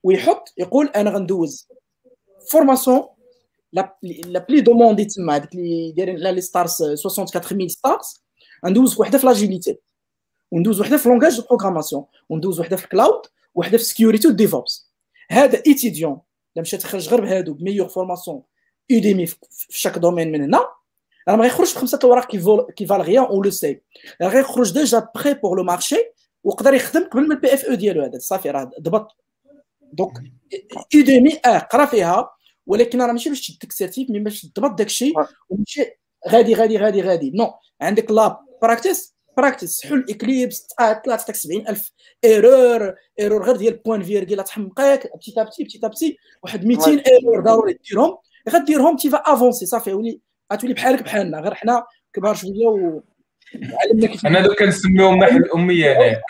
ويحط يقول أنا غندوز. formation la plus demandée تما هذيك اللي دايرين لا les stars 64000 stars غندوز وحده في l'agilité وندوز وحده في langage de programmation وندوز وحده في ال cloud وحده في security و DevOps هذا étudiant الا مشى تخرج غير بهادو ب meilleure formation Udemy في chaque domaine من هنا راه ما غيخرجش بخمسة الاوراق qui valent rien on le sait راه غيخرج déjà prêt pour le marché ويقدر يخدم قبل من ال PFE ديالو هذا. صافي راه ضبط. donc Udemy آه قرا فيها ولكن راه ماشي باش تديك certif mais باش تضبط داك الشيء وماشي غادي غادي غادي غادي. non عندك la practice practice حل Eclipse طلع تعطيك 70000 error error غير ديال point-virgule تحمقك petit à petit petit à petit. واحد 200 error ضروري ديرهم. غديرهم tu vas avancer. صافي ولي غتولي بحالك بحالنا. غير حنا كبار شوية و علمنا كيف أنا donc كنسميهم محو الأمية هنايا.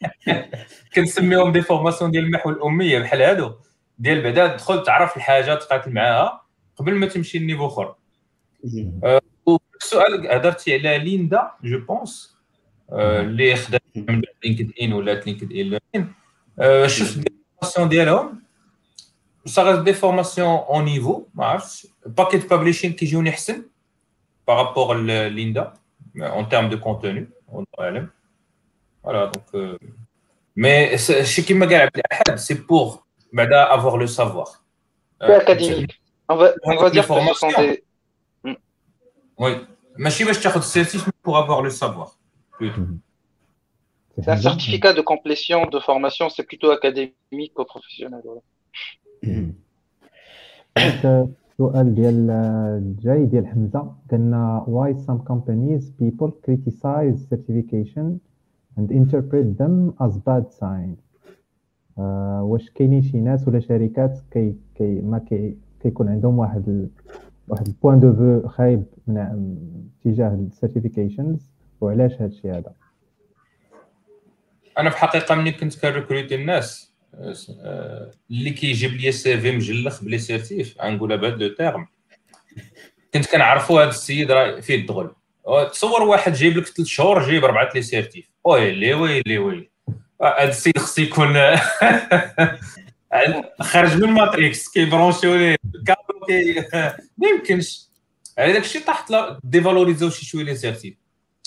[LAUGHS] كنسميهم des formations ديال المحو الأمية. بحال هادو. ديال بعدا تدخل تعرف الحاجة تقاتل معاها. قبل ما تمشي لنيفو أخر. السؤال هضرتي على ليندا جو بونس. اللي خدام من لينكد ان ولا لينكد ان شفت دي فورماسيون ديالهم صارت دي فورماسيون اون نيفو ما عرفتش باكيت بابليشين كيجيوني احسن بارابور ليندا en termes de contenu on اعلم voilà donc euh, mais شي كيما قال عبد الاحد سي بور بعدا avoir le savoir. C'est académique. On va on va dire que ce sont des oui. ماشي باش تاخذ السيرتيف pour avoir le savoir. c'est un certificat de complétion de formation c'est plutôt académique que professionnel voilà. السؤال ديال الجاي ديال حمزه قالنا why some companies people criticize certification and interpret them as bad sign uh, واش كاينين شي ناس ولا شركات كي كي ما كي كيكون عندهم واحد ال... واحد البوان دو فو خايب من اتجاه السيرتيفيكيشنز وعلاش هذا الشيء هذا؟ أنا في الحقيقة ملي كنت كن recruter الناس. اللي كيجيب les CV مجلخ ب les certifs غنقولها بهذا le terme كنت كنعرفوا هذا السيد راه فيه الدغل تصور واحد جايب لك ثلاث شهور جايب أربعة les certifs ويلي ويلي ويلي هذا السيد خص يكون [LAUGHS] خارج من Matrix كيبرونشيو ليه كي ما يمكنش. على داك الشيء طاحت dévaloriser او شي شوية les certifs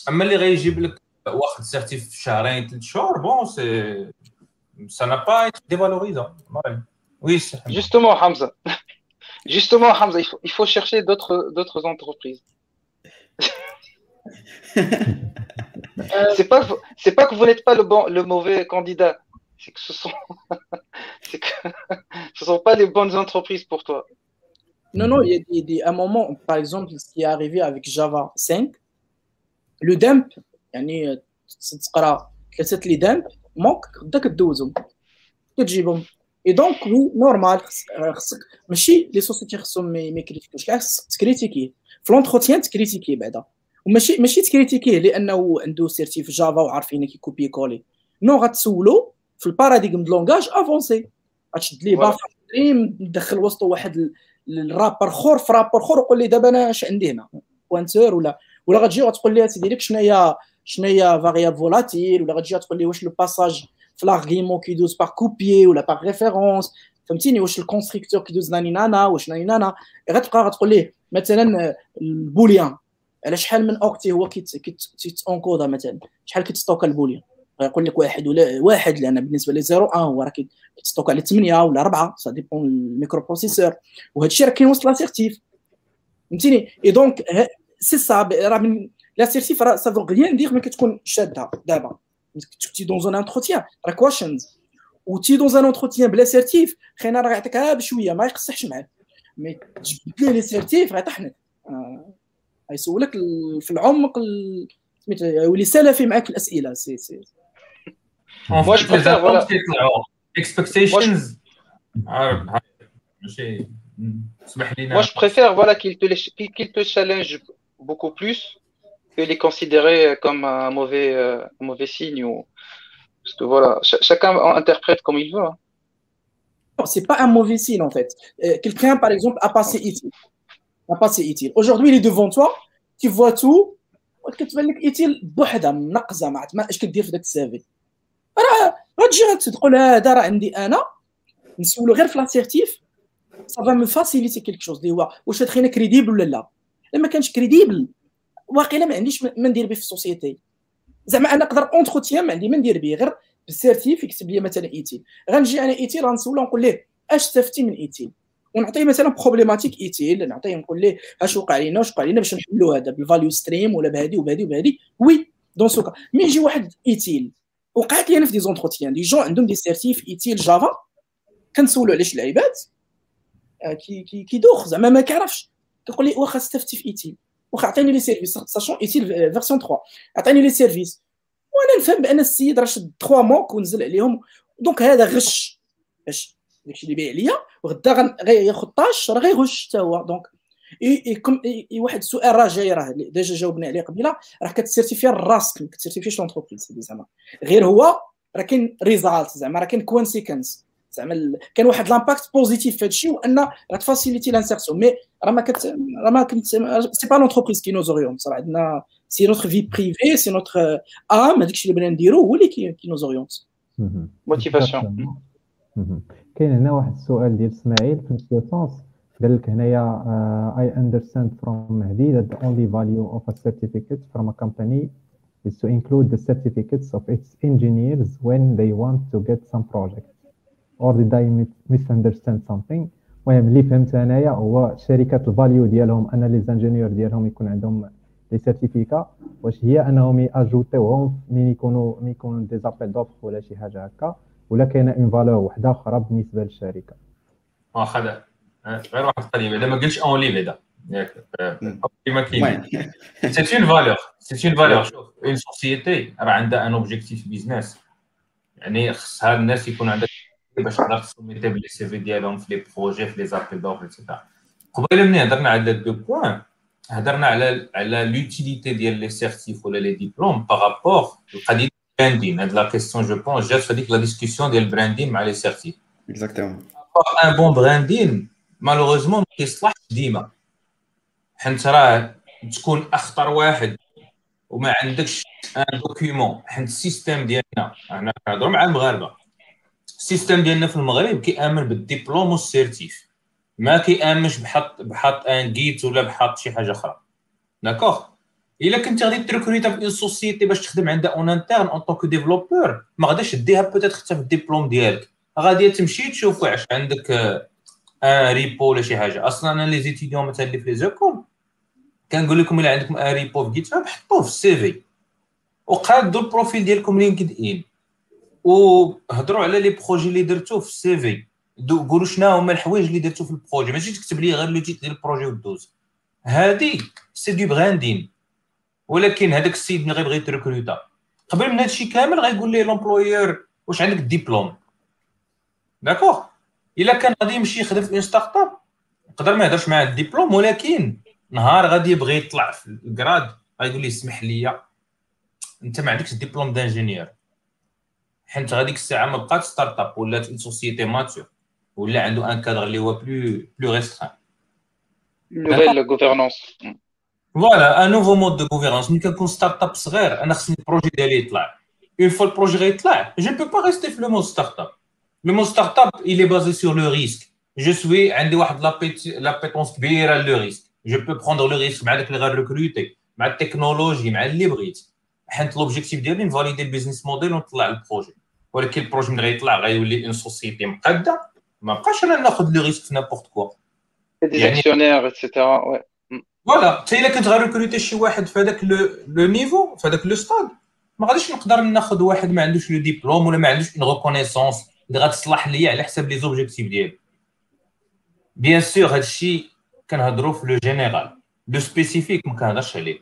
اما اللي غيجيب لك واحد سيرتيف في شهرين ثلاث شهور بون سي ça n'a pas été dévalorisant. Ouais. Oui, Justement, Hamza. Justement, Hamza, il faut, il faut chercher d'autres entreprises. [LAUGHS] c'est pas c'est pas que vous n'êtes pas le bon le mauvais candidat c'est que ce sont [LAUGHS] que [LAUGHS] ce sont pas les bonnes entreprises pour toi non non il y a des, des, un moment par exemple ce qui est arrivé avec Java 5 le dump يعني تقرا ثلاثة لي دامب مونك غدا كدوزهم كتجيبهم اي دونك وي نورمال خصك ماشي لي سوسيتي خصهم ما يكريتيكوش كاع خصك تكريتيكيه في لونتروتيان تكريتيكيه بعدا. وماشي ماشي تكريتيكيه لأنه عنده سيرتي في جافا وعارفين كيكوبي كولي نو غتسولو في الباراديغم د لونغاج افونسي غتشد ليه باف ندخل وسطو واحد الرابر اخر في رابر اخر وقول لي دابا أنا اش عندي هنا؟ بوانتور ولا؟ ولا غتجي وتقول لي سيدي لك شنو هي شنو هي variable volatile ولا غتجي تقول لي واش le passage في l'argument كيدوز par copie ولا par référence فهمتيني؟ واش ال constructeur كيدوز ناني نانا واش ناني نانا غتبقى غتقول ليه مثلا ال booléen. على شحال من octet هو كيت encoder مثلا؟ شحال كيتستوكا ال booléen؟ غيقول لك واحد ولا واحد لأن بالنسبة لي 0 1 هو راه كيتستوكا على 8 ولا 4 ça dépend ال microprocesseur وهذا الشيء راه كيوصل la certif فهمتيني؟ et donc c'est ça راه من la certif, ça veut rien dire, mais que tu connais d'abord. Tu es dans un entretien, questions. Ou tu es dans un entretien la certif, خلينا راه يعطيك غير بشويه ما يقصحش معاك mais تجبد ليه la certif غيطحنك غيسولك في العمق سميتو يولي سلفي معاك في الاسئله سي سي Moi, je préfère, voilà. Expectations, عارف هاي ماشي اسمح لينا Moi, je préfère voilà, qu'il te, les- qu'il qu'il te challenge beaucoup plus que les considérer comme un mauvais, euh, un mauvais signe. Ou... Parce que voilà, cha- chacun interprète comme il veut. hein. Non, c'est pas un mauvais signe en fait. Euh, Quelqu'un, par exemple, a passé utile. A passé utile. Aujourd'hui, il est devant toi, tu vois tout. كتبان لك ايتيل بوحدها منقزه ما عرفت ما اش كدير في ذاك السيفي راه غتجي تقول هذا راه عندي انا نسولو غير في لاسيرتيف سافا مو فاسيليتي كيلك شوز اللي هو واش هاد خينا كريديبل ولا لا الا ما كانش crédible واقيلا ما عنديش ما ندير به في ال société زعما أنا نقدر entretien ما عندي ما ندير به. غير بال certif يكتب لي مثلا ITIL غنجي أنا ITIL غنسولو نقول ليه أش استفدتي من ITIL ونعطيه مثلا problématique ITIL نعطيه نقول ليه اش وقع لينا واش وقع لينا باش نحلوا هذا بال value stream ولا بهذه وبهذه وبهذه. oui dans ce cas mais يجي واحد ITIL وقعت لي أنا في des entretiens des gens عندهم des certifs ITIL Java كنسولو علاش العباد؟ آه، كي كي كيدوخ زعما ما كيعرفش. كيقول لي واخا استفتي في ITIL. واخا عطيني les services sachant ITIL version 3 عطيني les services. وأنا نفهم بأن السيد راه شد 3 mock ونزل عليهم. donc هذا غش. باش داكشي اللي بايع ليا وغدا غياخذ tâche راه غيغش حتى هو. donc واحد السؤال راه جاي راه déjà جاوبنا عليه قبيلة. راه كتسيرتيفي راسك ما كتسيرتيفيش l'entreprise زعما. غير هو راه كاين result زعما راه كاين conséquence. زعما ال- كان واحد l'impact positif في هذا الشيء وأن راه تفاسيليتي l'insertion mais راه ما كت راه ما كنت c'est pas l'entreprise qui nous oriente راه عندنا c'est notre vie privée c'est notre âme هذاك الشيء اللي بغينا نديرو هو اللي qui qui nous oriente مهم. Motivation. مهم. كاين هنا واحد السؤال ديال إسماعيل في نفس le sens قال لك هنايا uh, I understand from Mahdi that the only value of a certificate from a company is to include the certificates of its engineers when they want to get some project or did I mis- misunderstand something? المهم اللي فهمت انايا هو الشركات ال value ديالهم ان les ingénieurs ديالهم يكون عندهم les certificats واش هي؟ أنهم ياجوتيوهم من يكونوا من يكونوا des appels d'offres ولا شي حاجة هكا ولا كاينة une valeur وحدة أخرى بالنسبة للشركة. واخا غير واحد القضية بعدا ما قلتش only بعدا. ياك آه، مم. كيما كاين. المهم c'est une valeur c'est une valeur شوف une société راه عندها un objectif business يعني خصها الناس يكون عندها باش تقدر تسوميتي ب les CV ديالهم في les projets في les appels d'offres et cetera قبيلة ملي هضرنا على deux points. هضرنا على على l'utilité ديال les certifs ولا les diplômes par rapport القضية ال branding هاد la question je pense جات في هذيك la discussion ديال ال branding مع les certifs exactement un bon branding malheureusement ما كيصلحش ديما. حيت راه تكون أخطر واحد وما عندكش un document حيت ال système ديالنا. أحنا كنهضروا مع المغاربة. ال système ديالنا في المغرب كيأمن بالدبلوم وال certif. ما كيأمنش بحط بحط un Git ولا بحط شي حاجة أخرى. d'accord إلا كنت غادي تريكرويتا في une société باش تخدم عندها en interne en tant que développeur ما غاديش ديها peut-être حتى في الدبلوم ديالك. غادي تمشي تشوف واش عندك un repo ولا شي حاجة. أصلا أنا les étudiants مثلا اللي في les écoles كنقول لكم إلا عندكم un repo في Git حطوه في ال CV. وقادوا ال profil ديالكم LinkedIn وهضروا على les projets اللي درتو في ال CV. قولوا شنو هما الحوايج اللي درتو في ال projet. ماشي تكتب لي غير le titre ديال ال projet ودوز هادي c'est du branding ولكن هذاك السيد اللي غيبغي يتركروتا قبل من هادشي كامل غيقول ليه l'employeur واش عندك diplôme d'accord إلا كان غادي يمشي يخدم في une startup يقدر ما يهضرش معاه الدبلوم ولكن نهار غادي يبغي يطلع في ال grade غيقول لي اسمح لي أنت ما عندكش diplôme d'ingénieur حيت غاديك الساعة ما بقاتش startup ولات une société mature ولا عنده un cadre اللي هو plus plus restreint Nouvelle gouvernance. voilà un nouveau mode de gouvernance ملي كنكون startup صغير أنا خصني ال projet ديالي يطلع une fois ال projet غيطلع je peux pas rester في le mode startup le mode startup il est basé sur le risque. je suis عندي واحد l'appétence كبيره le risque je peux prendre le risque مع داك اللي غيركروتي مع التكنولوجي مع اللي بغيت حيت l'objectif ديالي نفاليدي ال business model ونطلع ال projet ولكن ال projet ملي غيطلع غيولي une société مقاده. ما بقاش أنا ناخذ le risque في n'importe quoi. يعني- actionnaires, etc. Ouais. voilà حتى الا كنت غنريكروتي شي واحد في هذاك le le niveau في هذاك le stade ما غاديش نقدر ناخذ واحد ما عندوش le diplôme ولا ما عندوش une reconnaissance اللي غتصلح ليا على حساب les objectifs ديالي. bien sûr هذا الشيء كنهضروا في le général. le spécifique ما كنهضرش عليه.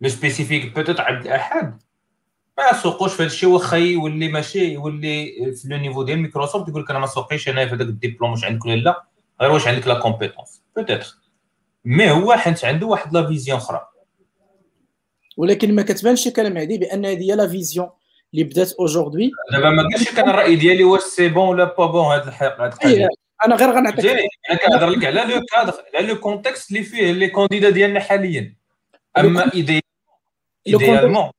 le spécifique peut-être عبد الأحد ما سوقوش في هذا الشيء واخا يولي ماشي يولي في le niveau ديال مايكروسوفت يقول لك أنا ما سوقيش أنا في هذاك الدبلوم واش عندك ولا لا؟ غير واش عندك la compétence peut-être mais هو حيت عنده واحد la vision أخرى. ولكن ما كتبانش كلام هذه بأن هذه هي la vision اللي بدات aujourd'hui دابا ما قلتش كان الراي ديالي واش c'est bon ولا pas bon هذا الحقيقة أنا غير غنعطيك. أنا كنهضر لك على le cadre على le contexte اللي فيه les candidats ديالنا حاليا. أما idéalement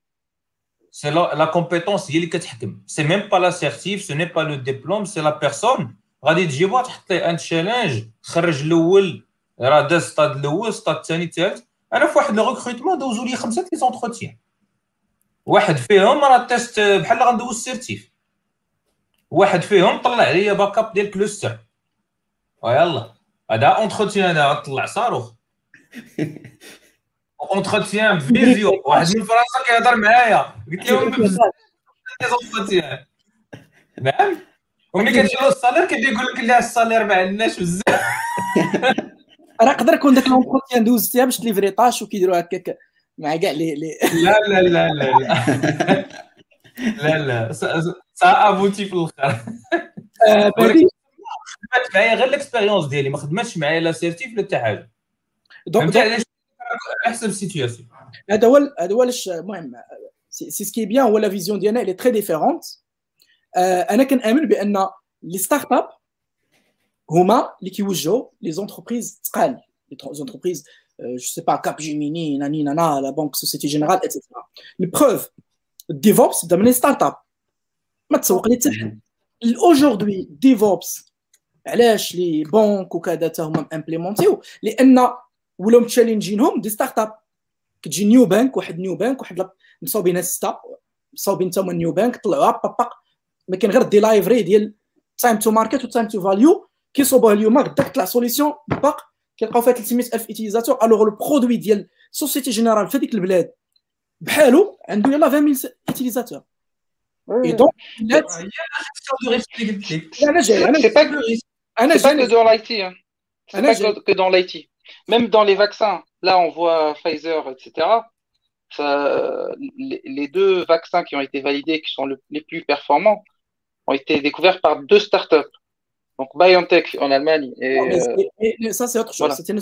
c'est la compétence هي اللي كتحكم c'est même pas la certif ce n'est pas le diplôme c'est la personne غادي تجيبها تحط ليه un challenge خرج الأول راه داز ستاد الأول ستاد الثاني الثالث أنا في واحد le recrutement دوزو لي خمسه les entretiens واحد فيهم راه test بحال غندوز certif واحد فيهم طلع عليا backup ديال cluster ويلا هذا entretien هذا طلع صاروخ entretien vidéo واحد من فرنسا كيهضر معايا. قلت لهم [LAUGHS] entretien نعم. وملي كتجي له ال salaire كيبدا يقول لك لا ال salaire ما عندناش بزاف. [LAUGHS] راه يقدر يكون داك l'entretien دوزتيها باش ت livrer tâche وكيديروا هكاك مع كاع لي لا لا لا لا لا. لا لا. ça aboutit في الأخر. خدمت معايا غير ال expérience ديالي. ما خدمتش معايا la certif لا حتى حاجة. donc علاش احسن ال situation هذا هو هذا هو علاش المهم c'est ce qui est bien هو la vision ديالنا اللي très différente أنا كنامن بأن les startups هما اللي كيوجهوا les entreprises ثقال les entreprises je sais pas Capgemini ناني نانا la banque Société Générale et cetera ال preuve DevOps بدا من les startups ما تسوق لي حتى حد aujourd'hui DevOps علاش les banques وكذا حتى هما implémenté و لأن ولاو متشالنجينهم des startups كتجي neo bank واحد neo bank واحد مصاوبين ستة مصاوبين حتى هما neo bank طلعوها بابا ما كاين غير دي لايفري ديال time to market و time to value كيصوبوها اليوم غدا كطلع solution باق. كيلقاو فيها 300000 utilisateurs alors le produit ديال Société Générale في هذيك البلاد بحالو عنده يلاه 20000 ايتيزاتور اي دونك أنا جاي أنا أنا جاي pas que dans l'IT hein. c'est pas que dans l'IT même dans les vaccins là on voit Pfizer etc ça, les, deux vaccins qui ont été validés qui sont le, les plus performants ont été découverts par deux startups donc BioNTech en Allemagne et, non, mais, euh, mais, ça c'est autre chose voilà. une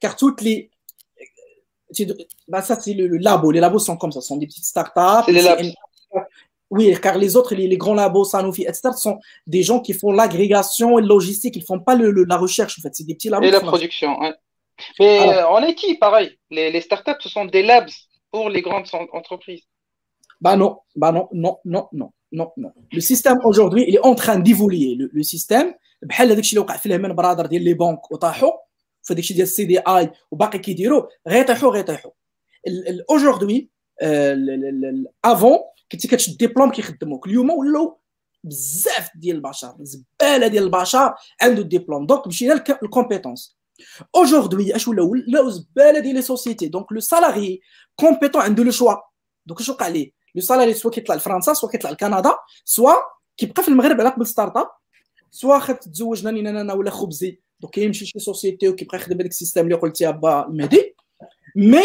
car toutes les bah, ça, c'est le, le, labo. Les labos sont comme ça, ce sont des petites startups. C'est. Oui, car les autres, les, les, grands labos, Sanofi, etc., sont des gens qui font l'agrégation et le logistique, ils ne font pas le, la recherche, en fait. C'est des petits labos. Et la production, ouais. Mais Alors, en IT, pareil. Les, les, startups, ce sont des labs pour les grandes entreprises. Bah non, bah non, non, non, non, non, non. Le système aujourd'hui, il est en train d'évoluer. Le, le, système, بحال هذاك الشيء اللي وقع في Lehman Brothers ديال les banques وطاحوا فداك الشيء ديال ال CDI وباقي كيديروا غيطيحوا غيطيحوا aujourd'hui avant كنتي كتشد ديبلوم كيخدموك اليوم ولاو بزاف ديال البشر زباله ديال البشر عنده الدبلوم donc مشينا لل compétence aujourd'hui اش ولاو ولاو زباله ديال les sociétés donc le salarié compétent عنده le choix donc اش وقع ليه le salarié soit كيطلع لفرنسا soit كيطلع لكندا soit كيبقى في المغرب على قبل startup soit خد تزوج ناني أنا ولا خبزي donc كيمشي شي société وكيبقى يخدم هذاك ال système اللي قلتي با المهدي mais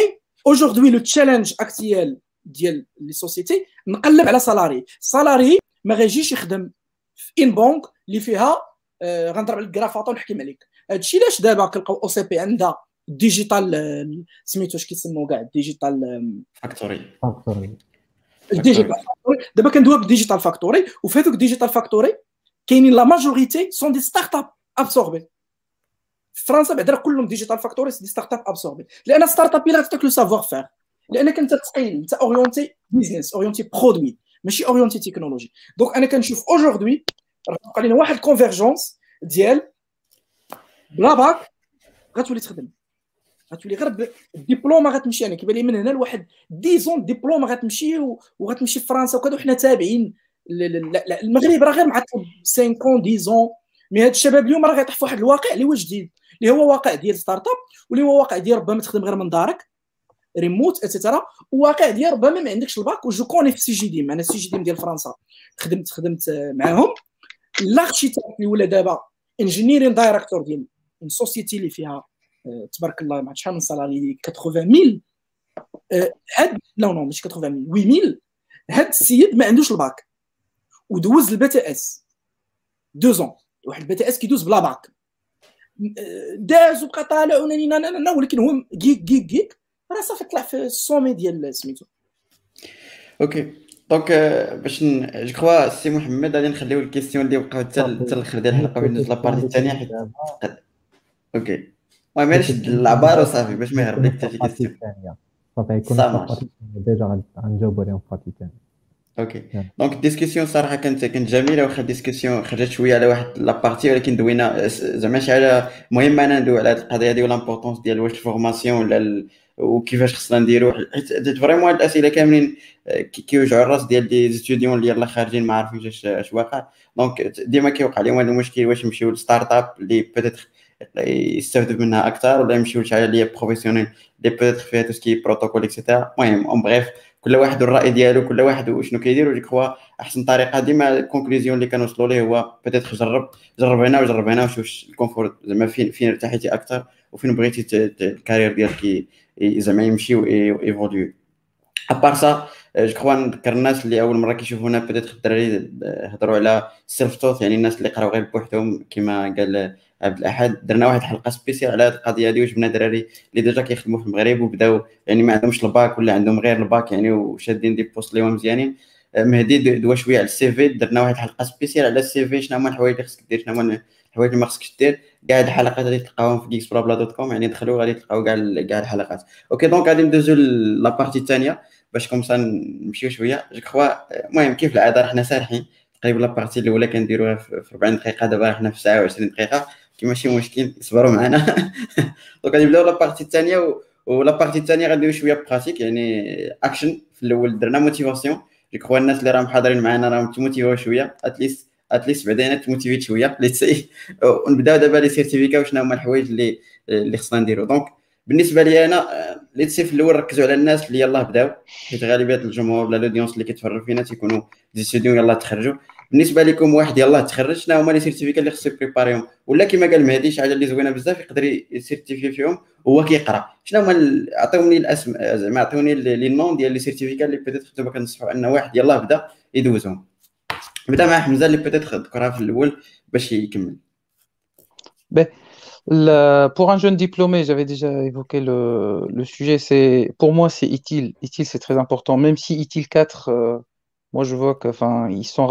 aujourd'hui le challenge actuel ديال les sociétés نقلب على salarié salarié ما غيجيش يخدم في une banque اللي فيها غنضرب عليك كرافاطه ونحكم عليك هادشي علاش دابا كنلقاو OCP عندها digital سميتو اش كيسموا كاع digital factory factory ال digital factory دابا كندويو بال digital factory وفي هذوك ال digital factory كاينين la majorité sont des startups absorbées في فرنسا بعدا كلهم digital factory des startups absorbées لأن startup إلا تعطيك le savoir-faire لانك انت تقيل أنت orienté business orienté produit ماشي orienté technologie donc أنا كنشوف aujourd'hui غتبقى لنا واحد ال convergence ديال بلا باك غتولي تخدم. غتولي غير الدبلومة غتمشي أنا كيبان لي من هنا لواحد ديزون ديبلومه غتمشي وغتمشي فرنسا وكذا وحنا تابعين المغرب راه غير معطل 5 10 10 مي هاد الشباب اليوم راه غيطيح في واحد الواقع اللي هو جديد اللي هو واقع ديال ستارت اب واللي هو واقع ديال ربما تخدم غير من دارك ريموت اتسيتيرا وواقع ديال ربما ما عندكش الباك وجو كوني في سي جي ديم أنا سي جي ديم ديال فرنسا. خدمت خدمت معاهم. l'architecte اللي ولا دابا engineering director ديال une société اللي فيها تبارك الله ما شحال من salarié 80000 هاد لا non ماشي 80000 8000 هاد السيد ما عندوش الباك ودوز ال BTS deux ans واحد ال BTS كيدوز بلا باك داز وبقى طالع ولكن هو كيك كيك كيك راه صافي طلع في ال sommet ديال سميتو. OK donc باش je crois سي محمد غادي نخليو ال questions اللي بقاو حتى الآخر ديال الحلقة باش ندوز la partie الثانية حيت OK المهم غير شد العبار وصافي باش ما يهرب لك حتى شي question صافي يكون déjà غنجاوبو عليهم في الثانية OK donc ال discussion صراحة كانت كانت جميله واخا ال discussion خرجت شوية على واحد la partie ولكن دوينا زعما شي حاجة مهمه أنا ندوي على هذه القضية هذه وال importance ديال واش ال formation ولا وكيفاش خصنا نديرو حيت vraiment هاد الاسئله كاملين كيوجعوا الراس ديال des étudiants اللي يلاه خارجين ما عارفينش اش اش واقع donc ديما كيوقع لهم هذا المشكل واش نمشيو ل startup اللي peut-être يستافدوا منها أكثر ولا يمشيو لشي حاجة اللي professionnelle اللي peut-être فيها tout ce qui est protocole et cetera المهم en bref كل واحد والراي ديالو كل واحد وشنو كيدير و je crois احسن طريقه ديما ال conclusion اللي كنوصلوا ليه هو peut-être جرب جرب هنا وجرب هنا وشوف ال confort زعما فين فين ارتحيتي أكثر وفين بغيتي ال carrière ديالك زعما يمشي و évoluer après ça je crois نذكر الناس اللي اول مره كيشوفونا peut-être الدراري هضروا على self taught يعني الناس اللي قراو غير بوحدهم كما قال عبد الأحد. درنا واحد الحلقة spéciale على هذه القضية هذه وجبنا دراري اللي déjà كيخدموا في المغرب وبداو يعني ما عندهمش الباك ولا عندهم غير الباك يعني وشادين des postes اللي هما مزيانين مهدي دوا شوية على ال CV درنا واحد الحلقة سبيسيال على ال CV شنو هما الحوايج اللي خصك دير شنو هما الحوايج اللي ما خصكش دير. كاع الحلقات غادي تلقاوهم في Geeksblabla dot com يعني دخلوا غادي تلقاو كاع كاع الحلقات. OK donc غادي ندوزو la partie الثانية باش comme ça نمشيو شوية. je crois المهم كيف العادة؟ حنا سارحين تقريبا la partie الأولى كنديروها في 40 دقيقة دابا حنا في ساعة و20 دقيقة. ماشي مشكل صبروا معنا. [LAUGHS] donc غادي نبداو la partie الثانية و la partie الثانية غنديرو شوية pratique يعني اكشن في الأول درنا motivation je crois الناس اللي راهم حاضرين معنا راهم تموتيفاو شوية at least at least بعدا تموتيفيت شوية let's say [LAUGHS] ونبداو دابا les certificats وشنو هما الحوايج اللي اللي خصنا نديرو. donc بالنسبة لي أنا let's say في الأول ركزوا على الناس اللي يلاه بداو حيت غالبية الجمهور ولا l'audience اللي كيتفرج فينا تيكونوا des étudiants يلاه تخرجوا. بالنسبة لكم واحد يلاه تخرج شنو هما les certificats اللي خصو يبريباريهم ولا كما قال مهدي شي حاجة اللي زوينة بزاف يقدر يسيرتيفي فيهم وهو كيقرأ. شنو هما عطيوني الاسم زعما عطيوني les noms ديال les certificats اللي peut-être انتما كنصحوا أن واحد يلاه بدا يدوزهم. نبدا مع حمزة اللي peut-être ذكرها في الأول باش يكمل. pour un jeune diplômé, j'avais déjà évoqué le, le sujet, c'est pour moi c'est ITIL. ITIL c'est très important, même si ITIL 4, euh, moi je vois que enfin ils sont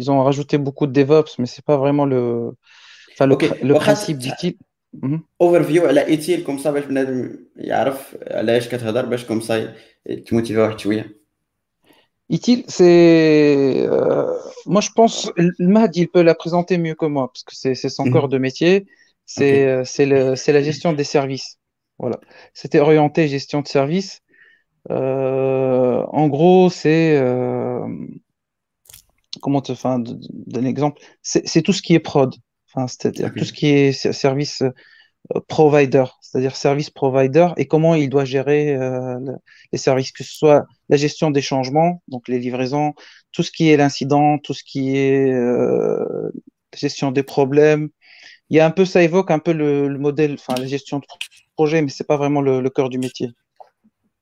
ils ont rajouté beaucoup de DevOps, mais c'est pas vraiment le enfin le, okay. le principe d'ITIL. اوفر على ايتيل كوم سا باش بنادم يعرف على اش كتهضر باش كوم سا تموتيفي واحد شويه ITIL, c'est. Euh, moi, je pense. Le Mahdi, il peut la présenter mieux que moi, parce que c'est son mm -hmm. corps de métier. C'est okay. le, la gestion des services. Voilà. C'était orienté gestion de services. Euh, en gros, c'est. Euh, comment te. Enfin, d'un exemple. C'est tout ce qui est prod. Enfin, c'est-à-dire okay. tout ce qui est service provider, c'est-à-dire service provider, et comment il doit gérer euh, les services, que ce soit la gestion des changements, donc les livraisons, tout ce qui est l'incident, tout ce qui est euh, gestion des problèmes. Il y a un peu, ça évoque un peu le, le modèle, enfin la gestion de projet, mais c'est pas vraiment le, le, cœur du métier.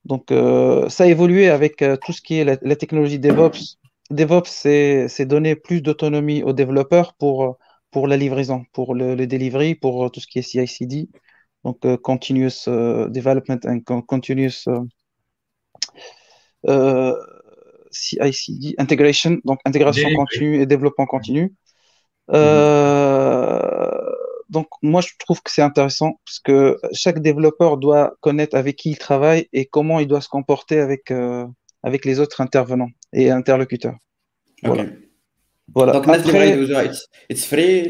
Donc euh, ça a évolué avec tout ce qui est la, la technologie DevOps. DevOps, c'est donner plus d'autonomie aux développeurs pour pour la livraison, pour le, le, delivery, pour tout ce qui est CI/CD, donc continuous development and continuous CI/CD integration, donc intégration continue et développement continu. Mm -hmm. Donc moi je trouve que c'est intéressant parce que chaque développeur doit connaître avec qui il travaille et comment il doit se comporter avec avec les autres intervenants et interlocuteurs. Okay. Voilà. Voilà. Donc, Après, it's free,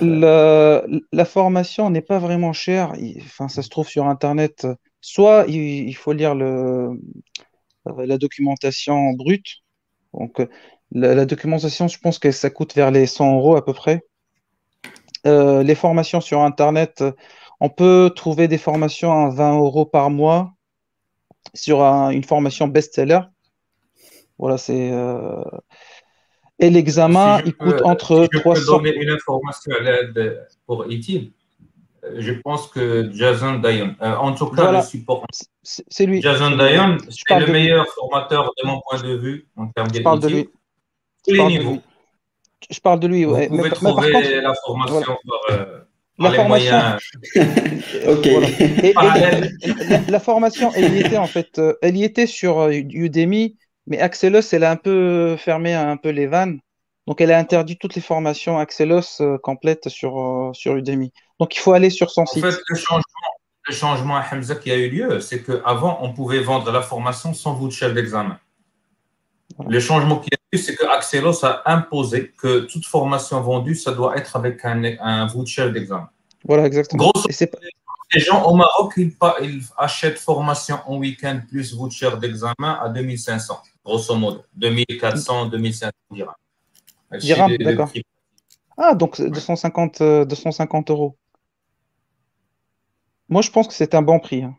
la, la formation n'est pas vraiment chère. Enfin, ça se trouve sur Internet. Soit il, il faut lire le, la documentation brute. Donc, la, la documentation, je pense que ça coûte vers les 100 euros à peu près. Euh, les formations sur Internet, on peut trouver des formations à 20 euros par mois sur un, une formation best-seller. Voilà, c'est. Euh... Et l'examen, si il coûte peux, entre si je 300. peux donner une information à l'aide pour ITIL. je pense que Jason Dayon, euh, en tout cas, le support. C'est lui. Jason Dayon, c'est le meilleur formateur de mon point de vue en termes de parle de lui. Tous les niveaux. Je parle de lui, Vous ouais. pouvez mais, trouver mais par contre, la formation par, euh, la par les formation. moyens. [LAUGHS] ok. Voilà. Et- la, la formation, elle y était en fait, euh, elle y était sur euh, Udemy, mais Axelos, elle a un peu fermé un peu les vannes. Donc, elle a interdit toutes les formations Axelos euh, complètes sur, euh, sur Udemy. Donc, il faut aller sur son En site. fait, le changement, le changement à Hamza qui a eu lieu, c'est qu'avant, on pouvait vendre la formation sans voucher d'examen. Voilà. Le changement eu, c'est que Axelos a imposé que toute formation vendue, ça doit être avec un, un voucher d'examen. Voilà, exactement. Grosso pas- Les gens au Maroc, ils, ils achètent formation en week-end plus voucher d'examen à 2500, grosso modo. 2400, 2500 dirhams. Dirhams, d'accord. Ah, donc 250, euh, 250 euros. Moi, je pense que c'est un bon prix. hein.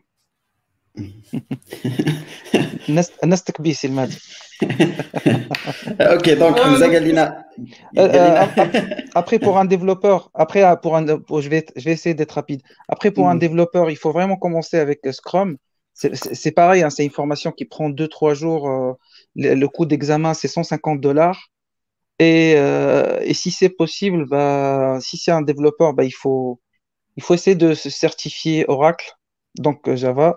[LAUGHS] Nest- نستكبيس المادي. [LAUGHS] Ok, donc, Euh, Hamza قال لنا- [LAUGHS] Euh, قال euh, لنا- ap- après, pour un développeur, après, euh, pour un, pour- je vais, je vais essayer d'être rapide. Après, pour un Mhm. développeur, il faut vraiment commencer avec euh, Scrum. C'est c'est- c'est pareil, hein, c'est une formation qui prend 2-3 jours. euh, le, le coût d'examen, c'est 150 dollars. Et, euh, et si c'est possible, bah, si c'est un développeur, bah, il faut, il faut essayer de se certifier Oracle, donc euh, Java.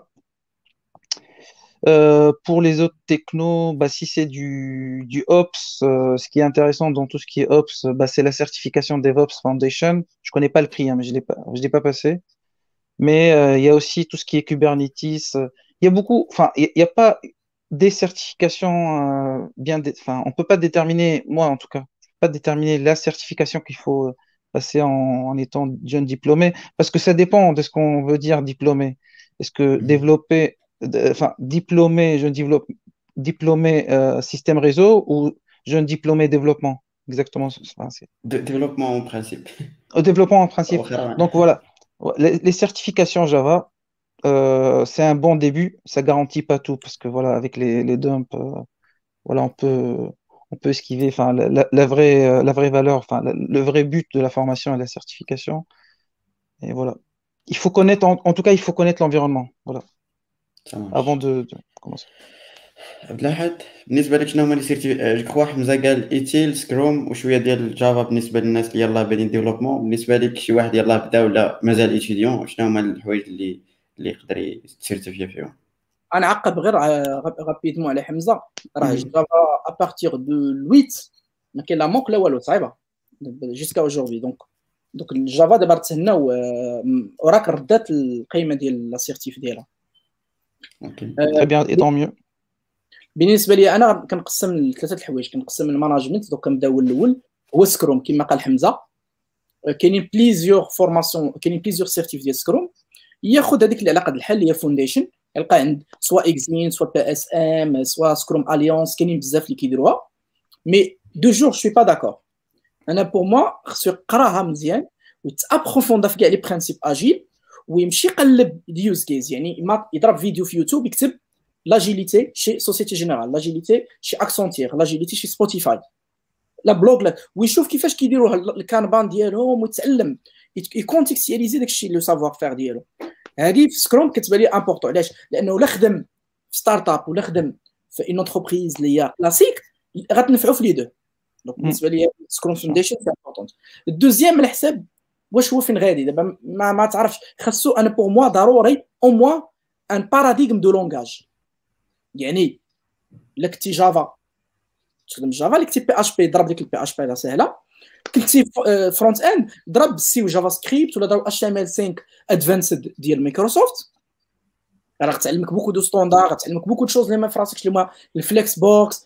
euh, pour les autres technos, bah, si c'est du, du Ops, euh, ce qui est intéressant dans tout ce qui est Ops, bah, c'est la certification DevOps Foundation. Je connais pas le prix, hein, mais je l'ai pas, je l'ai pas passé. Mais euh, il y a aussi tout ce qui est Kubernetes. Il y a beaucoup, enfin, il n'y a pas des certifications bien, dé- enfin, on peut pas déterminer, moi en tout cas, pas déterminer la certification qu'il faut passer en, en étant jeune diplômé, parce que ça dépend de ce qu'on veut dire diplômé. Est-ce que Mhm. développer, enfin, diplômé, jeune développe, diplômé euh, système réseau ou jeune diplômé développement? Exactement. Développement en principe. Au développement en principe. Donc voilà, les, certifications Java, euh, c'est un bon début. Ça garantit pas tout parce que voilà, avec les, les dumps, euh, voilà, on peut on peut esquiver. Enfin, la, la, vraie la vraie valeur, enfin, le vrai but de la formation et la certification. Et voilà. Il faut connaître, en, en tout cas, il faut connaître l'environnement. Voilà. Avant de, de commencer. عبد الأحد بالنسبة لك شنو هما les certifs je crois حمزة قال ITIL Scrum وشوية ديال ال Java بالنسبة للناس اللي يلاه بادين développement بالنسبة لك شي واحد يلاه بدأ ولا مازال étudiant شنو هما الحوايج اللي اللي يقدر يسيرتيفيا فيهم؟ أنا عقب غير rapidement على حمزة. راه. Java à partir de 8 ما كاين لا مونك لا والو صعيبة. jusqu'à aujourd'hui donc donc ال Java دابا تسناو وراك ردات القيمة ديال la certif ديالها. OK Très bien, et tant mieux. بالنسبة لي أنا كنقسم لثلاثة الحوايج. كنقسم ال management donc كنبداو الأول. هو Scrum كما قال حمزة. كاينين plusieurs formations كاينين plusieurs certifs ديال Scrum ياخذ هذيك اللي على قد الحال اللي هي foundation يلقى عند soit EXIN soit PSM soit Scrum Alliance كاينين بزاف اللي كيديروها. mais deux jours je suis pas d'accord أنا pour moi خصو يقراها مزيان ويتابروفوندا في كاع les principes agiles ويمشي يقلب ال use case يعني ما يضرب فيديو في يوتيوب يكتب l'agilité chez Société Générale l'agilité chez Accenture l'agilité chez Spotify لا blog لا. ويشوف كيفاش كيديروها ال Kanban ديالهم ويتعلم. يكونتكستياليزي داكشي le savoir-faire ديالو. هذه في Scrum كتبان les importants علاش؟ لأنه لا خدم في startup ولا خدم في une entreprise اللي هي كلاسيك غتنفعوا في les deux. donc بالنسبة لي Scrum foundation c'est important ال deuxième على حساب واش هو فين غادي؟ دابا ما, ما تعرفش. خاصو أنا pour moi ضروري au moins un paradigme de langage يعني الا كنتي Java تخدم Java اللي كنتي PHP ضرب ديك ال PHP سهلة. كنتي front-end ضرب C و JavaScript ولا ضرب HTML 5 advanced ديال مايكروسوفت راه غتعلمك beaucoup de standards غتعلمك beaucoup de choses اللي ما في راسكش اللي هما ال flexbox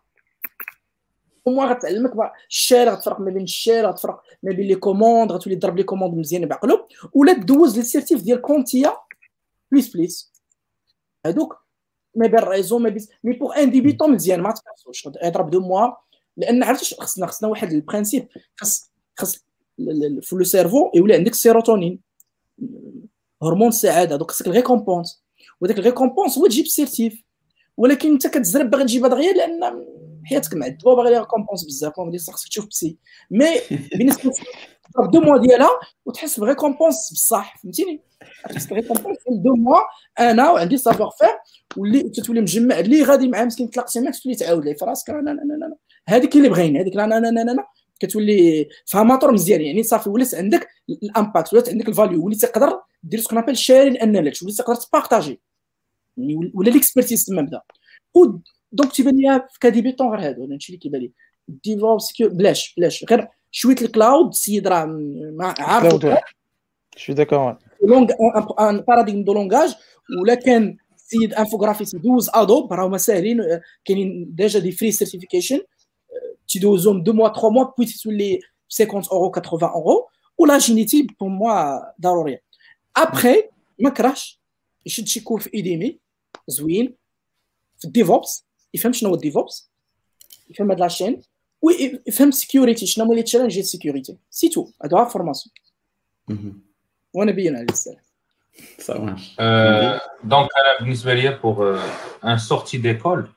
أو موان غتعلمك الشارع غتفرق ما بين الشارع غتفرق ما بين لي كوموند غتولي ضرب لي كوموند مزيان بعقلو ولا دوز للسيرتيف ديال كونتيا بليس بليس هادوك ما بين الريزو ما بين مي بوغ ان ديبيتون مزيان ما تكرسوش اضرب دو موا لأن عرفتي خصنا؟ خصنا واحد البرانسيب خص خص في لو سيرفو يولي عندك السيروتونين هرمون السعادة دوك خصك الريكومبونس وداك الريكومبونس هو تجيب السيرتيف ولكن انت كتزرب باغي تجيبها دغيا لأن حياتك معذبه وباغي ريكومبونس بزاف. وما خصك تشوف بسي. مي بالنسبة دو موا ديالها وتحس بريكومبونس بصح فهمتيني؟ تحس بريكومبونس دو موا أنا وعندي سافوار فير واللي تتولي مجمع اللي غادي معاه مسكين تلاقيتي معاه تولي تعاود ليه. في راسك لا لا هذيك اللي بغينا هذيك لا لا لا كتولي فهماتور مزيان. يعني صافي ولات عندك الامباكت ولات عندك الفاليو وليت تقدر دير سكون ابل شيرين اناليتش وليت تقدر تبارطاجي. يعني ولا ليكسبرتيز تما بدا. دونك تيبان لي كديبيتون غير هادو هادشي اللي كيبان لي ديفوبس بلاش بلاش غير شوية الكلاود السيد راه عارف شوي داكور لونغ ان باراديغم دو لونغاج ولا كان سيد انفوغرافيست دوز ادوب راهما ساهلين كاينين ديجا دي فري سيرتيفيكيشن تيدوزهم دو موا تخوا موا بوي تولي 50 اورو 80 اورو ولا جينيتي بور موا ضروريه ابخي ما كرهش يشد شي cours في Udemy زوين في ال DevOps يفهم شنو هو ال DevOps يفهم هاد la chaîne ويفهم security شنو هما les challenges ديال ال security c'est tout هادو formation وأنا بين على السلام. Euh, donc, بالنسبة ليا pour un sortie d'école,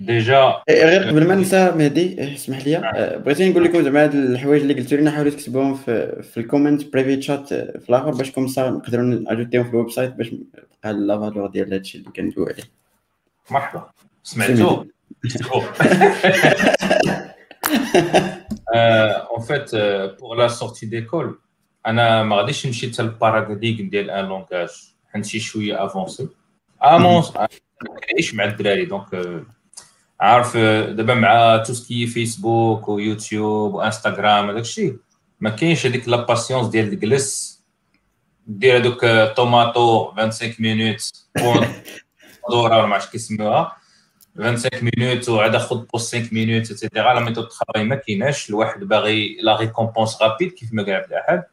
déjà غير قبل ما ننسى مهدي اسمح لي. بغيت نقول لكم زعما هاد الحوايج اللي قلتوا لنا حاولوا تكتبوهم في, في ال comment privé chat في الآخر باش comme ça نقدروا نأجوتيهم في ال website باش تبقى la valeur ديال هادشي اللي كندويو عليه. مرحبا. سمعتو اون فيت بور لا سورتي ديكول أنا ما غاديش نمشي حتى الباراديغ ديال ان لونغاج حنمشي شوية افونسي امونس كنعيش مع الدراري. دونك عارف دابا مع تو سكي فيسبوك ويوتيوب وانستغرام هذاك الشيء ما كاينش هذيك لا باسيونس ديال الجلس. دير هذوك طوماطو 25 minutes دورة ولا ما عرفتش كيسموها 25 minutes وعاد خذ pause 5 minutes et cetera la méthode travail ما كايناش الواحد باغي la récompense rapide كيف ما قال عبد الاحد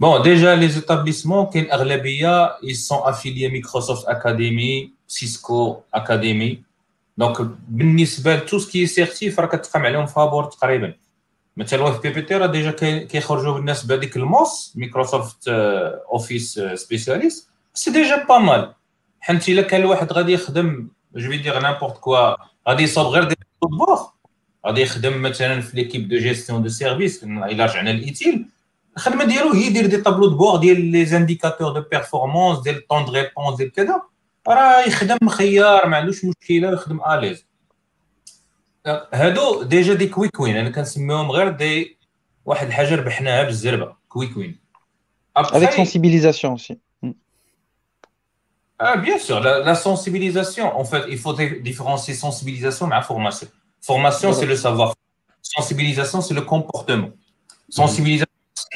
bon déjà les établissements كاين اغلبيه ils sont affiliés Microsoft Academy Cisco Academy donc بالنسبة ل tout ce qui certif راه كتقام عليهم فابور تقريبا. مثلا في BBT راه déjà كيخرجوا بالناس بهذيك ال MOS Microsoft Office Specialist. c'est déjà pas mal حيت إلا كان الواحد غادي يخدم je vais dire n'importe quoi غادي يصوب غير دي بوغ غادي يخدم مثلا في l'équipe de gestion de service الا رجعنا لل ITIL الخدمه ديالو هي يدير des tableaux de bord ديال les indicateurs de performance ديال temps de réponse ديال كذا راه يخدم خيار ما عندوش مشكله يخدم à l'aise هادو ديجا des quick wins أنا كنسميهم غير دي واحد الحاجة ربحناها بالزربة. quick win avec sensibilisation aussi Ah, bien sûr, la, la, sensibilisation, en fait, il faut différencier sensibilisation et formation. Formation, c'est le savoir. Sensibilisation, c'est le comportement. Sensibilisation,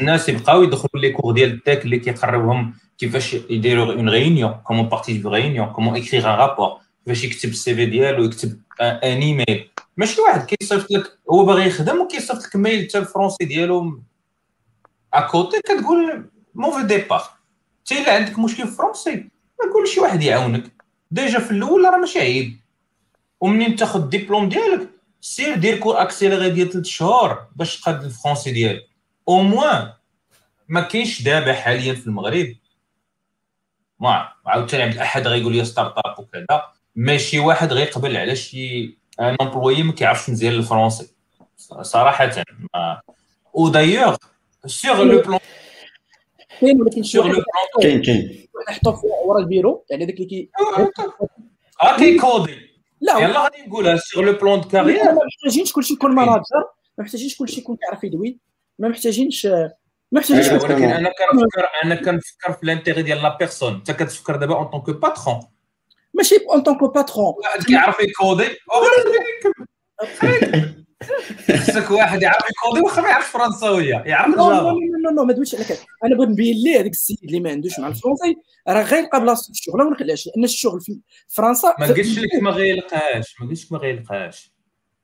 الناس يبقاو يدخلوا les cours ديال ال tech اللي كيقربهم كيفاش يديروا une réunion comment participer réunion comment écrire un rapport كيفاش يكتب ال CV ديالو يكتب un email ماشي واحد كيصيفط لك هو باغي يخدم وكيصيفط لك mail حتى ال français ديالو écoutez كتقول mauvais départ حتى الا عندك مشكل في ال français نقول شي واحد يعاونك. ديجا في الأول راه ماشي عيب ومنين تاخذ الدبلوم ديالك؟ سير دير cours accélérés ديال 3 شهور باش تقاد ال français ديالك. au moins ما كاينش دابا حاليا في المغرب. mais عاوتاني عبد الاحد غيقول لي start-up وكذا ماشي واحد غيقبل على شي un employé ما كيعرفش مزيان ال français. صراحة mais. و d'ailleurs sur le plan كاين ولكن le plan كاين كاين. نحطو ورا البيرو. يعني داك اللي كي آه كيكودي لا يلا غادي نقولها sur le plan de carrière mais محتاجينش كلشي يكون manager ما محتاجينش كلشي يكون كيعرف يدوي. ما محتاجينش ما محتاجينش ولكن أنا كنفكر أنا كنفكر في ال intérêt ديال la personne أنت كتفكر دابا en tant que patron ماشي en tant que patron واحد كيعرف يكودي. [LAUGHS] خصك واحد يعرف يكودي واخا ما يعرفش فرنساوية يعرف non non non non ما دويش على أنا بغيت نبين ليه هذاك السيد اللي ما عندوش مع ال français راه غيلقى بلاصتو في الشغل. voilà علاش لأن الشغل في فرنسا ما قلتش لك ما غيلقاهاش ما قلتش ما غيلقاهاش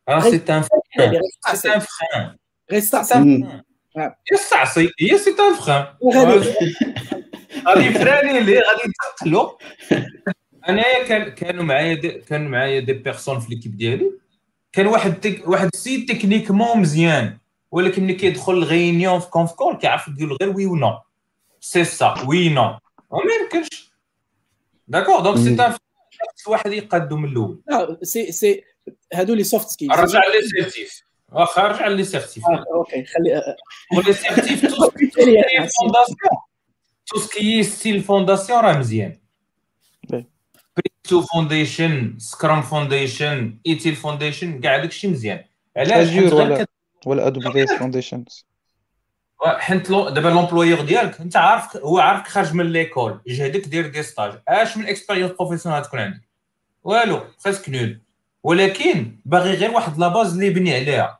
راه c'est un frein سي ان فران غيستعصي يستعصي هي سي ان فران غادي فراني لي غادي يتقلوا [LAUGHS] أنايا كان كانوا معايا كانوا معايا دي بيرسون في ليكيب ديالي. كان واحد تك... واحد السيد تكنيكمون مزيان ولكن ملي كيدخل الغينيون في كونف كول كيعرف يقول غير وي ونو سي سا وي نو ما يمكنش داكور دونك سي ان واحد يقادو من الأول. سي سي هادو les soft skills رجع les certifs واخا رجع les certifs OK خلي و les certifs tout fondation tout ce qui est style fondation راه مزيان. Prince2 Foundation Scrum Foundation ITIL Foundation كاع داكشي مزيان. علاش؟ ولا ولا AWS Foundations حيت دابا l'employeur ديالك انت عارف هو عارفك خارج من l'école يجهدك دير des stages اش من expérience professionnelle تكون عندك؟ والو presque nulle ولكن باغي غير واحد la base اللي يبني عليها.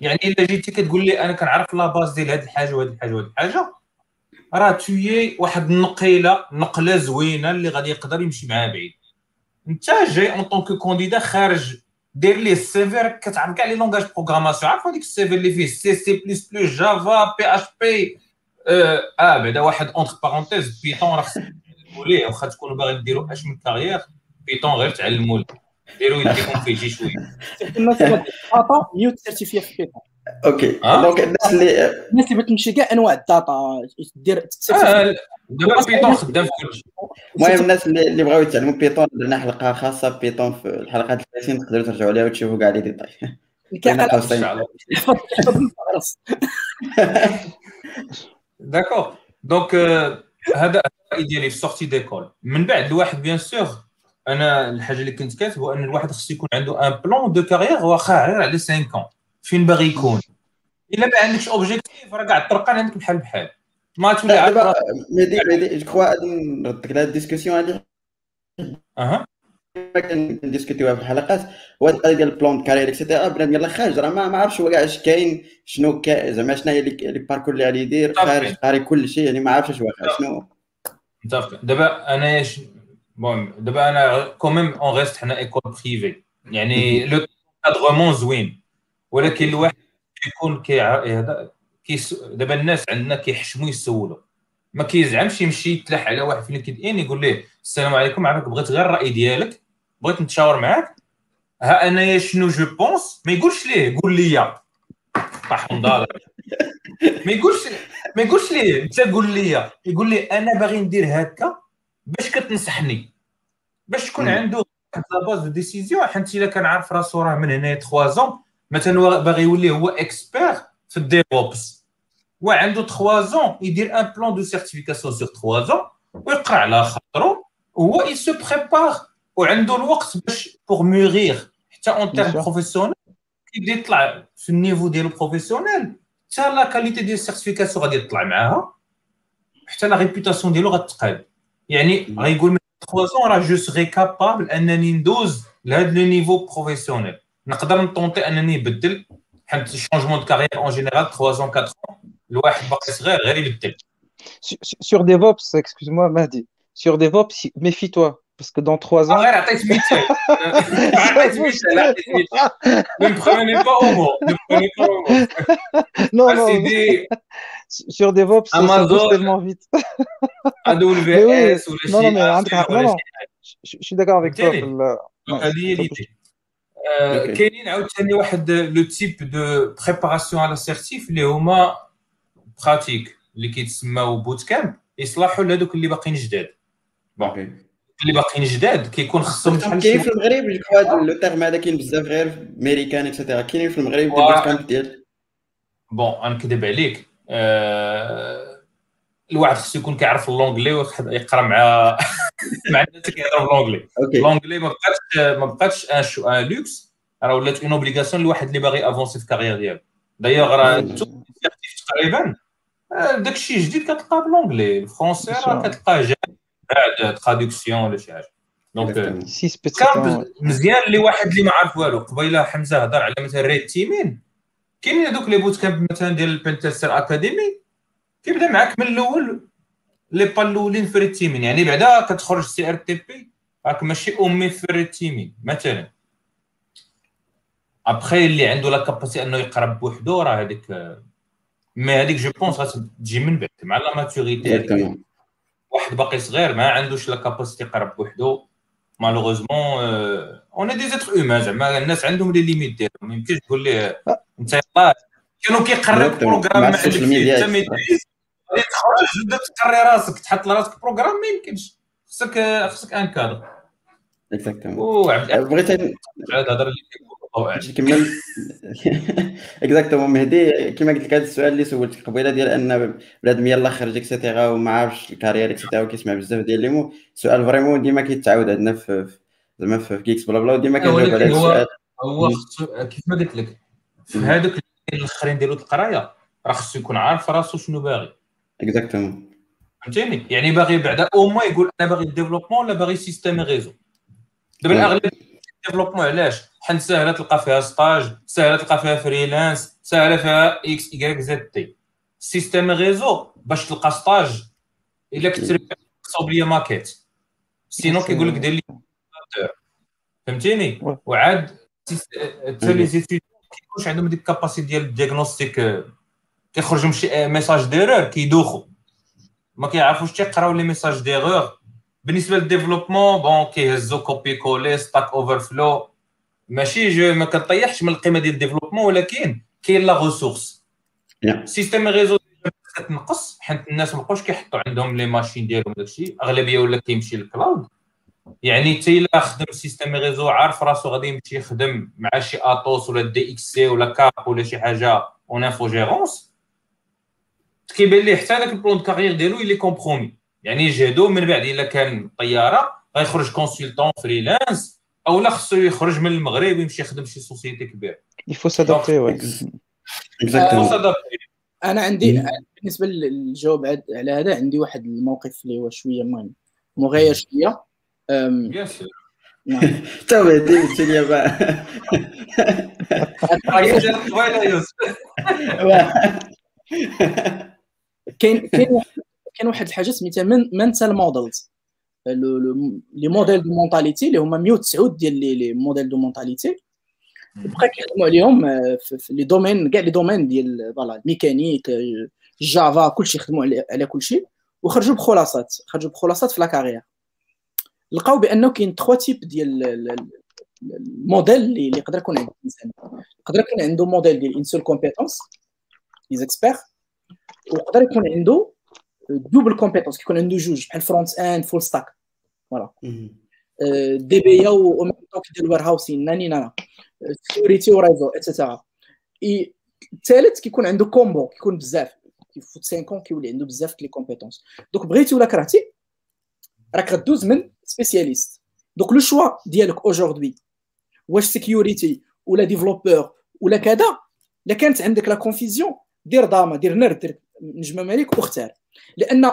يعني إلا جيتي كتقول لي أنا كنعرف la base ديال هاد الحاجة وهاد الحاجة وهاد الحاجة راه توي واحد النقيلة نقلة زوينة اللي غادي يقدر يمشي معاها بعيد. انت جاي en tant que candidat خارج دير ليه ال CV كتعرف كاع les langages programmation عارف هذيك ال CV اللي فيه سي سي بلس بلس جافا بي اش بي آه بعدا واحد entre parenthèses Python راه خصك ليه واخا تكونوا باغيين ديروا اش من carrière Python غير تعلموا ديروا يديكم فيه شي شوية. [LAUGHS] الناس اللي ميوت certifiés في Python OK. donc الناس اللي الناس اللي بتمشي كاع انواع ال data دير دابا Python خدام في كلشي. المهم الناس اللي بغاو يتعلموا Python درنا حلقة خاصة ب Python في الحلقات 30 تقدروا ترجعوا عليها وتشوفوا [LAUGHS] كاع les détails d'accord donc هذا ديالي في sortie d'école من بعد الواحد bien sûr أنا الحاجة اللي كنت كاتب هو أن الواحد خصو يكون عنده un plan de carrière واخا غير على 5 ans. فين باغي يكون؟ إلا ما عندكش objectif راه كاع الطرقان عندك بحال بحال. ما تولي دابا mais dis mais dis je crois نردك لهاد ال discussion هادي. أها. كنديسكوتيوها في الحلقات. هو القضية ديال ال plan carrière et cetera بنادم يلاه خارج راه ما عرفش هو كاع اش كاين شنو زعما شنو هي les parcours اللي غادي يدير خارج قاري كل شيء يعني ما عرفش اش واقع شنو؟ متفق دابا أنا بون دابا أنا كوميم اون ريست حنا ايكول بريفي يعني لو كادغمون زوين. ولكن الواحد كيكون كي دابا الناس عندنا كيحشموا يسولوا ما كيزعمش يمشي يتلاح على واحد في لينكد إن يقول ليه السلام عليكم عافاك بغيت غير الرأي ديالك بغيت نتشاور معاك. ها أنايا شنو جو بونس ما يقولش ليه قول لي طاح نضال ما يقولش ما يقولش ليه انت قول لي يقول لي أنا باغي ندير هكا باش كتنصحني باش تكون عنده la base de décision حيت إلا كان عارف راسو راه من هنا 3 زون مثلا باغي يولي هو expert في ال DevOps وعنده 3 زون يدير un plan de certification sur 3 ans ويقرا على خاطرو هو il se prépare. وعنده الوقت باش pour mûrir حتى en termes professionnels كيبدا يطلع في ال niveau ديالو professionnel حتى la qualité ديال ال certification غادي تطلع معاها حتى la réputation ديالو غتقاد يعني غيقول من 3 ans راه je serai capable انني ندوز لهذا لو نيفو بروفيسيونيل نقدر نطونطي انني نبدل حيت الشونجمون دو كارير اون جينيرال 3 زون 4 زون الواحد باقي صغير غير يبدل Sur DevOps, excuse-moi Mahdi, sur DevOps, méfie-toi, parce que dans 3 ans... غير عطيت مثال عطيت مثال عطيت [LAUGHS] مثال ne me prenez pas au mot ne me prenez pas au mot non non sur DevOps ça bouge tellement vite [LAUGHS] AWS ou non non mais non non je suis d'accord avec toi هذه هي ليدي كاينين عاوتاني واحد le type de préparation على certif اللي هما pratique اللي كيتسماو bootcamp يصلحوا لهذوك اللي باقيين جداد bon اللي باقيين جداد كيكون خصهم شحال كاين في المغرب je هذا le terme هذا كاين بزاف غير في américain et cetera كاينين في المغرب des bootcamps ديال bon غنكذب عليك أه... الواحد خصو يكون كيعرف l'anglais ويقرا مع [LAUGHS] مع الناس اللي كيهضروا ب l'anglais l'anglais ما بقاتش ما بقاتش un choix un luxe راه ولات une obligation لواحد اللي باغي avancer في ال carrière ديالو. دايوغ راه تقريبا. داكشي جديد كتلقاه ب l'anglais ال français راه كتلقاه جا بعد traduction ولا شي حاجة. donc كان مزيان اللي واحد اللي ما عارف والو. قبيلة حمزة هضر على مثلا red teaming كاينين هذوك les bootcamps مثلا ديال Pentester Academy كيبدا معاك من الأول les bases الأولين في red teaming يعني بعدا كتخرج CRTP راك ماشي أمي في red teaming مثلا. ابخي اللي عنده la capacité أنه يقرا بوحدو راه هذيك mais هذيك je pense غتجي من بعد مع la maturité واحد باقي صغير ما عندوش la capacité يقرا بوحدو. malheureusement on est des êtres humains زعما الناس عندهم les limites ديالهم ما يمكنش تقول ليه إنت يلاه. كانوا كيقراو ب programme ما عندكش انت ما تخرج تبدا تقري راسك تحط لراسك programme ما يمكنش. خصك خصك un cadre. exactement بغيت نهضر نكمل exactement مهدي كما قلت لك هذا السؤال اللي سولتك قبيلة ديال أن بنادم يلاه خرج et cetera وما عارفش ال carrière et cetera وكيسمع بزاف ديال les mots. سؤال vraiment ديما كيتعاود عندنا في زعما في كيكس بلا بلا وديما كنجاوب على هذا السؤال. هو كيف ما قلت لك في هذوك الاخرين ديالو القرايه راه خصو يكون عارف راسو شنو باغي. exactement فهمتيني؟ يعني باغي بعدا au moins يقول أنا باغي développement ولا باغي système réseau دابا الأغلب développement علاش؟ حيت ساهلة تلقى فيها stage ساهلة تلقى فيها freelance ساهلة فيها et cetera système réseau باش تلقى stage إلا كنت تصاوب ليا maquette sinon كيقول لك دير لي فهمتيني؟ وعاد حتى les étudiants كيكونش عندهم ديك ال capacité ديال ال diagnostic كيخرجوا شي message d'erreur كيدوخوا ما كيعرفوش تيقراو les messages d'erreur بالنسبة لل développement bon كيهزو copier-coller Stack Overflow ماشي je ما كنطيحش من القيمه ديال ال développement ولكن كاين la ressource système réseau كتنقص حيت الناس ما بقاوش كيحطوا عندهم les machines ديالهم داكشي اغلبيه ولا كيمشي لل cloud يعني حتى إلا خدم système réseau عارف راسو غادي يمشي يخدم مع شي Atos ولا DXC ولا Cap ولا شي حاجة en infogérance كيبان ليه حتى داك ال plan carrière ديالو اللي compromis يعني يجهدو من بعد إلا كان طيارة غيخرج consultant freelance أو لا خصو يخرج من المغرب ويمشي يخدم شي société كبيرة. il faut s'adapter oui أنا عندي بالنسبة للجواب على هذا عندي واحد الموقف اللي هو شوية المهم مغاير شوية. هدي قلت لي بقى كاين كاين كاين واحد الحاجة سميتها mental models les modèles de mentalité اللي هما 109 ديال les modèles de mentalité بقى كيخدموا عليهم في les domaines كاع les domaines ديال voilà ال mécanique Java كلشي خدموا على كلشي وخرجوا بخلاصات خرجوا بخلاصات في la carrière لقاو بأنه كاين trois types ديال الموديل اللي يقدر يكون عند الإنسان. يقدر يكون عنده موديل ديال une seule compétence les experts ويقدر يكون عنده double compétence كيكون عنده جوج بحال front-end full stack voilà DBA autant كيدير warehousing ناني نانا. sécurité و réseau et cetera الثالث كيكون عنده combo كيكون بزاف. كيفوت 5 كيولي عنده بزاف les compétences donc بغيتي ولا كرهتي راك غدوز من spécialiste donc le choix ديالك aujourd'hui واش sécurité ولا développeur ولا كذا الا كانت عندك la confusion دير داما دير نرد دير نجمه مالك واختار لأن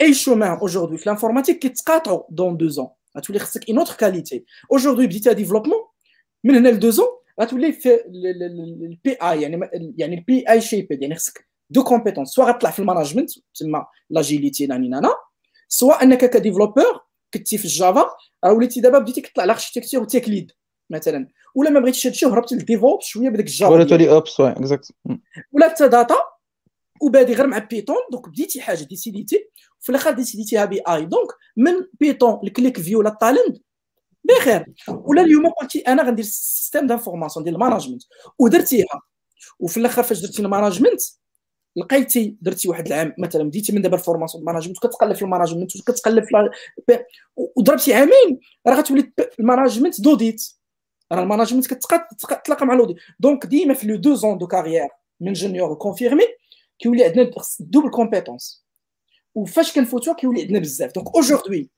أي chemin aujourd'hui في l'informatique كيتقاطعوا dans deux ans غتولي خصك une autre qualité aujourd'hui بديتي développement من هنا ل deux ans غتولي في ال BI يعني يعني ال BI شيبد يعني خصك deux compétences soit غتطلع في ال management تما l'agilité ناني نانا سواء انك ك développeur كنتي في ال Java راه وليتي دابا بديتي كطلع l'architecture و tech lead مثلا. ولا ما بغيتيش هادشي وهربتي لل DevOps شوية بديك ال Java. ولا تولي Ops oui exact ولا حتى data وبادي غير مع Python donc بديتي حاجة ديسيديتي. في الآخر ديسيديتيها BI. donc من Python ال QlikView ولا ال Talend بخير. ولا اليوم قلتي أنا غندير système d'information ديال ال management ودرتيها. وفي الآخر فاش درتي ال management لقيتي درتي واحد العام مثلا بديتي من دابا الفورماسيون ماناجمنت كتقلب في الماناجمنت وكتقلب في وضربتي عامين. راه غتولي الماناجمنت دوديت راه الماناجمنت كتلاقى مع لودي دونك ديما في لو دو زون دو كارير من جونيور كونفيرمي كيولي عندنا دوبل كومبيتونس وفاش كنفوتوا كيولي عندنا بزاف. دونك اوجوردي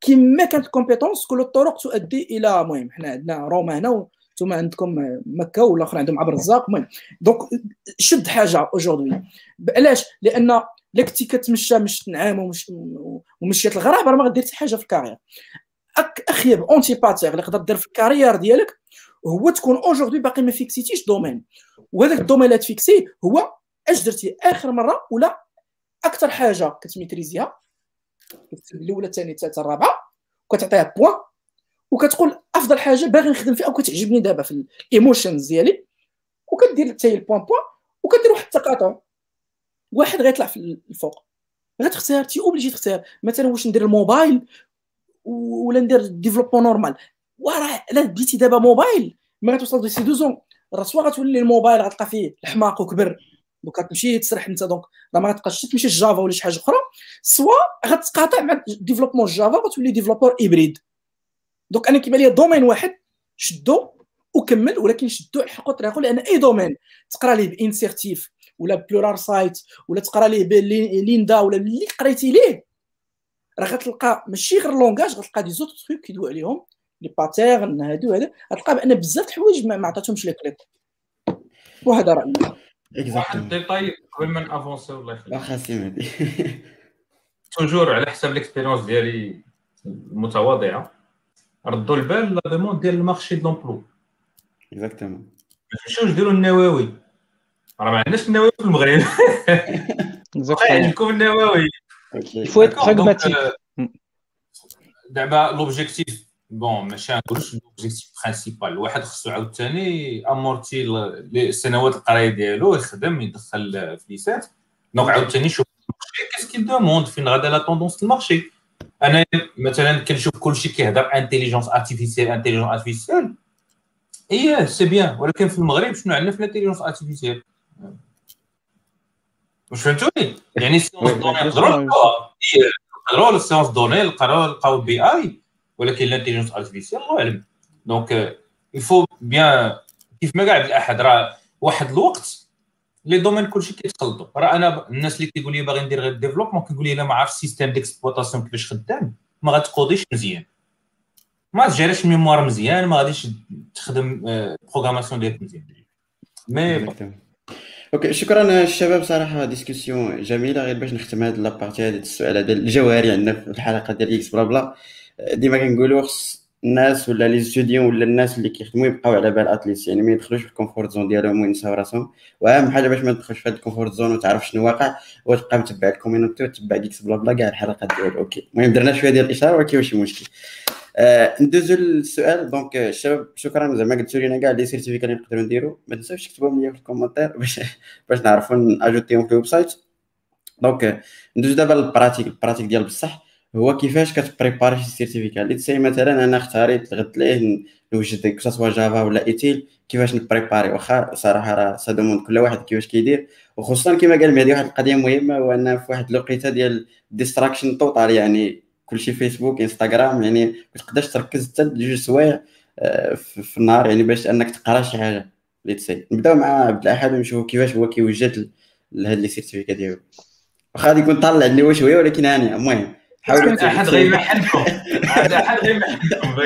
كيما كانت كومبيتونس كل الطرق تؤدي إلى المهم حنا عندنا روما هنا ثم عندكم مكة ولا اخر عندهم عبر الرزاق المهم دونك شد حاجة اوجوردي علاش؟ لأن الا كنتي كتمشى مشيت نعام ومش ومشيت الغراب راه ما غدير حتى حاجة في الكارير. اخيب اونتي باتير اللي تقدر دير في الكارير ديالك هو تكون اوجوردي باقي ما فيكسيتيش دومين وهذاك الدومين اللي تفيكسي هو أش درتي آخر مرة ولا أكثر حاجة كتميتريزيها؟ الأولى الثانية الثالثة الرابعة. وكتعطيها points وكتقول أفضل حاجة باغي نخدم فيها وكتعجبني دابا في ال émotions ديالي. وكدير حتى ال point point وكدير واحد التقاطع. واحد غيطلع في الفوق. غتختار t'es obligé تختار. مثلا واش ندير الموبايل ولا ندير développement normal وراه الا بديتي دابا موبايل؟ ما غتوصل d'ici deux ans. راه soit غتولي الموبايل غتلقى فيه الحماق وكبر. donc غتمشي تسرح انت donc راه ما غتبقاش تمشي ل Java ولا شي حاجة أخرى. soit غتقاطع مع développement Java غتولي développeur hybride donc أنا كيبان لي domaine واحد شدو وكمل ولكن شدو الحقوا طريقه لأن أي domaine تقرا ليه ب une certif ولا ب Pluralsight ولا تقرا ليه ب Lynda ولا اللي قريتي ليه. راه غتلقى ماشي غير langage غتلقى des autres trucs كيدوي عليهم les patterns هادو هذا غتلقى بأن بزاف الحوايج ما عطاتهمش لي كليك وهذا رأيي. واحد détail قبل ما نأفونسي الله يخليك. واخا سي مهدي toujours على حسب l'expérience ديالي المتواضعة. ردوا البال la demande ديال ال marché de l'emploi exactement ما تمشيوش ديروا النووي راه ما عندناش النووي في المغرب عندكم النووي il faut être pragmatique. دابا l'objectif bon ماشي غنقولوش l'objectif principal الواحد خصو عاوتاني amorti السنوات القرايه ديالو يخدم يدخل فليسات donc عاوتاني شوف qu'est-ce qui demande فين غادا la tendance ال marché أنا مثلا كنشوف كلشي كيهضر intelligence artificielle intelligence artificielle اييه c'est bien ولكن في المغرب شنو عندنا في ال intelligence artificielle واش فهمتوني؟ يعني science données نقدروا نقدروا ال science données نلقاو BI ولكن ال intelligence artificielle الله اعلم donc il faut bien كيف ما قال عبد الأحد راه واحد الوقت les domaines كلشي كيتخلطوا راه أنا الناس اللي كيقول لي باغي ندير غير développement كيقول لي الا ما عرفتش ال système d'exploitation كيفاش خدام. ما غاتكوديش مزيان. ما تجريش ال mémoire مزيان ما غاديش تخدم programmation ديالك مزيان. مي أوكي شكرا الشباب صراحة discussion جميلة. غير باش نختم هذه la partie هذه السؤال ديال الجوهري عندنا في الحلقة ديال GeeksBlaBla ديما كنقولوا خص الناس ولا les étudiants ولا الناس اللي كيخدموا يبقاو على بال at least يعني ما يدخلوش في ال comfort zone ديالهم وينساو راسهم. وأهم حاجة باش ما تدخلش في هذا ال comfort zone وتعرف شنو واقع هو تبقى متبع ال community وتبع GeeksBlaBla كاع الحلقات ديالو. OK. المهم درنا شوية ديال الإشارة ولكن ماشي مشكل. آه ندوزو للسؤال. donc الشباب شكرا. زعما قلتوا لنا كاع les certificats اللي نقدروا نديرو. ما تنساوش تكتبوهم لي في ال commentaire باش [LAUGHS] باش نعرفوا نأجوتيهم في ال website. donc ندوزو دابا لل pratique. ال pratique ديال بصح. هو كيفاش كتبريباري شي certificat let's say مثلا أنا اختاريت الغد ليه نوجد que ce soit Java ولا ITIL كيفاش نبريباري؟ واخا صراحة راه ça dépend كل واحد كيفاش كيدير. وخصوصا كما قال مهدي واحد القضية مهمة هو ان في واحد الوقيتة ديال distraction totale يعني كلشي فيسبوك انستغرام يعني ما تقدرش تركز حتى جوج سوايع في النهار يعني باش أنك تقرأ شي حاجة. let's say نبداو مع عبد الأحد ونشوفوا كيفاش هو كيوجد لهاد les certificats ديالو. واخا غادي يكون طالع لي شوية ولكن هاني المهم. حاولوا احد غير محلكم احد غير محلكم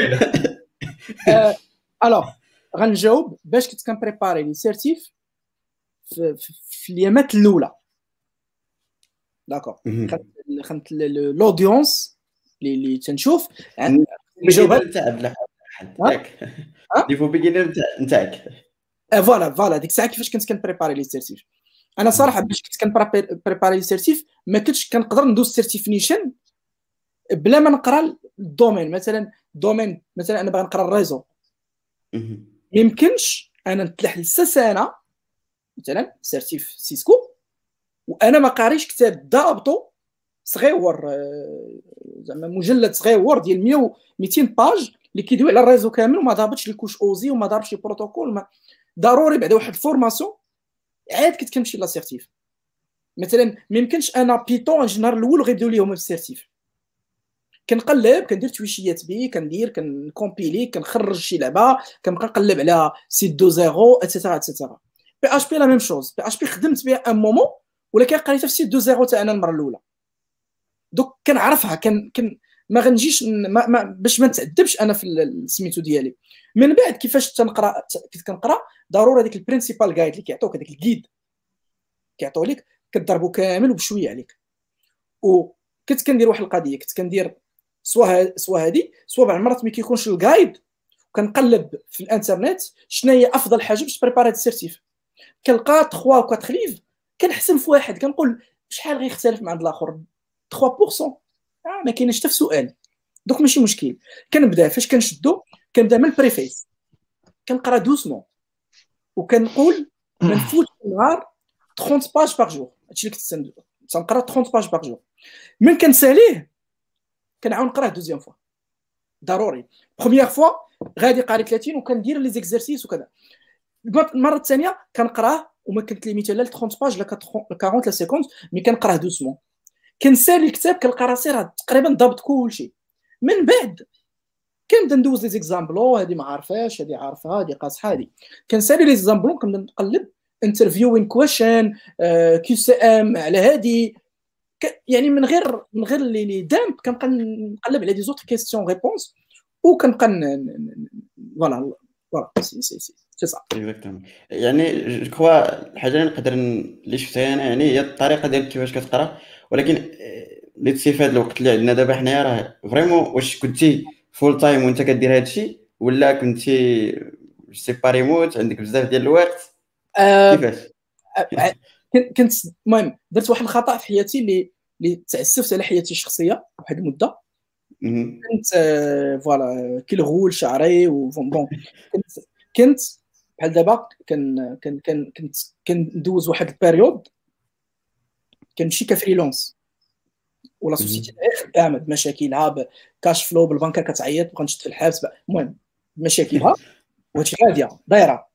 alors غنجاوب باش كنت كنبريباري les certifs في, في اليامات الأولى. d'accord خدمت l'audience اللي اللي تنشوف. الجواب تاع niveau beginner نتاعك voilà voilà. ديك الساعة كيفاش كنت كنبريباري les certifs أنا صراحة باش كنت كنبريباري les certifs ما كنتش كنقدر ندوز certification بلا ما نقرا ال domaine مثلا domaine مثلا أنا باغي نقرا ال réseau يمكنش أنا نتلح لسه سنه مثلا certif Cisco وأنا ما قاريش كتاب ضابطو صغيور زعما مجلد صغيور ديال 100 200 pages اللي كيدوي على ال réseau كامل وما ضابطش ال couches OSI وما ضربش البروتوكول ما ضروري بعد واحد ال formation عاد كنت كنمشي la certif مثلا ما يمكنش أنا Python النهار الأول غيبداو لي هما في ال certif. كنقلب كندير تويشيات به كندير كن compiler كنخرج شي لعبة كنبقى نقلب على site du zéro et cetera et cetera PHP la même chose. PHP خدمت بها un moment ولكن قريتها في site du zéro تاع أنا المرة الأولى. donc كنعرفها كان كن ما غنجيش ما ما باش ما نتعذبش أنا في سميتو ديالي. من بعد كيفاش تنقرأ كنت كنقرا ضروري هذيك ال principal guide اللي كيعطوك هذاك ال guide كيعطوه لك كتضربو كامل وبشوية عليك. وكنت كندير واحد القضية كنت كندير سوا سوا هذه سوا بعض المرات ما كيكونش ال guide وكنقلب في الانترنت شنو هي أفضل حاجة باش ت préparer هذا ال certif. كنلقى 3 و 4 livres كنحسن في واحد كنقول شحال غيختلف مع عند الآخر 3% آه ما كاينش حتى في سؤال. donc ماشي مشكل. كنبدأ فاش كنشدو كنبدأ من ال préface. كنقرأ doucement وكنقول ما نفوتش [CLEARS THROAT] النهار 30 pages par jour هادشي اللي كنت تنقرأ 30 pages par jour من كنساليه كنعاود نقراه deuxième fois. ضروري. première fois غادي قاري 30 وكندير les exercices وكذا. المره الثانية كنقراه وما كنت limité لا 30 pages لا 40 لا 50 mais كنقراه doucement كنسالي الكتاب كنلقى راسي راه تقريبا ضابط كلشي من بعد كنبدا ندوز les exams blancs هادي ما عارفاش هادي عارفه هادي قاصحة هادي. كنسالي les exams blancs كنبدا نقلب interviewing question QCM على هادي. يعني من غير من غير les dumps كنبقى نقلب على des autres questions réponses وكنبقى voilà voilà c'est c'est c'est سي سا يعني je crois الحاجة اللي نقدر اللي شفتها أنا يعني هي الطريقة ديال كيفاش كتقرأ ولكن اللي تستفاد الوقت اللي عندنا دابا حنايا راه vraiment واش كنتي full time وانت كدير هادشي ولا كنتي sais pas remote عندك بزاف ديال الوقت؟ آه، كيفاش؟ آه، كنت المهم درت واحد الخطأ في حياتي اللي اللي تعسفت على حياتي الشخصية واحد المدة. كنت آه، فوالا كي الغول شعري بون كنت كنت بحال دابا كان كان كان كنت كندوز واحد البيريود كنمشي كفريلونس ولا سوسيتي خدامه بمشاكلها كاش فلو بالبنكه كتعيط بغا نشد في الحبس المهم مشاكلها. وهادشي غاديه دايرة.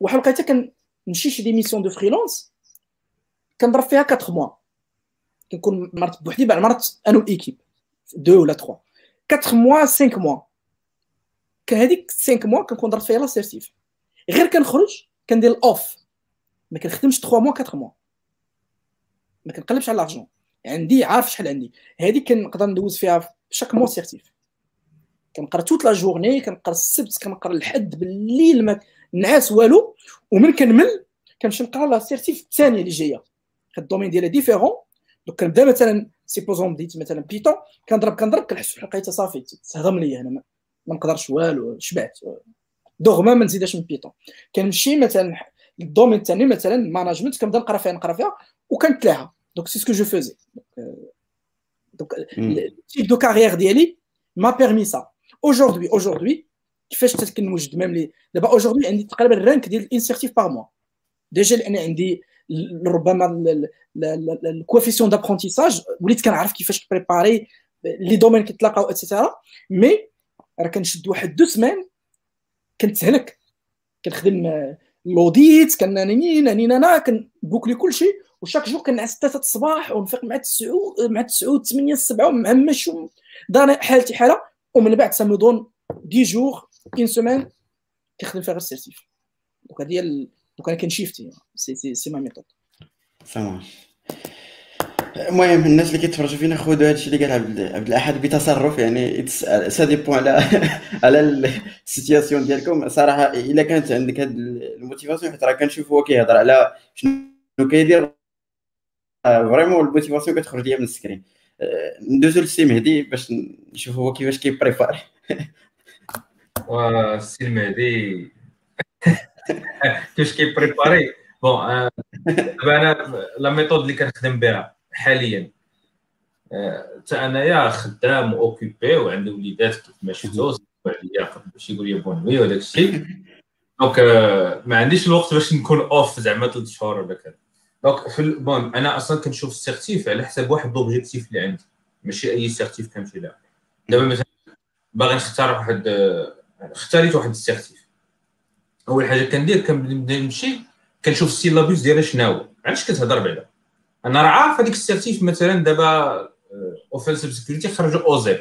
واحد الوقيتة كنمشي شي des missions de freelance كنضرب فيها 4 mois كنكون مرات بوحدي بعد مرات أنا وال équipe deux ولا 3 4 موا 5 mois كان هذيك 5 موا كنكون ضربت فيها la certif غير كنخرج كندير ال off ما كنخدمش 3 موا 4 موا ما كنقلبش على l'argent عندي عارف شحال عندي هذه كنقدر ندوز فيها chaque mois certif كنقرا toute la journée كنقرا السبت كنقرا الحد بالليل ما نعاس والو. ومن كنمل كنمشي نقرا la certif الثانية اللي جاية. ال domaine ديالها différent donc كنبدا مثلا supposons بديت مثلا Python كنضرب كنضرب كنحس بحال لقيتها صافي. تهضم ليا أنا ما نقدرش والو شبعت. دوغما ما نزيدش من Python كنمشي مثلا ال domaine الثاني مثلا management كنبدا نقرا فيها نقرا فيها وكنتلاها. donc c'est ce que je faisais donc ال type de carrière ديالي m'a permis ça aujourd'hui aujourd'hui كيفاش كنوجد même les؟ دابا aujourd'hui عندي تقريبا ال rang ديال une certif par mois déjà لأن عندي ربما ال coefficient d'apprentissage وليت كنعرف كيفاش préparer les domaines كيتلاقاو et cetera mais راه كنشد واحد deux semaines كنتهلك. كنخدم l'audit كناني ناني نانا كن boucler كلشي. و chaque jour كننعس 3 الصباح ونفيق مع 9 مع 9 8 7 ومهمش دار حالتي حالة. ومن بعد ça me donne 10 jours une semaine كيخدم فيها غير ال certif. donc هذه هي donc أنا كن shifter c'est c'est c'est ma méthode سامع المهم الناس اللي كيتفرجوا فينا خذوا هذا الشيء اللي قال عبد عبد الأحد بتصرف يعني ça dépend على [LAUGHS] على ال situation ديالكم. صراحة إلا كانت عندك هذه ال motivation حيت راه كنشوف هو كيهضر على شنو كيدير. vraiment ال motivation كتخرج ليا من ال screen. ندوزو للسي مهدي باش نشوف هو كيفاش كي préparer والسي [LAUGHS] المهدي [LAUGHS] كيفاش كي préparer bon [LAUGHS] دابا أنا la méthode اللي كنخدم بها حاليا. حتى أنايا خدام occupé وعندي وليدات كيف ما شفتو عليا باش يقول لي bon oui وداك الشيء. donc ما عنديش الوقت باش نكون off زعما ثلاث شهور ولا كذا. donc في bon أنا أصلا كنشوف ال certif على حساب واحد l'objectif اللي عندي. ماشي أي certif كنمشي لها. دابا مثلا باغي نختار واحد اختاريت واحد ال certif. أول حاجة كندير كنبدأ نمشي كنشوف ال syllabus ديالها شناهو. علاش كتهضر بعدا؟ أنا راه عارف هذيك ال certif مثلا دابا Offensive Security خرجوا OSEP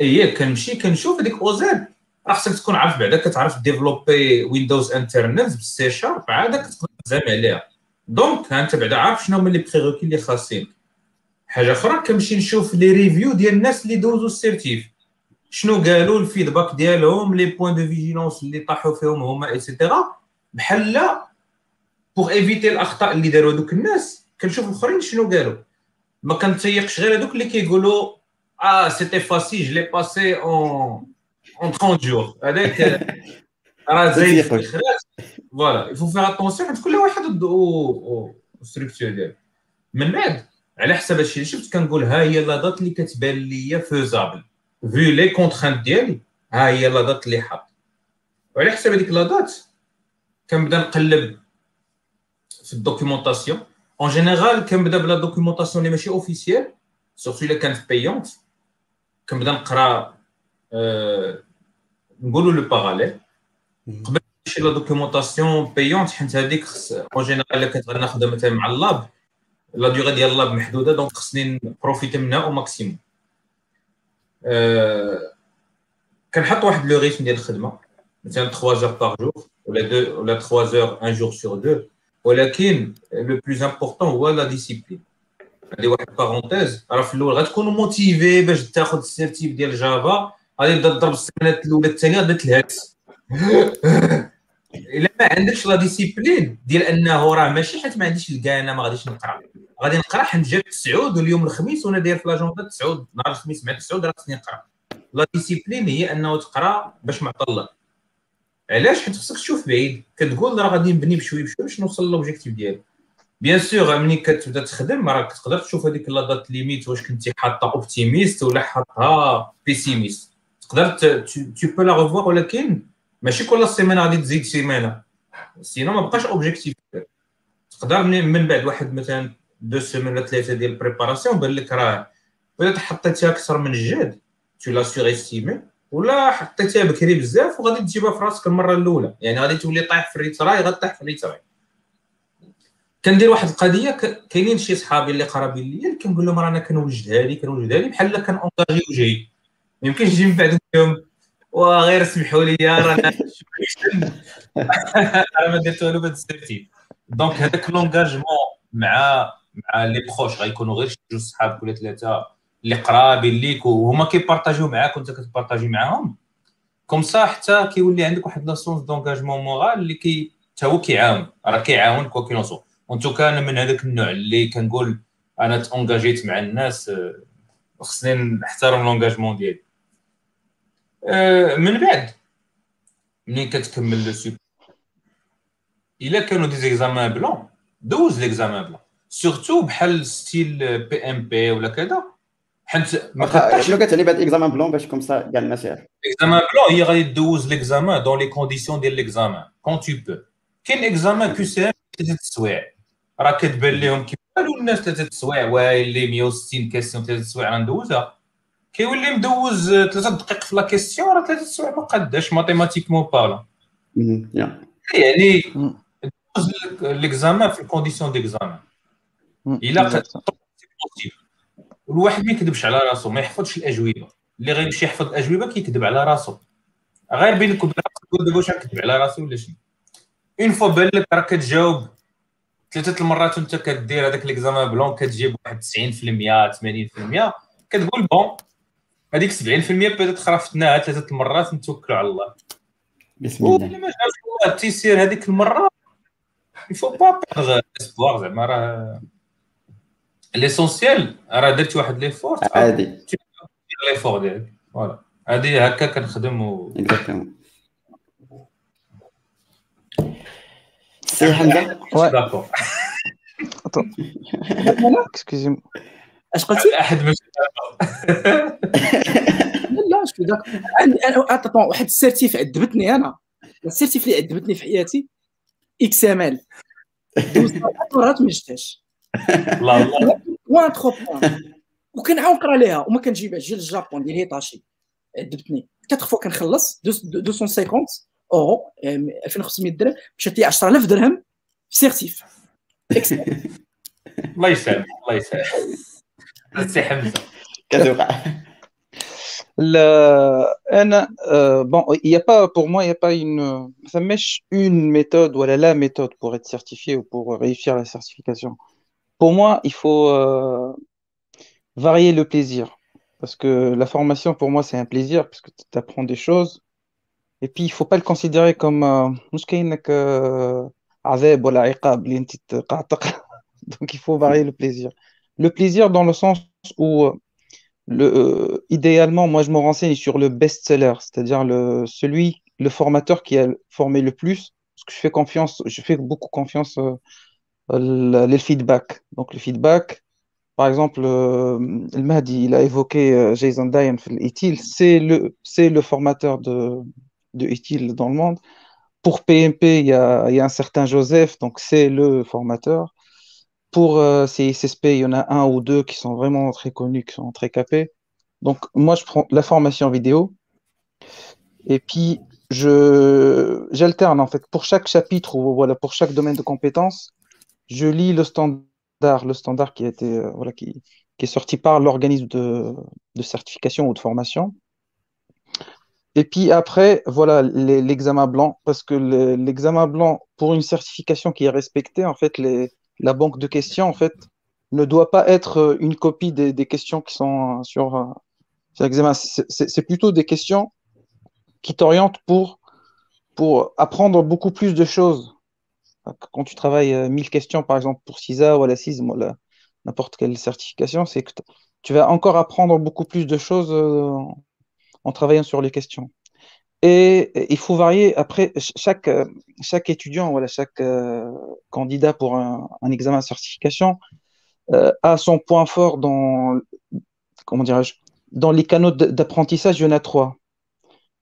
إي كنمشي كنشوف هذيك OSEP راه خصك تكون عارف بعدا كتعرف développer Windows Internals بال C sharp عاد كتقدر تزعم عليها. donc انت بعدا عارف شنو هما les prérequis اللي خاصين. حاجة أخرى كنمشي نشوف les reviews ديال الناس اللي دوزو ال certif. شنو قالوا ال feedback ديالهم les points de vigilance اللي طاحوا فيهم هما et cetera بحال là pour éviter الأخطاء اللي داروا دوك الناس كنشوف الأخرين شنو قالوا. ما كنتيقش غير هذوك اللي كيقولوا آه c'était facile je l'ai passé en en 30 jours هذاك [LAUGHS] راه زايد في الاخرات voilà il faut faire attention حيت كل واحد و structure ديالو. من بعد على حسب هادشي اللي شفت كنقول ها هي la date اللي كتبان ليا faisable vu les contraintes ديالي ها هي la date اللي حاط. وعلى حسب هذيك la date كنبدا نقلب في ال documentation En général, كنبدا ب la documentation اللي ماشي officielle surtout إلا كانت payante كنبدا نقرا نقولوا le parallèle قبل نمشي la documentation payante حيت هذيك en général الا كنت غادي ناخذها مثلا مع ال labs la durée ديال ال labs محدودة donc خصني ن profiter منها au maximum كنحط واحد le rythme ديال الخدمة مثلا 3 heures par jour ولا 2 ولا 3 heures un jour sur 2 ولكن le plus important هو la discipline هذه واحد parenthèse راه في الأول غتكونوا motivé باش تاخذ ال certif ديال Java غادي تبدا تضرب السيمانات الأولى الثانية غادي تلهكس [LAUGHS] إلا ما عندكش la discipline. ديال أنه راه ماشي حيت ما عنديش الكانا ما غاديش نقرأ. غادي نقرأ حيت جات تسعود واليوم الخميس وأنا داير في l'agenda تسعود. نهار الخميس مع تسعود راه خصني نقرأ. la discipline هي أنه تقرأ باش معطل علاش؟ حيت خصك تشوف بعيد. كتقول راه غادي نبني بشوي بشوي باش نوصل l'objectif ديالي. bien sûr ملي كتبدا تخدم راه تقدر تشوف هذيك la date limite واش كنتي حاطه optimiste ولا حاطها pessimiste تقدر tu peux la revoir ولكن ماشي كل سيمانه غادي تزيد سيمانة. sinon ما بقاش objectif تقدر من بعد واحد مثلا deux semaines ولا ثلاثة ديال ال préparation بان لك راه ولا حطيتها أكثر من الجهد tu l'as surestimé ولا حطيتها بكري بزاف وغادي تجيبها في راسك المرة الأولى. يعني غادي تولي طايح في ال retard غطيح في ال retard. كندير واحد القضية كاينين شي صحابي اللي قرابين ليا كنقول لهم رانا كنوجد هذه كنوجد هذه بحال كنونطاجي وجهي ما يمكنش نجي من بعد نقول وغير سمحوا لي راه [LAUGHS] ما درت والو بهذا الترتيب donc هذاك l'engagement مع مع les proches غيكونوا غير شي جوج صحابك ولا ثلاثة اللي قرابين ليك وهما كي partager و معاك وانت كت partager معاهم. comme ça حتى كيولي عندك واحد le sens d'engagement moral اللي كي حتى هو كيعاون راه كيعاونك quoi qu'il en soit وانت أنا من هذاك النوع اللي كنقول أنا تونجاجيت مع الناس خصني نحترم l'engagement ديالي. من بعد ملي كتكمل le scope إلا كانوا des examens blancs دوز les examens blancs surtout بحال style PMP ولا كذا. حيت شنو كتعني بهاد ال examens blancs باش comme ça كاع الناس؟ يعرفوا ال examens blancs هي غادي دوز l'examen dans les conditions ديال l'examen quand tu peux كاين examen QCM ثلاثة السوايع راه كتبان لهم كيف قالوا الناس ثلاثة السوايع وايلي 160 questions ثلاثة السوايع غندوزها. كيولي مدوز ثلاثة دقائق في la question راه ثلاثة السوايع ما قاداش mathématiquement parlant يعني دوز l'examen في ال conditions d'examen إلا الواحد ما يكذبش على راسو ما يحفظش الأجوبة. اللي غيمشي يحفظ الأجوبة كيكذب على راسو. غير بينك وبين راسك تقول دابا واش غنكذب على راسي ولا شنو؟ une fois بان لك راك كتجاوب ثلاثة المرات وانت كدير هذاك l'examen blanc كتجيب واحد 90% 80% كتقول bon هذيك 70% peut-être خرفتناها ثلاثة المرات نتوكلوا على الله. بسم الله. ما جاش الله تيسير هذيك المرة يفو با بيغ اسبوار زعما راه l'essentiel راه درتي واحد l'effort عادي l'effort ديالك. voilà هادي هكا كنخدم و exactement سي حمزة؟ d'accord excusez [LAUGHS] اش قلتي؟ أحد ماشي لا شو داك اتون واحد السيرتيف عذبتني أنا. السيرتيف اللي عذبتني في حياتي إكس إم إل. دوزت مرات ما جبتهاش الله الله بوان تخو بوان وكنعاود نقرا ليها وما كنجيبهاش جيل الجابون ديال هيتاشي. عذبتني. كاتر فوا كنخلص 250 اورو 2500 درهم. مشات لي 10000 درهم. في سيرتيف [LAUGHS] الله يسامح الله يسامح سي حمزه كتوقع لا انا bon il y a pas pour moi il y a pas une ça mèche une méthode voilà la méthode pour être certifié ou pour réussir la certification pour moi il faut euh, varier le plaisir parce que la formation pour moi c'est un plaisir parce que tu apprends des choses et puis il faut pas le considérer comme مش كاينك عذاب [LAUGHS] ولا عقاب اللي انت قاعد تقرا donc il faut varier le plaisir le plaisir dans le sens où le, euh, idéalement, moi, je me renseigne sur le best-seller, c'est-à-dire le, celui, le formateur qui a formé le plus, parce que je fais confiance, je fais beaucoup confiance euh, les feedback. Donc, le feedback, par exemple, euh, le Mahdi, il a évoqué euh, Jason Dyan, ETIL, c'est le, c'est le formateur de, de dans le monde. Pour PMP, il y a, il y a un certain Joseph, donc c'est le formateur. Pour euh, ces CSP, il y en a un ou deux qui sont vraiment très connus, qui sont très capés. Donc, moi, je prends la formation vidéo. Et puis, j'alterne en fait. Pour chaque chapitre ou voilà, pour chaque domaine de compétences, je lis le standard, le standard qui euh, voilà, qui, qui est sorti par l'organisme de, de certification ou de formation. Et puis après, voilà l'examen blanc, parce que l'examen blanc, pour une certification qui est respectée, en fait, les, la banque de questions, en fait, ne doit pas être euh, une copie des, questions qui sont euh, sur, euh, sur l'examen. C'est plutôt des questions qui t'orientent pour, pour apprendre beaucoup plus de choses. Quand tu travailles 1000 questions, par exemple, pour CISA ou à la CIS, n'importe quelle certification, c'est que tu vas encore apprendre beaucoup plus de choses en travaillant sur les questions. Et il faut varier. Après, chaque, chaque étudiant, voilà, chaque euh, candidat pour un, examen de certification euh, a son point fort dans, comment dirais-je, dans les canaux d'apprentissage. Il y en a trois.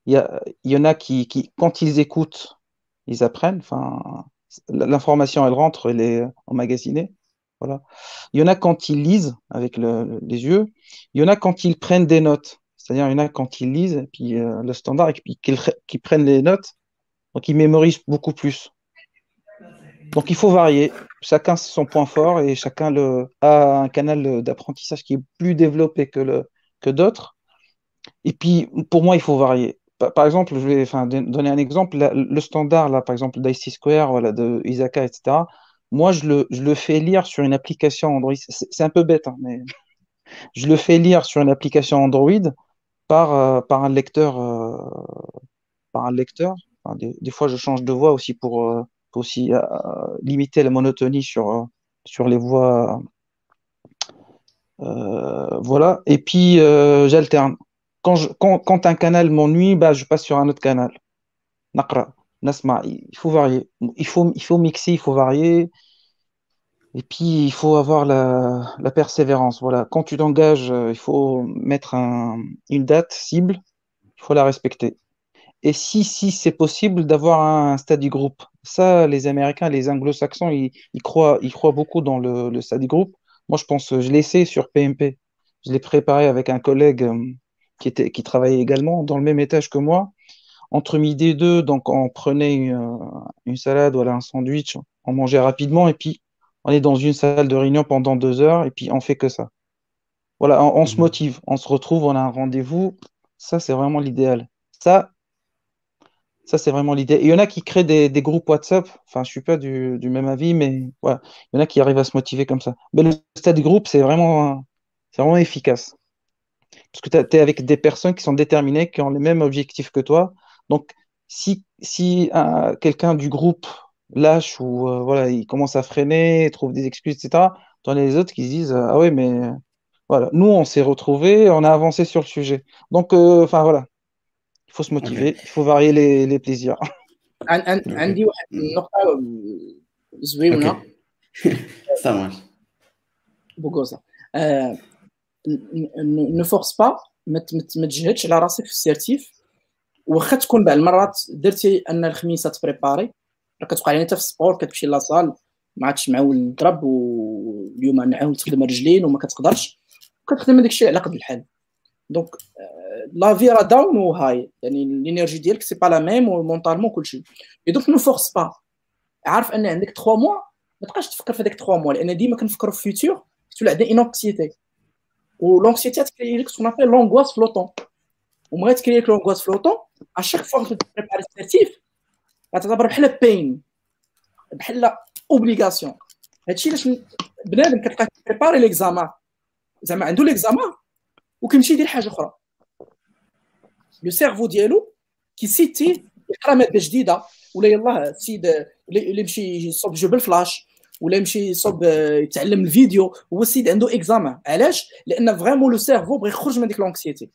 Il y, a, il y en a qui, qui, quand ils écoutent, ils apprennent. Enfin, l'information, elle rentre, elle est emmagasinée. Voilà. Il y en a quand ils lisent avec le, les yeux. Il y en a quand ils prennent des notes. C'est-à-dire, il y en a quand ils lisent, puis euh, le standard, et puis qu'ils prennent les notes, donc ils mémorisent beaucoup plus. Donc il faut varier. Chacun son point fort et chacun a un canal d'apprentissage qui est plus développé que, d'autres. Et puis, pour moi, il faut varier. Par, exemple, je vais donner un exemple. le standard, là, par exemple, d'IC Square, de Isaka, etc. Moi, je le, je le fais lire sur une application Android. C'est un peu bête, hein, mais [LAUGHS] je le fais lire sur une application Android par, euh, par un lecteur. Euh, par un lecteur. des, fois, je change de voix aussi pour, euh, aussi limiter la monotonie sur, sur les voix. voilà. Et puis, j'alterne. Quand, quand, quand, un canal m'ennuie, bah, je passe sur un autre canal. Nakra, Nasma, il faut varier. Il faut, il faut mixer, il faut varier. Et puis, il faut avoir la, persévérance. Voilà. Quand tu t'engages, euh, il faut mettre un, une date cible, il faut la respecter. Et si, si c'est possible d'avoir un study group, ça, les Américains, les Anglo-Saxons, ils, croient, beaucoup dans le, study group. Moi, je pense, je l'ai essayé sur PMP. Je l'ai préparé avec un collègue euh, qui, travaillait également dans le même étage que moi. Entre midi et deux, donc on prenait une, euh, salade, voilà, un sandwich, on mangeait rapidement et puis on est dans une salle de réunion pendant deux heures et puis on fait que ça. Voilà, on, se mhm. motive, on se retrouve, on a un rendez-vous. Ça, c'est vraiment l'idéal. Ça, ça c'est vraiment l'idée. Il y en a qui créent des, groupes WhatsApp. Enfin, je suis pas du, même avis, mais voilà. il y en a qui arrivent à se motiver comme ça. Mais le stade groupe, c'est vraiment, c'est vraiment efficace. Parce que tu es avec des personnes qui sont déterminées, qui ont les mêmes objectifs que toi. Donc, si, si quelqu'un du groupe lâche ou euh, voilà, il commence à freiner, trouve des excuses, etc. T'en as les autres qui se disent Ah oui, mais voilà, nous on s'est retrouvés, on a avancé sur le sujet. Donc, euh, enfin voilà, il faut se motiver, il faut varier les, les plaisirs. عندي واحد النقطة زوينة Ça marche. بوكوزا ne force pas ما تجهدش على راسك في السيرتيف واخا تكون بعض المرات درتي ان الخميسه تبريباري كتوقع لي انت في ال sport كتمشي la salle ما عادش معول الضرب واليوم نعاود تخدم الرجلين وما كتقدرش. كتخدم هذاك الشيء على قد الحال. donc la vie راه down و high يعني ال énergie ديالك c'est pas la même و mentalement كلشي. et donc ne force pas عارف أن عندك 3 mois ما تبقاش تفكر في هذاك 3 mois لأن ديما كنفكروا في ال futur تولي عندنا une anxiété و l'anxiété ت créer لك ce qu'on appelle l'angoisse flottante ومغا ت créer لك l'angoisse flottante à chaque fois كتبريباري ال certif غتعتبر بحال بين بحال obligation هادشي علاش بنادم كتلقاه بريباري l'examen زعما عنده l'examen وكيمشي يدير حاجة أخرى. le cerveau ديالو كيسيتي يقرأ مادة جديدة. ولا يلاه السيد اللي يمشي يصوب jeu بال flash ولا يمشي يصوب يتعلم الفيديو. هو السيد عنده examen علاش؟ لأن vraiment le cerveau بغى يخرج من ديك l'anxiété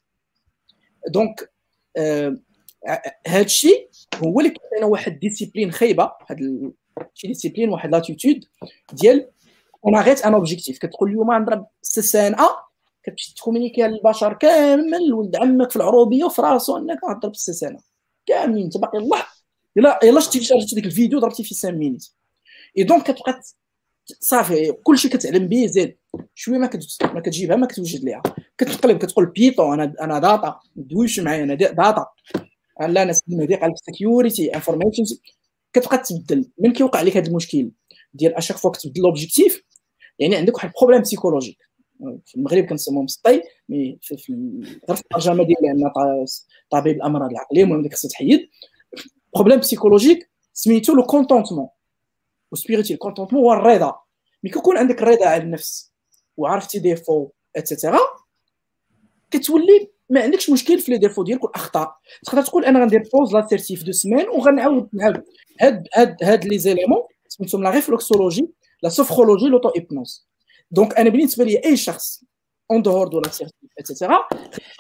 donc هذا الشيء هو اللي كيعطينا واحد discipline خايبة واحد شي discipline واحد l'attitude ديال on rate un objectif كتقول اليوم نضرب سيسان أ كتمشي تكومينيكي للبشر كامل ولد عمك في العروبية وفي راسو أنك غضرب السيسان كاملين انت باقي الله. يلا يلا شتي شارجتي ديك الفيديو ضربتي في 5 minutes et donc كتبقى صافي كلشي كتعلم به زيد شوية ما ما كتجيبها ما كتوجد ليها. كتقلب كتقول plutôt أنا أنا data دويش معايا أنا data. لا أنا مهدي قال security information كتبقى تبدل. من كيوقع لك هذا المشكل؟ ديال à chaque fois كتبدل l'objectif يعني عندك واحد problème psychologique في المغرب كنسموهم سطي mais في, في الترجمة ديال ان طبيب الأمراض العقلية المهم خصها تحيد problème psychologique سميتو le contentement وسبيريتي ال contentement هو الرضا. mais كيكون عندك الرضا على النفس وعرفتي défauts et cetera كتولي ما عندكش مشكل في les défauts ديالك والأخطاء. تقدر تقول أنا غندير pause la certif deux semaines وغنعاود نعاود هاد هاد هاد les éléments سميتهم la réflexologie la sophrologie l'auto-hypnose donc أنا بالنسبة لي أي شخص en dehors de la certif et cetera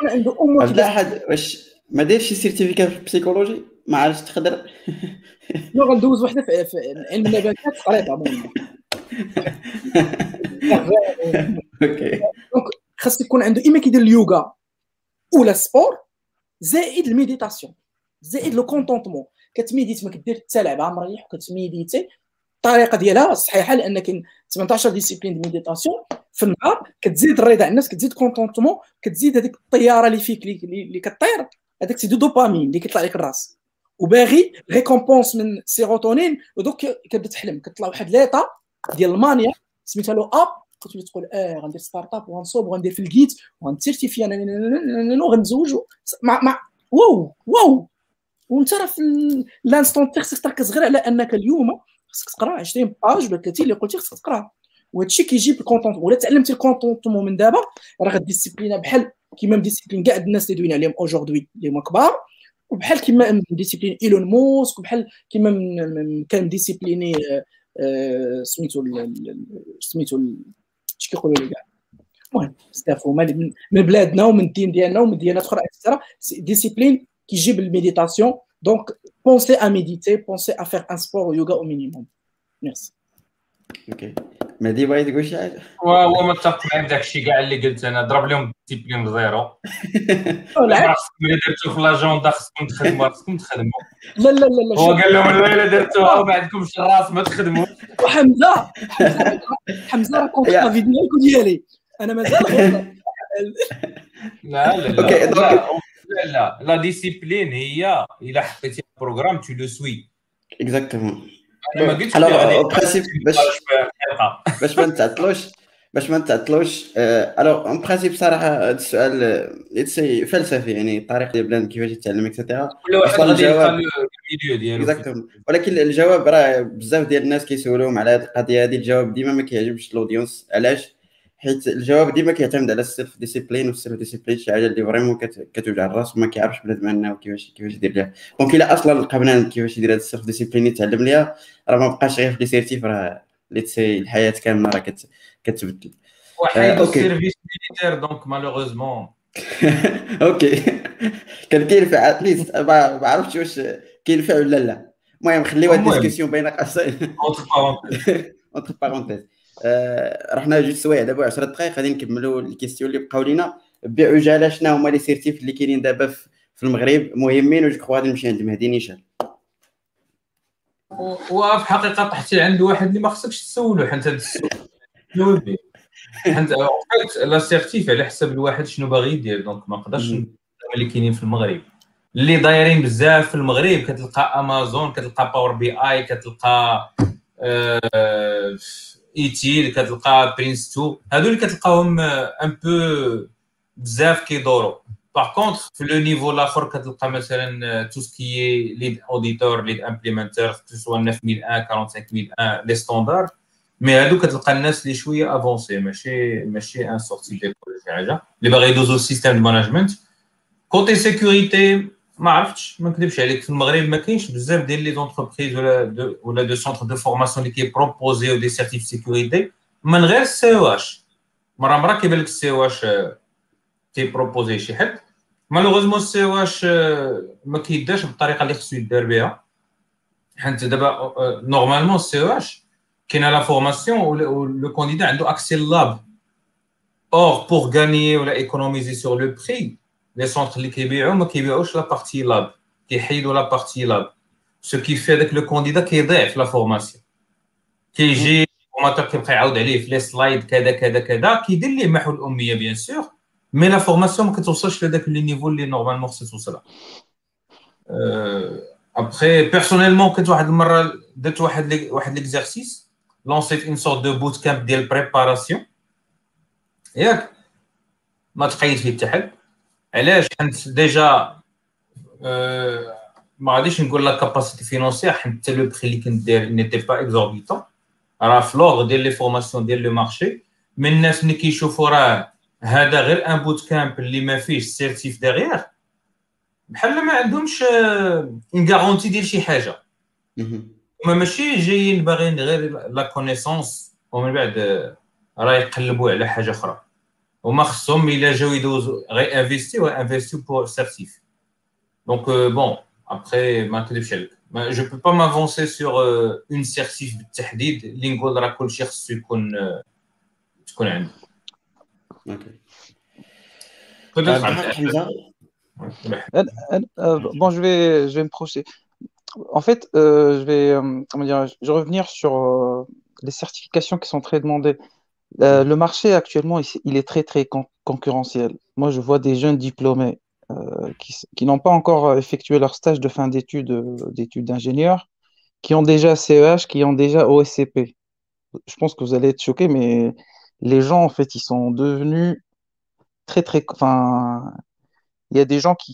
عنده au moins لا حد واش ما دايرش شي certificat في ال psychologie ما عرفتش تقدر؟ [LAUGHS] non غندوز وحده في علم النباتات قريتها OK donc خاص يكون عنده إما كيدير اليوغا ولا sport زائد ال méditation زائد le contentement كتميديت ما كدير حتى لعبه مريح وكتميديتي الطريقة ديالها صحيحه لأن كاين 18 disciplines de méditation في النهار كتزيد الرضا الناس كتزيد contentement كتزيد هذيك الطياره اللي فيك اللي كطير هذاك c'est de dopamine اللي كيطلع لك الراس وباغي récompense من sérotonine ودوك كتبدا تحلم كتطلع واحد l'état ديال ال mania سميتها le up كتولي تقول آه غندير startup وغنصوب وغندير في الجيت وغنسيرتيفي أنا وغنتزوج مع مع واو واو. وأنت راه في l'instant T خصك تركز غير على أنك اليوم خصك تقرأ 20 pages ولا 30 اللي قلتي خصك تقرأ. وهذا الشيء كيجيب ال content ولا تعلمتي ال contentement من دابا راه غديسيبلينا بحال كيما مديسيبلين كاع الناس اللي دوينا عليهم aujourd'hui اللي هما كبار. وبحال كيما مديسيبلين ايلون موسك وبحال كيما كان مديسيبليني سميتو سميتو اش كيقولوا لي كاع. المهم بزاف هما من بلادنا ومن الدين ديالنا ومن ديانات أخرى et cetera discipline كيجيب ال méditation donc pensez à méditer pensez à faire un sport yoga au minimum merci OK مهدي بغيت تقول شي حاجة؟ هو متفق معاك داك الشيء كاع اللي قلت أنا. ضرب لهم ال discipline ب zéro خصكم اللي درتو في l'agenda خصكم تخدموا خصكم تخدموا. لا لا لا هو قال لهم إلا درتوها وما عندكمش الراس ما تخدموا. وحمزه حمزة راه contre la vidéo ديالي. أنا مازال لا لا لا. لا لا لا. discipline هي إلا حطيتي programme tu le suis exactement أنا ما قلتش باش باش ما نتعطلوش باش ما نتعطلوش alors en principe صراحة هذا السؤال c'est فلسفي يعني الطريقة ديال plan كيفاش يتعلم et cetera كل واحد غادي يلقى ديالو. ولكن الجواب راه بزاف ديال الناس كيسولوهم على هذه القضية هذه الجواب ديما ما كيعجبش ال audience علاش؟ حيت الجواب ديما كيعتمد على ال self-discipline وال self-discipline شي حاجة اللي vraiment كتوجع الراس وما كيعرفش بنادم انه كيفاش كيفاش يدير ليها. donc إلا أصلا لقى بنادم كيفاش يدير هذا ال self-discipline يتعلم ليها راه ما بقاش غير في les certifs راه ليتسي الحياة كامله راه كتبدل. وحيد ال service militaire donc malheureusement. [LAUGHS] OK. كان كينفع at least ما عرفتش واش كينفع ولا لا. المهم خليوها discussion بين قوسين entre parenthèses رحنا جوج سوايع دابا 10 دقائق غادي نكملوا ال questions اللي بقاو لينا. بعجاله شنو هما les certifs اللي كاينين دابا في المغرب؟ مهمين و je crois غادي نمشي عند مهدي نيشان وفي حقيقة طحتي عند واحد اللي ما خصكش تسولو حيت هذا السؤال حيت la certif على حسب الواحد شنو باغي يدير donc ما نقدرش اللي كاينين في المغرب. اللي دايرين بزاف في المغرب كتلقى امازون كتلقى Power BI كتلقى آه ITIL كتلقى PRINCE 2 هادو اللي كتلقاهم un peu بزاف كيدوروا. par contre في le niveau الآخر كتلقى مثلا tout ce qui lead auditor lead implementer soit 9001 45001 les standards mais هادو كتلقى الناس اللي شوية avancés ماشي ماشي une sorte ديال شي حاجة اللي باغي يدوزو ال système de management côté sécurité ما عرفتش ما نكذبش عليك في المغرب ما كاينش بزاف ديال les entreprises ولا de ولا de centres de formation اللي كيبروبوزيو des certifs sécurité من غير ال CEH مرة مرة كيبان لك ال CEH كي proposer شي حد. malheureusement ال CEH ما كيداش بالطريقة اللي خصو يدار بها. حيت دابا normalement ال CEH كاينة la formation le candidat عنده accès lab or pour gagner ولا économiser sur le prix les centres اللي كيبيعوا ما كيبيعوش la partie lab كيحيدوا la partie lab ce qui fait هذاك le candidat كيضيع في la formation كيجي ال formateur كيبقى يعاود عليه في les slides كذا كذا كذا كيدير ليه محو الاميه bien sûr mais la formation ما كتوصلش لذاك le niveau اللي normalement خصها توصلها après personnellement كنت واحد المره درت واحد واحد l'exercice lanc يت une sorte de bootcamp ديال préparation ياك ما تقيد فيه حتى حد علاش حيت déjà ما غاديش نقول la capacité financière حيت le prix اللي كنت داير n'était pas exorbitant راه valeur ديال les formations ديال le marché من الناس اللي كيشوفوا راه هذا غير un bootcamp اللي ما فيهش certif derrière بحال ما عندهمش une garantie ديال شي حاجة. هما ماشي جايين باغيين غير la connaissance ومن بعد راه يقلبوا على حاجة أخرى. هما خصهم الا جاو يدوزو غي investi يو investi يو pour certif دونك بون ابخي ما نكذبش عليك جو بو با مافونسي سور اون سيرتيف بالتحديد اللي نقول راه كلشي خصو يكون تكون عنده أوكي Bon, je vais, je vais me projeter. En fait, euh, je vais, euh, comment dire, je vais revenir sur euh, les certifications qui sont très demandées. Euh, le marché actuellement, il, est très très concurrentiel. Moi, je vois des jeunes diplômés euh, qui, n'ont pas encore effectué leur stage de fin d'études euh, d'études d'ingénieur, qui ont déjà CEH, qui ont déjà OSCP. Je pense que vous allez être choqués, mais les gens, en fait, ils sont devenus très très. Enfin, il y a des gens qui,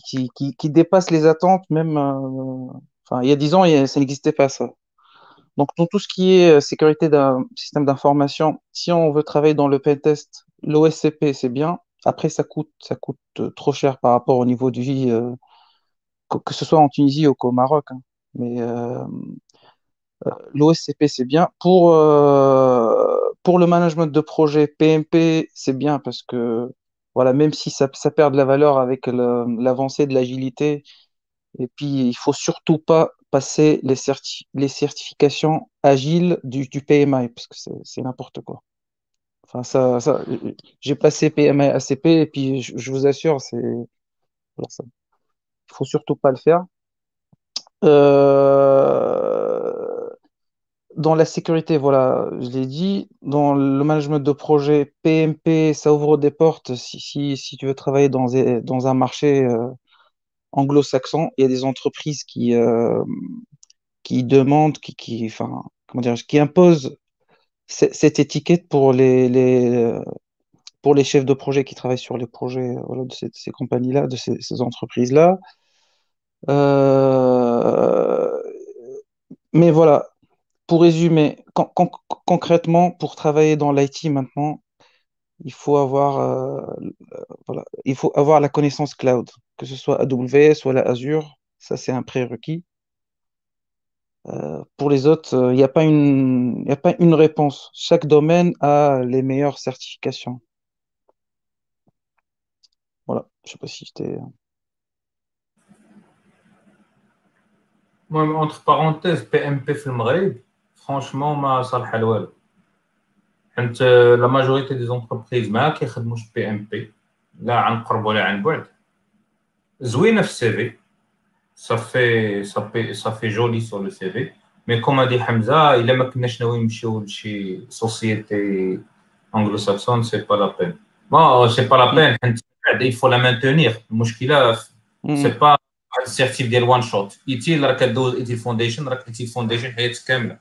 qui, dépassent les attentes, même. enfin, il y a 10 ans, ça n'existait pas ça. Donc, dans tout ce qui est euh, sécurité d'un système d'information, si on veut travailler dans le pentest, l'OSCP, c'est bien. Après, ça coûte, ça coûte euh, trop cher par rapport au niveau de vie, euh, que, ce soit en Tunisie ou au Maroc. Hein. Mais l'OSCP, c'est bien. Pour, pour le management de projet, PMP, c'est bien parce que, voilà, même si ça, ça perd de la valeur avec l'avancée de l'agilité, et puis il faut surtout pas passer les, les certifications agiles du, du PMI, parce que c'est n'importe quoi. Enfin, ça, ça j'ai passé PMI ACP, et puis je, vous assure, c'est. Il faut surtout pas le faire. Euh, dans la sécurité, voilà, je l'ai dit. Dans le management de projet, PMP, ça ouvre des portes si, si, si tu veux travailler dans, dans un marché. Euh, anglo-saxon, il y a des entreprises qui, euh, qui demandent, qui, imposent cette étiquette pour les, les, pour les chefs de projet qui travaillent sur les projets voilà, de ces, compagnies-là, de ces, entreprises-là. Euh, mais voilà, pour résumer, con con concrètement, pour travailler dans l'IT maintenant, il faut avoir, euh, il faut avoir la connaissance cloud, que ce soit AWS ou la Azure, ça c'est un prérequis. Euh, pour les autres, euh, il n'y a, pas une, réponse. Chaque domaine a les meilleures certifications. Voilà, je ne sais pas si j'étais. Euh, Moi, entre parenthèses, PMP Film franchement, ma salle halwal. La majorité des entreprises, ma qui PMP, là, on ne زوينه في ال CV صافي صافي صافي joli sur le CV mais comme dit حمزه الا ما كناش ناويين نمشيو لشي société anglo-saxonne c'est pas la peine bon c'est pas la peine حيت بعد il faut la maintenir المشكلة c'est pas ال certif ديال one shot ITIL راك كدوز ايتيل فونديشن راك ITIL Foundation حياتك كامله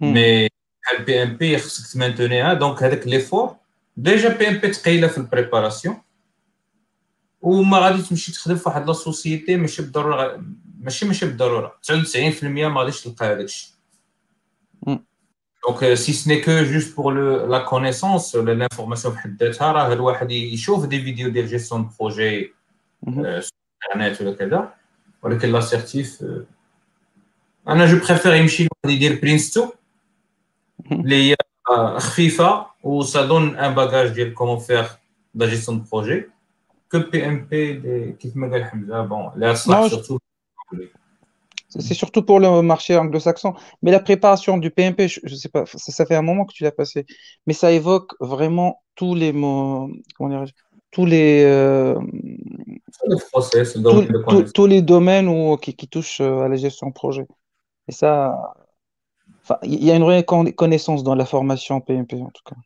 mais بحال PMP خصك ت maintenir ها donc هذاك l'effort déjà PMP ثقيله في ال préparation وما غادي تمشي تخدم في واحد la société ماشي بالضرورة ماشي ماشي بالضرورة. 99% ما غاديش تلقى هذاك الشيء. donc si ce n'est que juste pour la connaissance ولا l'information بحد ذاتها راه الواحد يشوف des vidéos ديال جيستيون بروجي انترنت ولا كذا. ولكن la certif أنا جو بريفير يمشي الواحد يدير برينستو اللي هي خفيفة و سا دون ان باجاج ديال كومون فيغ لا جيستيون بروجي que PMP Hamza. Bon, surtout. C'est surtout pour le marché anglo-saxon. Mais la préparation du PMP, je, sais pas, ça, fait un moment que tu l'as passé. Mais ça évoque vraiment tous les mots, comment euh, tous les, process, tous les domaines où, qui, qui, touchent euh, à la gestion de projet. Et ça, il y a une vraie connaissance dans la formation PMP en tout cas.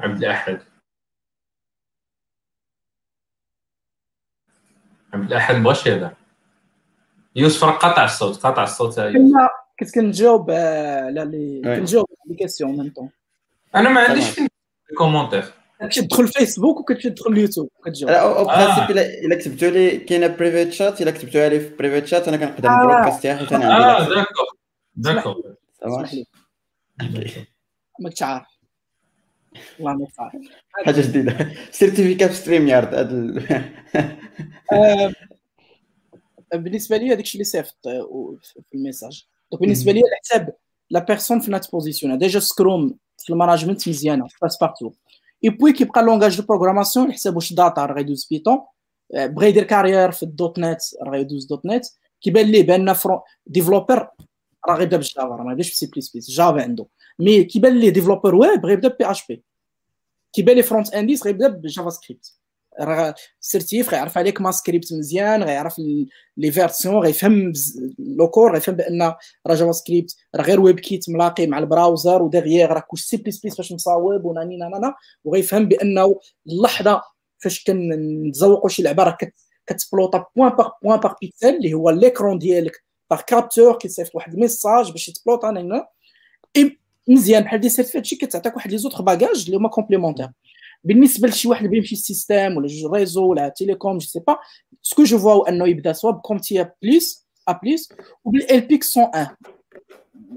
عبد الأحد. عبد الأحد بغاش يهضر. يوسف راه قاطع الصوت قاطع الصوت كنا كنت كنجاوب لا لي كنجاوب لي كيسيون ميم طون أنا ما عنديش فين commentaire كنمشي تدخل فيسبوك وكتمشي تدخل اليوتيوب كتجاوب. en principe الا كتبتوا لي كاينة private chat إلا كتبتوها لي في private chat أنا كنقدر ن broadcast يها حيت أنا عندي آه d'accord d'accord ماكش عارف. والله ما عارف حاجة جديدة. certificat في StreamYard بالنسبة لي هذاك الشيء اللي صيفط في ال message. donc بالنسبة لي على حساب la personne فين ت positionner déjà Scrum في ال management مزيانة passe-partout et puis كيبقى langage de programmation على حساب واش data راه غيدوز Python بغى يدير carrière في ال .NET راه غيدوز .NET كيبان ليه بان front developer راه غيبدا ب ال Java راه ما غيبداش بسي بليس بليس جافا عنده mais كيبان ليه développeur web غيبدا PHP كيبان لي front-endiste غيبدا ب JavaScript راه certif غيعرف عليك ما سكريبت مزيان غيعرف لي فيرسيون غيفهم لو كور غيفهم بان راه جافا سكريبت راه غير ويب كيت ملاقي مع البراوزر وديغيير راه كلشي سي بليس بليس باش مصاوب وناني نانا وغيفهم بانه اللحظه فاش كنتزوقوا شي لعبه راه كتبلوطا بوان باغ بوان باغ بيكسل اللي هو ليكرون ديالك باغ كابتور كيصيفط واحد الميساج باش يتبلوطا هنا مزيان بحال دي سيرتيفيت شي كتعطيك واحد لي زوتر باجاج اللي هما كومبليمونتير. بالنسبة لشي واحد بيمشي السيستيم ولا جوج ريزو ولا تيليكوم جو سي با سكو جو فوا انه يبدا سوا بكومتي بليس ا بليس وبالال بيك 101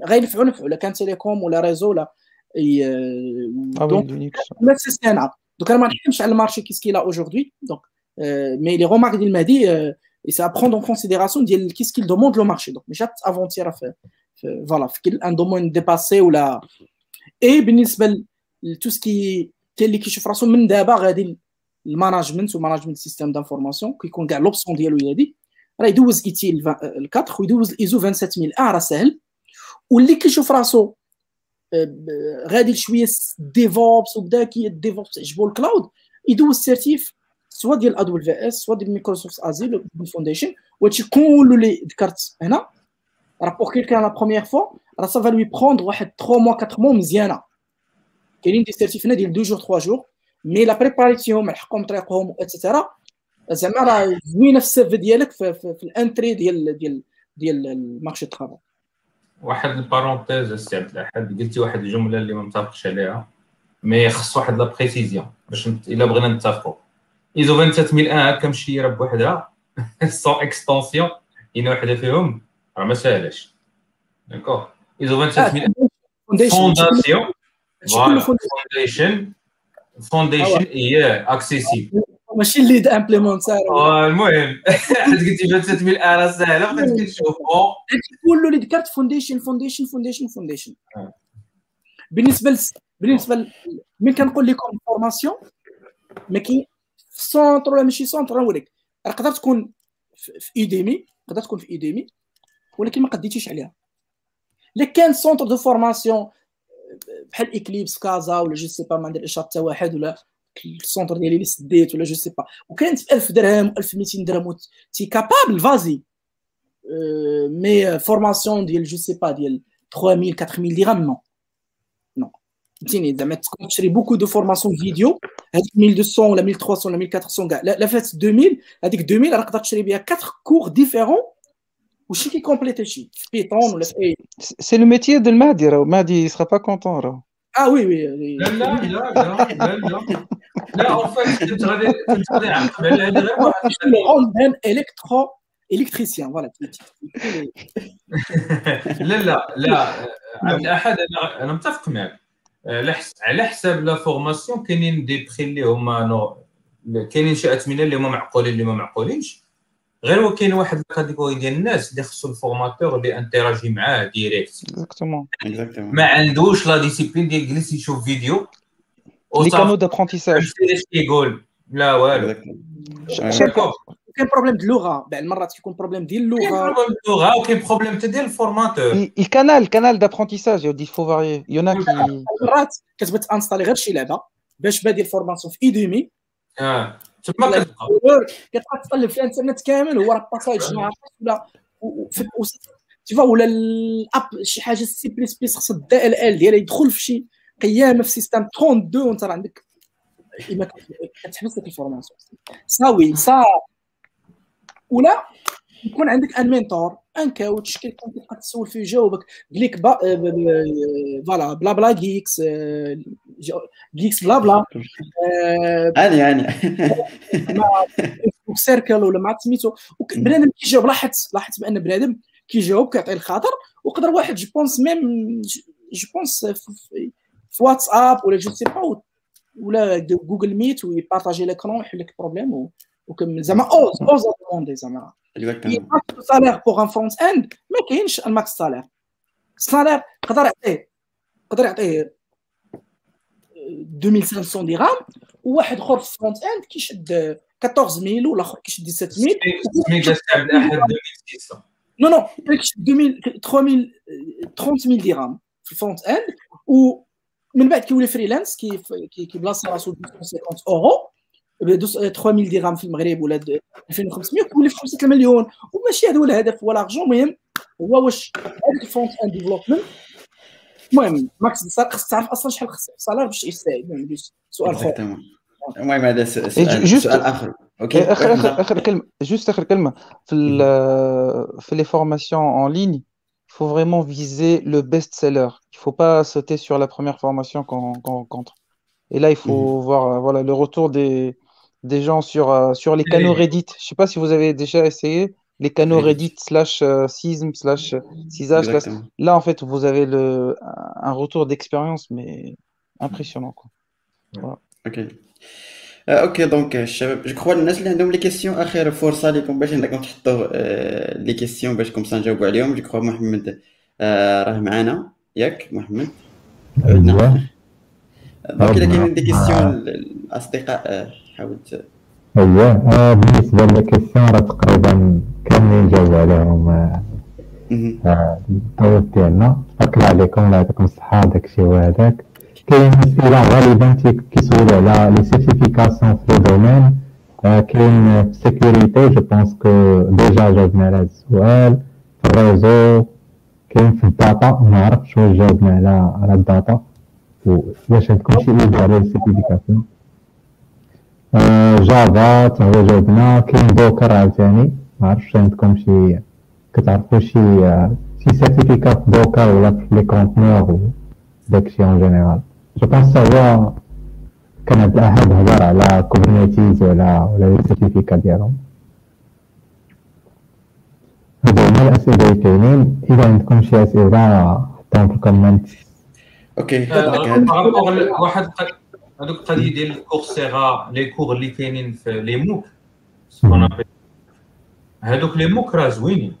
غينفعو نفعو الا كان تيليكوم ولا ريزو ولا دونك نفس السنة دونك أنا ما نحكمش على المارشي كيس كيلا اجوردي دونك مي لي رومارك ديال مهدي اي سي ابروندر اون كونسيديراسيون ديال كيس كيل دوموند لو مارشي دونك مش افونتيرا في فوالا في ان دومون ديباسي ولا اي بالنسبة لتو سكي كاين اللي كيشوف راسو من دابا غادي ال management و management système d'information كيكون كاع l'option ديالو هي هادي راه يدوز ITIL 4 ويدوز الايزو 27000 ا راه ساهل واللي كيشوف راسو غادي شوية DevOps وبدا كي DevOps عجبو ال cloud يدوز certif soit ديال ادول في اس سوا ديال Microsoft Azure Foundation وهادشي كله اللي ذكرت هنا راه pour quelqu'un la première fois راه ça va lui prendre واحد 3 موا 4 موا مزيانه كاينين des certifs هنا ديال deux jours 3 jours mais la préparation مع الحقهم طريقهم et cetera زعما راه زوينه في ال CV ديالك في, في, في ال entrée ديال ديال ديال ال marché ال travail واحد ال parenthèse السي عبد الاحد قلتي واحد الجملة اللي ما متفقش عليها. mais خص واحد la précision باش إلا بغينا نتفقوا ايزو 27001 هكا مشيره بوحدها sans [LAUGHS] extension كاينة وحده فيهم. راه ما ساهلاش d'accord ISO 27001 fondation Foundation Foundation هي accessible ماشي ال Lead Implementer المهم حيت قلتي 27000 ارا ساهله بقيت كنشوف كله اللي ذكرت Foundation Foundation Foundation Foundation بالنسبة بالنسبة من كنقول لكم formation ما كاين في ال centre ولا ماشي centre نوريك تقدر تكون في Udemy تقدر تكون في Udemy ولكن ما قديتيش عليها. إلا كان centre de formation بحال Eclipse Casa ولا je sais pas ما ندير إشارة حتى واحد ولا ال centre ديالي اللي سديت ولا je sais pas وكانت ب 1000 درهم 1200 درهم t'es capable vas-y mais formation ديال je sais pas ديال 3000 4000 درهم non non فهمتيني؟ زعما تكون تشري beaucoup de formations vidéo هذيك 1200 ولا 1300 ولا 1400 كاع. لا فات 2000 هذيك 2000 راه تقدر تشري بها 4 cours différents وشي كي compléter شي في Python ولا في اي c'est le métier de المهدي راه المهدي sera pas content راه آه oui oui لا لا لا لا لا لا en fait كنت غادي كنت غادي نعقب على هذا غير واحد مان électro électricien voilà لا لا لا عبد الاحد أنا أنا متفق معك على حساب la formation كاينين des prix اللي هما كاينين شي اثمنه اللي هما معقولين اللي ما معقولينش غير هو كاين واحد ال catégorie ديال الناس اللي خصو ال formateur اللي interagir معاه direct. exactement ما عندوش la discipline ديال جلس يشوف vidéo. les canaux d'apprentissage كيقول لا والو. كاين بروبليم د اللغة بعض المرات كيكون بروبليم ديال اللغة كاين بروبليم اللغة وكاين بروبليم حتى ديال الفورماتور. الكانال الكانال دابرونتيساج يودي فو فاري يونا كي مرات كتبغي تانستالي غير شي لعبة باش بادي الفورماسيون في ايديمي آه. تما كتبقى كتبقى تقلب في الانترنت كامل هو راه باساج ولا تيفا ولا الأب شي حاجة سي بليس بليس خص الدي ال ال ديالها يدخل في شي قيامة في سيستم 32 وانت راه عندك كتحبس لك ال formation صاوي صا ولا يكون عندك un mentor un coach كيكون تبقى تسول فيه يجاوبك قال لك voilà بلا بلا جيكس جيكس بلا بلا هاني هاني سيركل ولا مع سميتو. بنادم كيجاوب لاحظت لاحظت بأن بنادم كيجاوب كيعطي الخاطر وقدر واحد je pense même je pense في واتساب ولا جو سي با ولا جوجل ميت ويبارطاجي ليكرون ويحل لك البروبليم وكمل زعما اوز أوز دوموندي زعما. سالير بوغ ان فرونت اند ما كاينش الماكس سالير السالير يقدر يعطيه يقدر يعطيه 2500 درهم وواحد اخر في الفرونت اند كيشد 14000 ولا اخر كيشد 17000 ميجا ساعه الاحد 2600 نو نو كيشد 2000 3000 30000 درهم في ال front-end ومن بعد كيولي freelance كي كي placer راسو 250 أورو 3000 درهم في المغرب ولا 2500 كيولي في 5 مليون. وماشي هذا هو الهدف هو l'argent المهم هو واش هذاك ال front-end development المهم ماكس خصك تعرف اصلا شحال خصك الصالير باش يستاهل سؤال اخر المهم هذا سؤال سؤال اخر اوكي اخر اخر اخر كلمه جوست اخر كلمه في في لي فورماسيون اون ليgne il faut vraiment viser le best seller. Il ne faut pas sauter sur la première formation qu'on qu rencontre. Et là, il faut mmh. voir voilà, le retour des, des gens sur, euh, sur les canaux Reddit. Je ne sais pas si vous avez déjà essayé Les canaux Reddit slash euh, sism slash cisage. Là, en fait, vous avez le, un retour d'expérience, mais impressionnant. Quoi. Voilà. Ok. OK donc الشباب je crois الناس اللي عندهم les questions اخر فرصه لكم باش انكم تحطوا les questions باش comme نجاوبوا عليهم je crois محمد راه معانا ياك محمد ايوا donc الا كاينين des questions الاصدقاء حاول ايوا بالنسبة question راه تقريبا كاملين جاوبوا عليهم؟ الدور ديالنا شكرا عليكم الله يعطيكم الصحة داكشي وهذاك. كاين اسئله غالبا كيسولوا على les certifications في domaine كاين في ال sécurité je pense que déjà جاوبنا على هذا السؤال. في ال réseau كاين في ال data ما عرفتش واش جاوبنا على على ال data. واش عندكم شي idée على ال certification Java تا هو جاوبنا كاين Docker عاوتاني ما عرفتش عندكم شي كتعرفوا شي شي certificat Docker ولا في les conteneurs داكشي en général je pense هو كان هاد الاحد هضر على Kubernetes ولا ولا les certificats ديالهم هادو هما الاسئله اللي كاينين اذا عندكم شي اسئله حطوهم في ال comment OK واحد هذوك القضية ديال ال Coursera les cours اللي كاينين في les MOOC هذوك les MOOC راه زوينين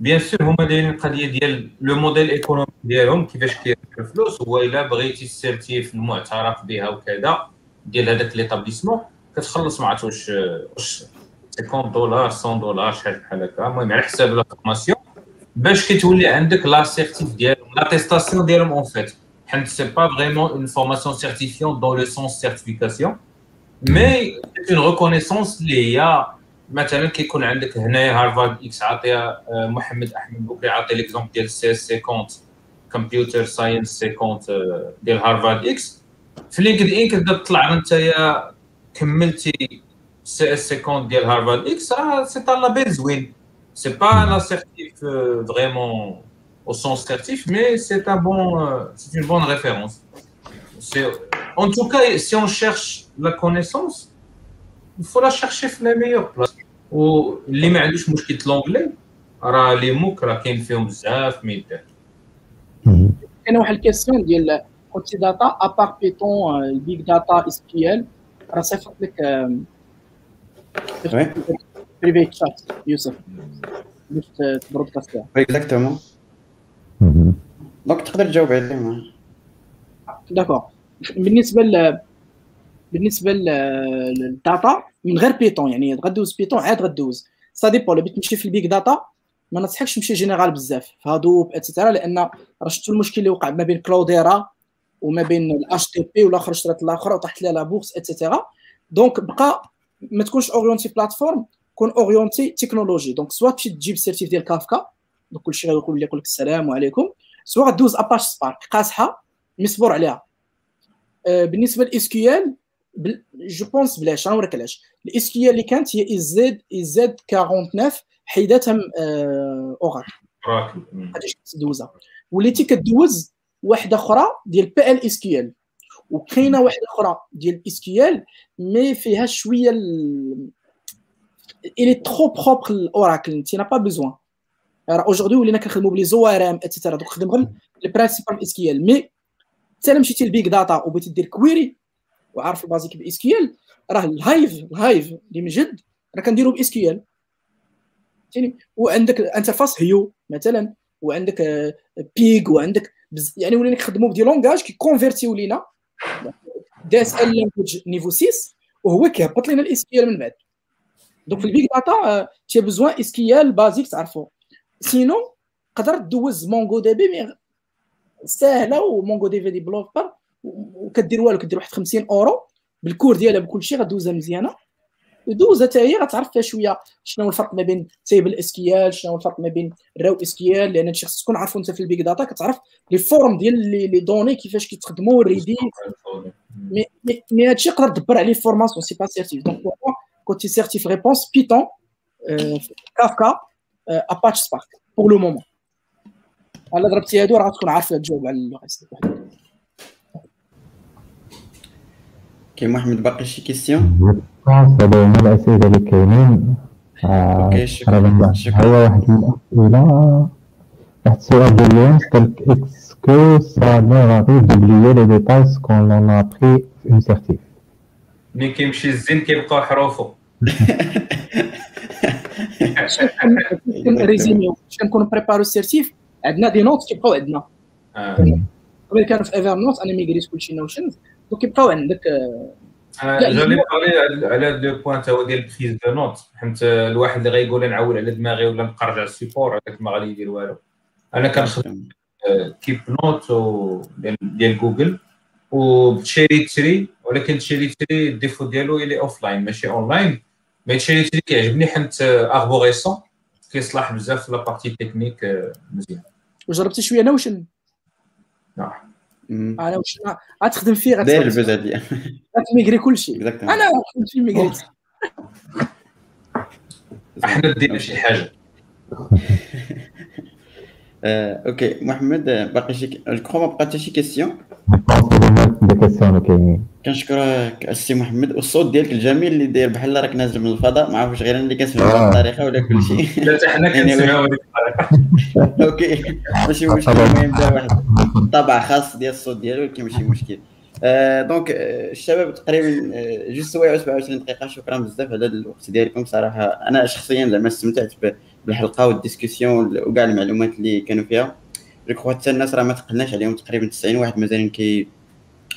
bien sûr هما دايرين القضية ديال le modèle économique ديالهم كيفاش كيربحوا الفلوس هو الا بغيتي certif المعترف بها وكذا ديال هذاك l'établissement كتخلص ما عرفت واش واش 50 دولار 100 دولار شحال بحال هكا المهم على حساب la formation باش كتولي عندك la certif ديالهم l'attestation ديالهم en fait حيت c'est pas vraiment une formation certifiante dans le sens certification mais une reconnaissance اللي هي مثلا كيكون عندك هنايا HarvardX عاطيها محمد احمد بوكري عاطي l'exemple ديال CS 50 Computer Science 50 ديال HarvardX في LinkedIn كتبدا تطلع انت كملتي CS 50 ديال HarvardX راه c'est un label زوين c'est pas la certif vraiment au sens certif, mais c'est un bon, c'est une bonne référence. En tout cas, si on cherche la connaissance, il faut la chercher في la meilleure place. واللي ما عندوش مشكل l'anglais راه les MOOC راه كاين فيهم بزاف ما يدار كاين واحد ال question ديال قلتي data à part Python ال Big Data SPL راه صيفط لك privé chat يوسف باش تبرودكاستيها exactement donc تقدر تجاوب عليه d'accord. بالنسبة ل بالنسبة لل data من غير Python يعني غدوز Python عاد غدوز. ça dépend لو تمشي في ال Big Data ما نصحكش تمشي général بزاف في Hadoop et cetera لأن راه شفتوا المشكل اللي وقع ما بين Cloudera وما بين ال HDP والآخر شرات الآخر وطاحت لها la bourse et cetera donc بقى ما تكونش orientée plateforme تكون orientée technologie donc soit تمشي تجيب ال certif ديال Kafka donc كلشي غيقول لك السلام عليكم. soit غدوز Apache Spark قاصحه مصبور عليها. آه، بالنسبة لل SQL je pense بلاش غنوريك علاش. ال SQL اللي كانت هي زد زد 49 حيداتها Oracle هادي دوزها. وليتي كدوز واحدة أخرى ديال PL SQL وكاينة واحدة أخرى ديال SQL mais فيها شوية il est trop propre ال Oracle tu n'as pas besoin. راه aujourd'hui ولينا كنخدموا ب les ORM et cetera donc خدم غير ال principal SQL mais حتى الا مشيتي ل Big Data وبغيتي دير query وعارف ال basique ب SQL راه ال Hive ال Hive اللي من جد راه كنديرو ب SQL فهمتيني؟ وعندك interface Hue مثلا وعندك بيغ وعندك بز... يعني ولينا كنخدموا بدي لونغاج كيكونفيرتيو لينا دي اس ال لانجويج نيفو 6 وهو كيهبط لنا الاس كيو ال من بعد. دونك في البيك داتا تي بوزوان اس كيو ال بازيك تعرفو. سينو تقدر دوز مونغو دي بي مي ساهله ومونغو دي في ديفلوبر وكدير والو كدير واحد 50 اورو بالكور ديالها بكل شيء غدوزها مزيانه دوزها حتى هي غتعرف فيها شوية شنو الفرق ما بين تيبل اسكيال شنو الفرق ما بين الراو اسكيال لأن هادشي خصك تكون عارفو انت في البيك داتا كتعرف لي فورم ديال لي دوني كيفاش كيتخدموا ريدي مي مي هادشي يقدر تدبر عليه فورماسيون سي با سيرتيف دونك كنتي سيرتيف ريبونس بيتون كافكا اباتش سبارك بور لو مومون الا ضربتي هادو راه تكون عارف تجاوب على اللغة كاين محمد باقي شي كيسيون هادو هما الاسئله اللي كاينين OK شكرا شكرا هو واحد الاسئله واحد السؤال ديال يونس قالك est-ce que ça غادي d'oublier les détails ce que l'on apprend في une certif ملي كيمشي الزين كيبقاو حروفو [LAUGHS] résumé كنكونوا préparé ال certif عندنا des notes كيبقاو عندنا قبل كانوا في Evernote أنا ميغريت كلشي Notion donc كيبقاو عندك جوني parler على هذا le point هو ديال ال prise de notes حيت الواحد اللي غيقول نعول على دماغي ولا نقرج على ال support هذاك ما غادي يدير والو أنا كنخدم Keep Notes ديال Google وب CherryTree ولكن CherryTree ال défaut ديالو il est offline ماشي online mais CherryTree كيعجبني حيت arborescence كيصلح بزاف في la partie technique مزيان وجربتي شوية Notion نعم أنا واش غتخدم فيه داير البدا ديال غتميغري كلشي أنا فيه ميغريت إحنا دينا شي حاجة OK محمد باقي شي جو ما بقى حتى شي question كنشكرك السي محمد والصوت ديالك الجميل اللي داير بحال راك نازل من الفضاء ما عرفتش غير أنا اللي كنسمع الطريقة ولا كلشي لا حتى حنا كنسمعوا OK ماشي مشكل المهم دار واحد الطابع خاص ديال الصوت ديالو ولكن ماشي مشكل آه donc آه الشباب تقريبا آه جوج سوايع و 27 دقيقه شكرا بزاف على الوقت ديالكم صراحة أنا شخصيا زعما استمتعت بالحلقة وال discussion وكاع المعلومات اللي كانوا فيها. je crois حتى الناس راه ما تقلناش عليهم تقريبا 90 واحد مازالين كي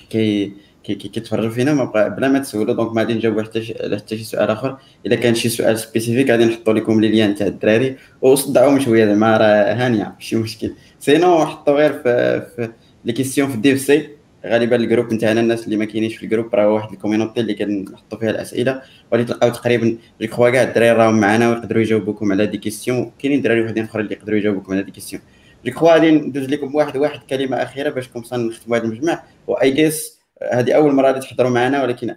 كي كي كيتفرجوا فينا ما بقى بلا ما تسولوا. donc ما غادي نجاوبوا حتى على حتى شي سؤال آخر. إلا كان شي سؤال spécifique غادي نحطوا لكم les liens تاع الدراري. وصدعوهم شوية زعما راه هانية ماشي مشكل. sinon حطوا غير في, في les questions في ال DevC غالبا ال groupe نتاعنا الناس اللي ما كاينينش في ال groupe راه واحد ال community اللي كنحطوا فيها الأسئلة. وغادي تلقاو تقريبا je crois كاع الدراري راهم معنا ويقدروا يجاوبوكم على des questions كاينين دراري وحدين اخرين اللي يقدروا يجاوبوكم على des questions je crois غادي ندوز لكم واحد واحد كلمة أخيرة باش comme ça نختموا هذا المجمع. واي guys هذه أول مرة غادي تحضروا معنا ولكن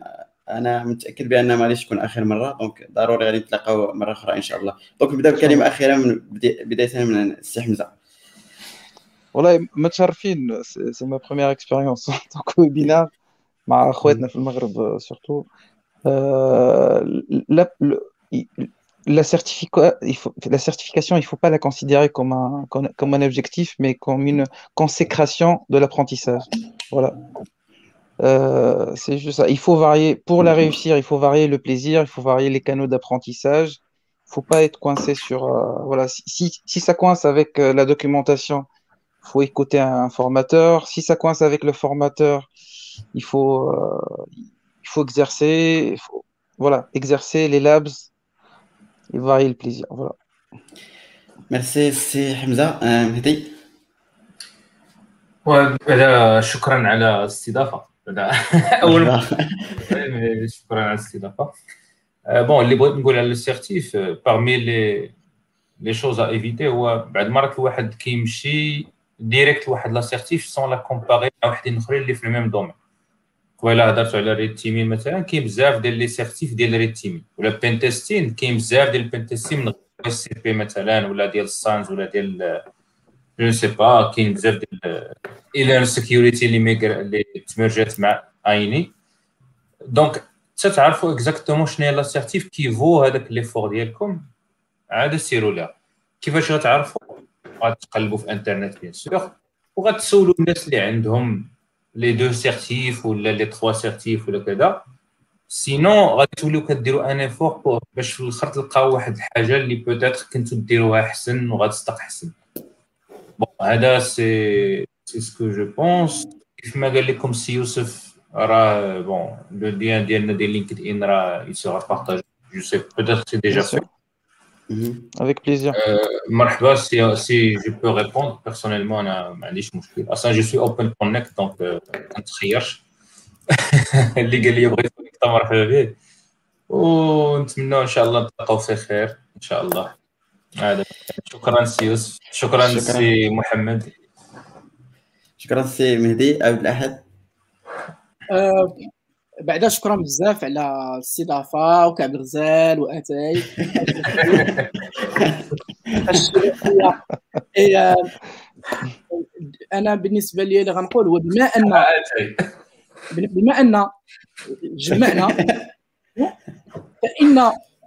أنا متأكد بأن ما غاديش تكون آخر مرة. donc ضروري غادي نتلاقاو مرة أخرى إن شاء الله. donc نبدأ بكلمة أخيرة من بداية من السي حمزة. والله متشرفين سي ما بروميير اكسبيريونس دونك ويبينار مع خواتنا في المغرب سورتو لا la, certifica, il faut, la certification, il ne faut pas la considérer comme un, comme, comme un objectif, mais comme une consécration de l'apprentissage. Voilà. Euh, c'est juste ça. Il faut varier, pour la réussir, il faut varier le plaisir, il faut varier les canaux d'apprentissage. Il ne faut pas être coincé sur. Euh, voilà. Si, si, si, ça coince avec euh, la documentation, il faut écouter un formateur. Si ça coince avec le formateur, il faut, il faut exercer. Il faut, voilà, exercer les labs et varier le plaisir. Voilà. Merci, c'est Hamza. مهدي شكرا على الاستضافه اول مره شكرا على الاستضافه بون اللي بغيت نقول على السيرتيف باغمي لي لي شوز ا ايفيتي هو بعد مرات الواحد كيمشي ديريكت لواحد la certif sans la comparer مع وحدين اخرين اللي في ال même domaine. ولا هضرتو على red teaming مثلا كاين بزاف ديال les certifs ديال red teaming ولا pentesting كاين بزاف ديال ال pentesting من السي بي مثلا ولا ديال ال SANS ولا ديال جو سي با كاين بزاف ديال eLearnSecurity اللي migrer اللي تمرجات مع INE donc تتعرفوا exactement شنو هي la certif qu'il faut هذاك l'effort ديالكم؟ عاد سيروا لها. كيفاش غتعرفوا غتقلبوا في انترنت bien sûr وغتسولوا الناس اللي عندهم les deux certifs ولا les trois certifs ولا كذا. Sinon غادي توليو كديروا un effort باش في الآخر تلقاو واحد الحاجة اللي peut-être كنتو ديروها أحسن وغتصدق أحسن. Bon هذا c'est c'est ce que je pense كيف ما قال لكم سي يوسف راه bon le lien ديالنا ديال LinkedIn راه il sera partagé je sais peut-être c'est déjà fait Avec plaisir. مرحبا c'est c'est je peux répondre personnellement أنا ما عنديش مشكل أصلا je suis open connect donc ما نتخيرش اللي قال لي بغيت connecter مرحبا به ونتمنى ان شاء الله نتلاقاو في خير ان شاء الله هذا شكرا سي يوسف شكرا سي محمد شكرا سي مهدي عبد الاحد بعدا شكرا بزاف على الاستضافة وكعب الغزال واتاي [LAUGHS] [LAUGHS] أنا بالنسبة لي اللي غنقول هو بما ان بما أن جمعنا فإن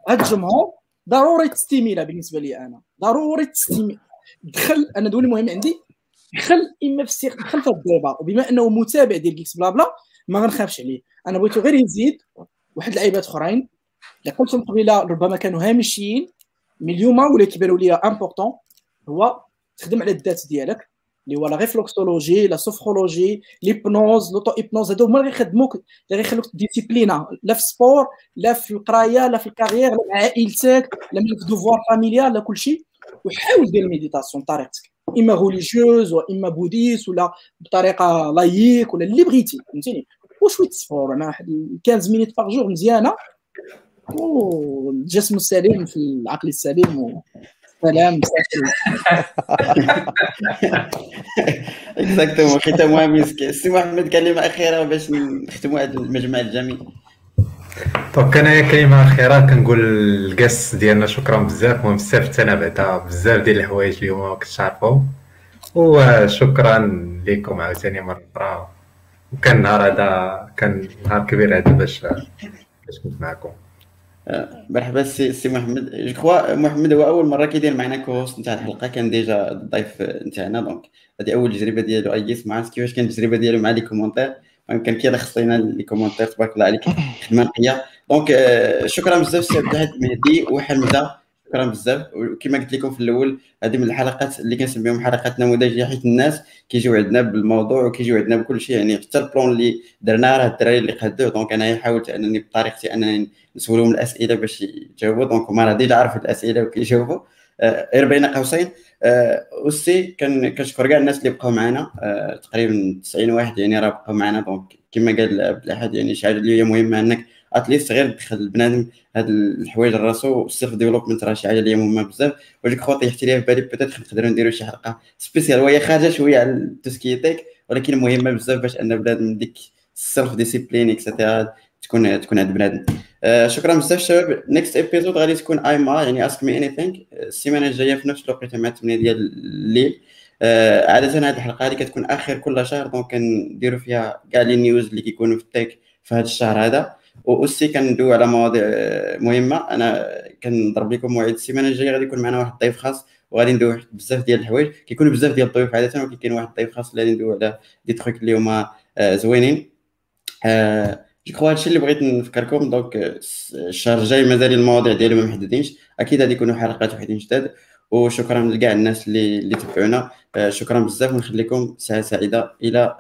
هذا الجمهور ضروري تستيميلا بالنسبة لي أنا. ضروري تستيمي دخل أنا دولي مهم عندي دخل إما في السيق دخل في الديبا وبما أنه متابع ديال جيكس بلا بلا ما غنخافش عليه. أنا بغيتو غير يزيد واحد اللعيبات أخرين اللي قلتهم قبيلة ربما كانوا هامشيين mais اليوم ولا كيبانوا ليا important هو تخدم على الذات ديالك اللي هو la réflexologie la sophrologie l'hypnose l'auto-hypnose هادو هما اللي غيخدموك اللي غيخلوك discipliné لا في ال sport لا في القراية لا في ال carrière لا مع عائلتك لا في devoir familial لا كلشي. وحاول دير ال méditation بطريقتك إما religieuse وإما bouddhiste ولا بطريقة laïque ولا اللي بغيتي فهمتيني؟ وشويه sport أنا واحد 15 minutes par jour مزيانة. والجسم السليم في العقل السليم سلام. Exactement ختامها مسك سي محمد كلمة أخيرة باش نختموا هذا المجمع الجميل donc أنا كلمة أخيرة؟ كنقول الكاس ديالنا شكرا بزاف. مهم بزاف أنا بعدا بزاف ديال الحوايج اليوم ما كنتش عارفهم وشكرا لكم عاوتاني مرة أخرى. وكان نهار هذا كان نهار كبير هذا باش باش كنت معكم. آه، مرحبا سي سي محمد. je crois محمد هو أول مرة كيدير معنا co-host نتاع الحلقة كان déjà الضيف نتاعنا donc هذه أول تجربة ديالو. أي ما عرفت كيفاش كانت التجربة ديالو مع les commentaires كان كيلخص لنا les commentaires تبارك الله عليك خدمة نقيه donc آه، شكرا بزاف سي عبد مهدي وحمزة. شكرا بزاف. وكما قلت لكم في الأول هذه من الحلقات اللي كنسميهم حلقات نموذجية حيت الناس كيجيو عندنا بالموضوع وكيجيو عندنا بكل شيء. يعني حتى ال plan اللي درناه راه الدراري اللي قادوه donc أنا حاولت أنني بطريقتي أنني نسولهم الأسئلة باش يجاوبوا. donc هما راه déjà عرفوا الأسئلة وكيجاوبوا. آه، غير بين قوسين. aussi آه، كنشكر كاع الناس اللي بقاو معنا. آه، تقريبا 90 واحد يعني راه بقاو معنا. donc كما قال عبد الأحد يعني شي حاجة اللي هي مهمة أنك at least غير تدخل البنادم هاد الحوايج لراسو ال self development راه شي حاجة اللي مهمة بزاف. و je crois طيحت ليها في بالي peut-être نقدروا نديروا شي حلقة spéciale وهي خارجة شوية على التسكيتيك ولكن مهمة بزاف باش أن بنادم ديك ال self discipline et cetera تكون تكون عند بنادم. آه شكرا بزاف شباب. next episode غادي تكون AMA يعني ask me anything السيمانة الجاية في نفس الوقت مع 8 ديال الليل. آه عادة هذه الحلقة هذه كتكون آخر كل شهر donc كنديروا فيها كاع les news اللي كيكونوا في ال tech في هذا الشهر هذا. و aussi كندوي على مواضيع مهمة. أنا كنضرب لكم موعد السيمانة الجاية غادي يكون معنا واحد الضيف خاص وغادي ندوي بزاف ديال الحوايج. كيكونوا بزاف ديال الضيوف عادة ولكن كاين واحد الضيف خاص اللي غادي ندوي على des trucs اللي هما آه، زوينين. آه، je crois هادشي اللي بغيت نفكركم. donc الشهر الجاي مازال المواضيع ديالو ما محددينش. أكيد غادي يكونوا حلقات وحدين جداد. وشكرا لكاع الناس اللي اللي تبعونا. آه، شكرا بزاف. ونخليكم ساعة سعيدة إلى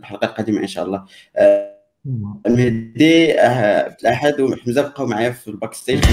الحلقة القادمة إن شاء الله. مهدي الاحد وحمزه بقاو معايا في الباك ستيج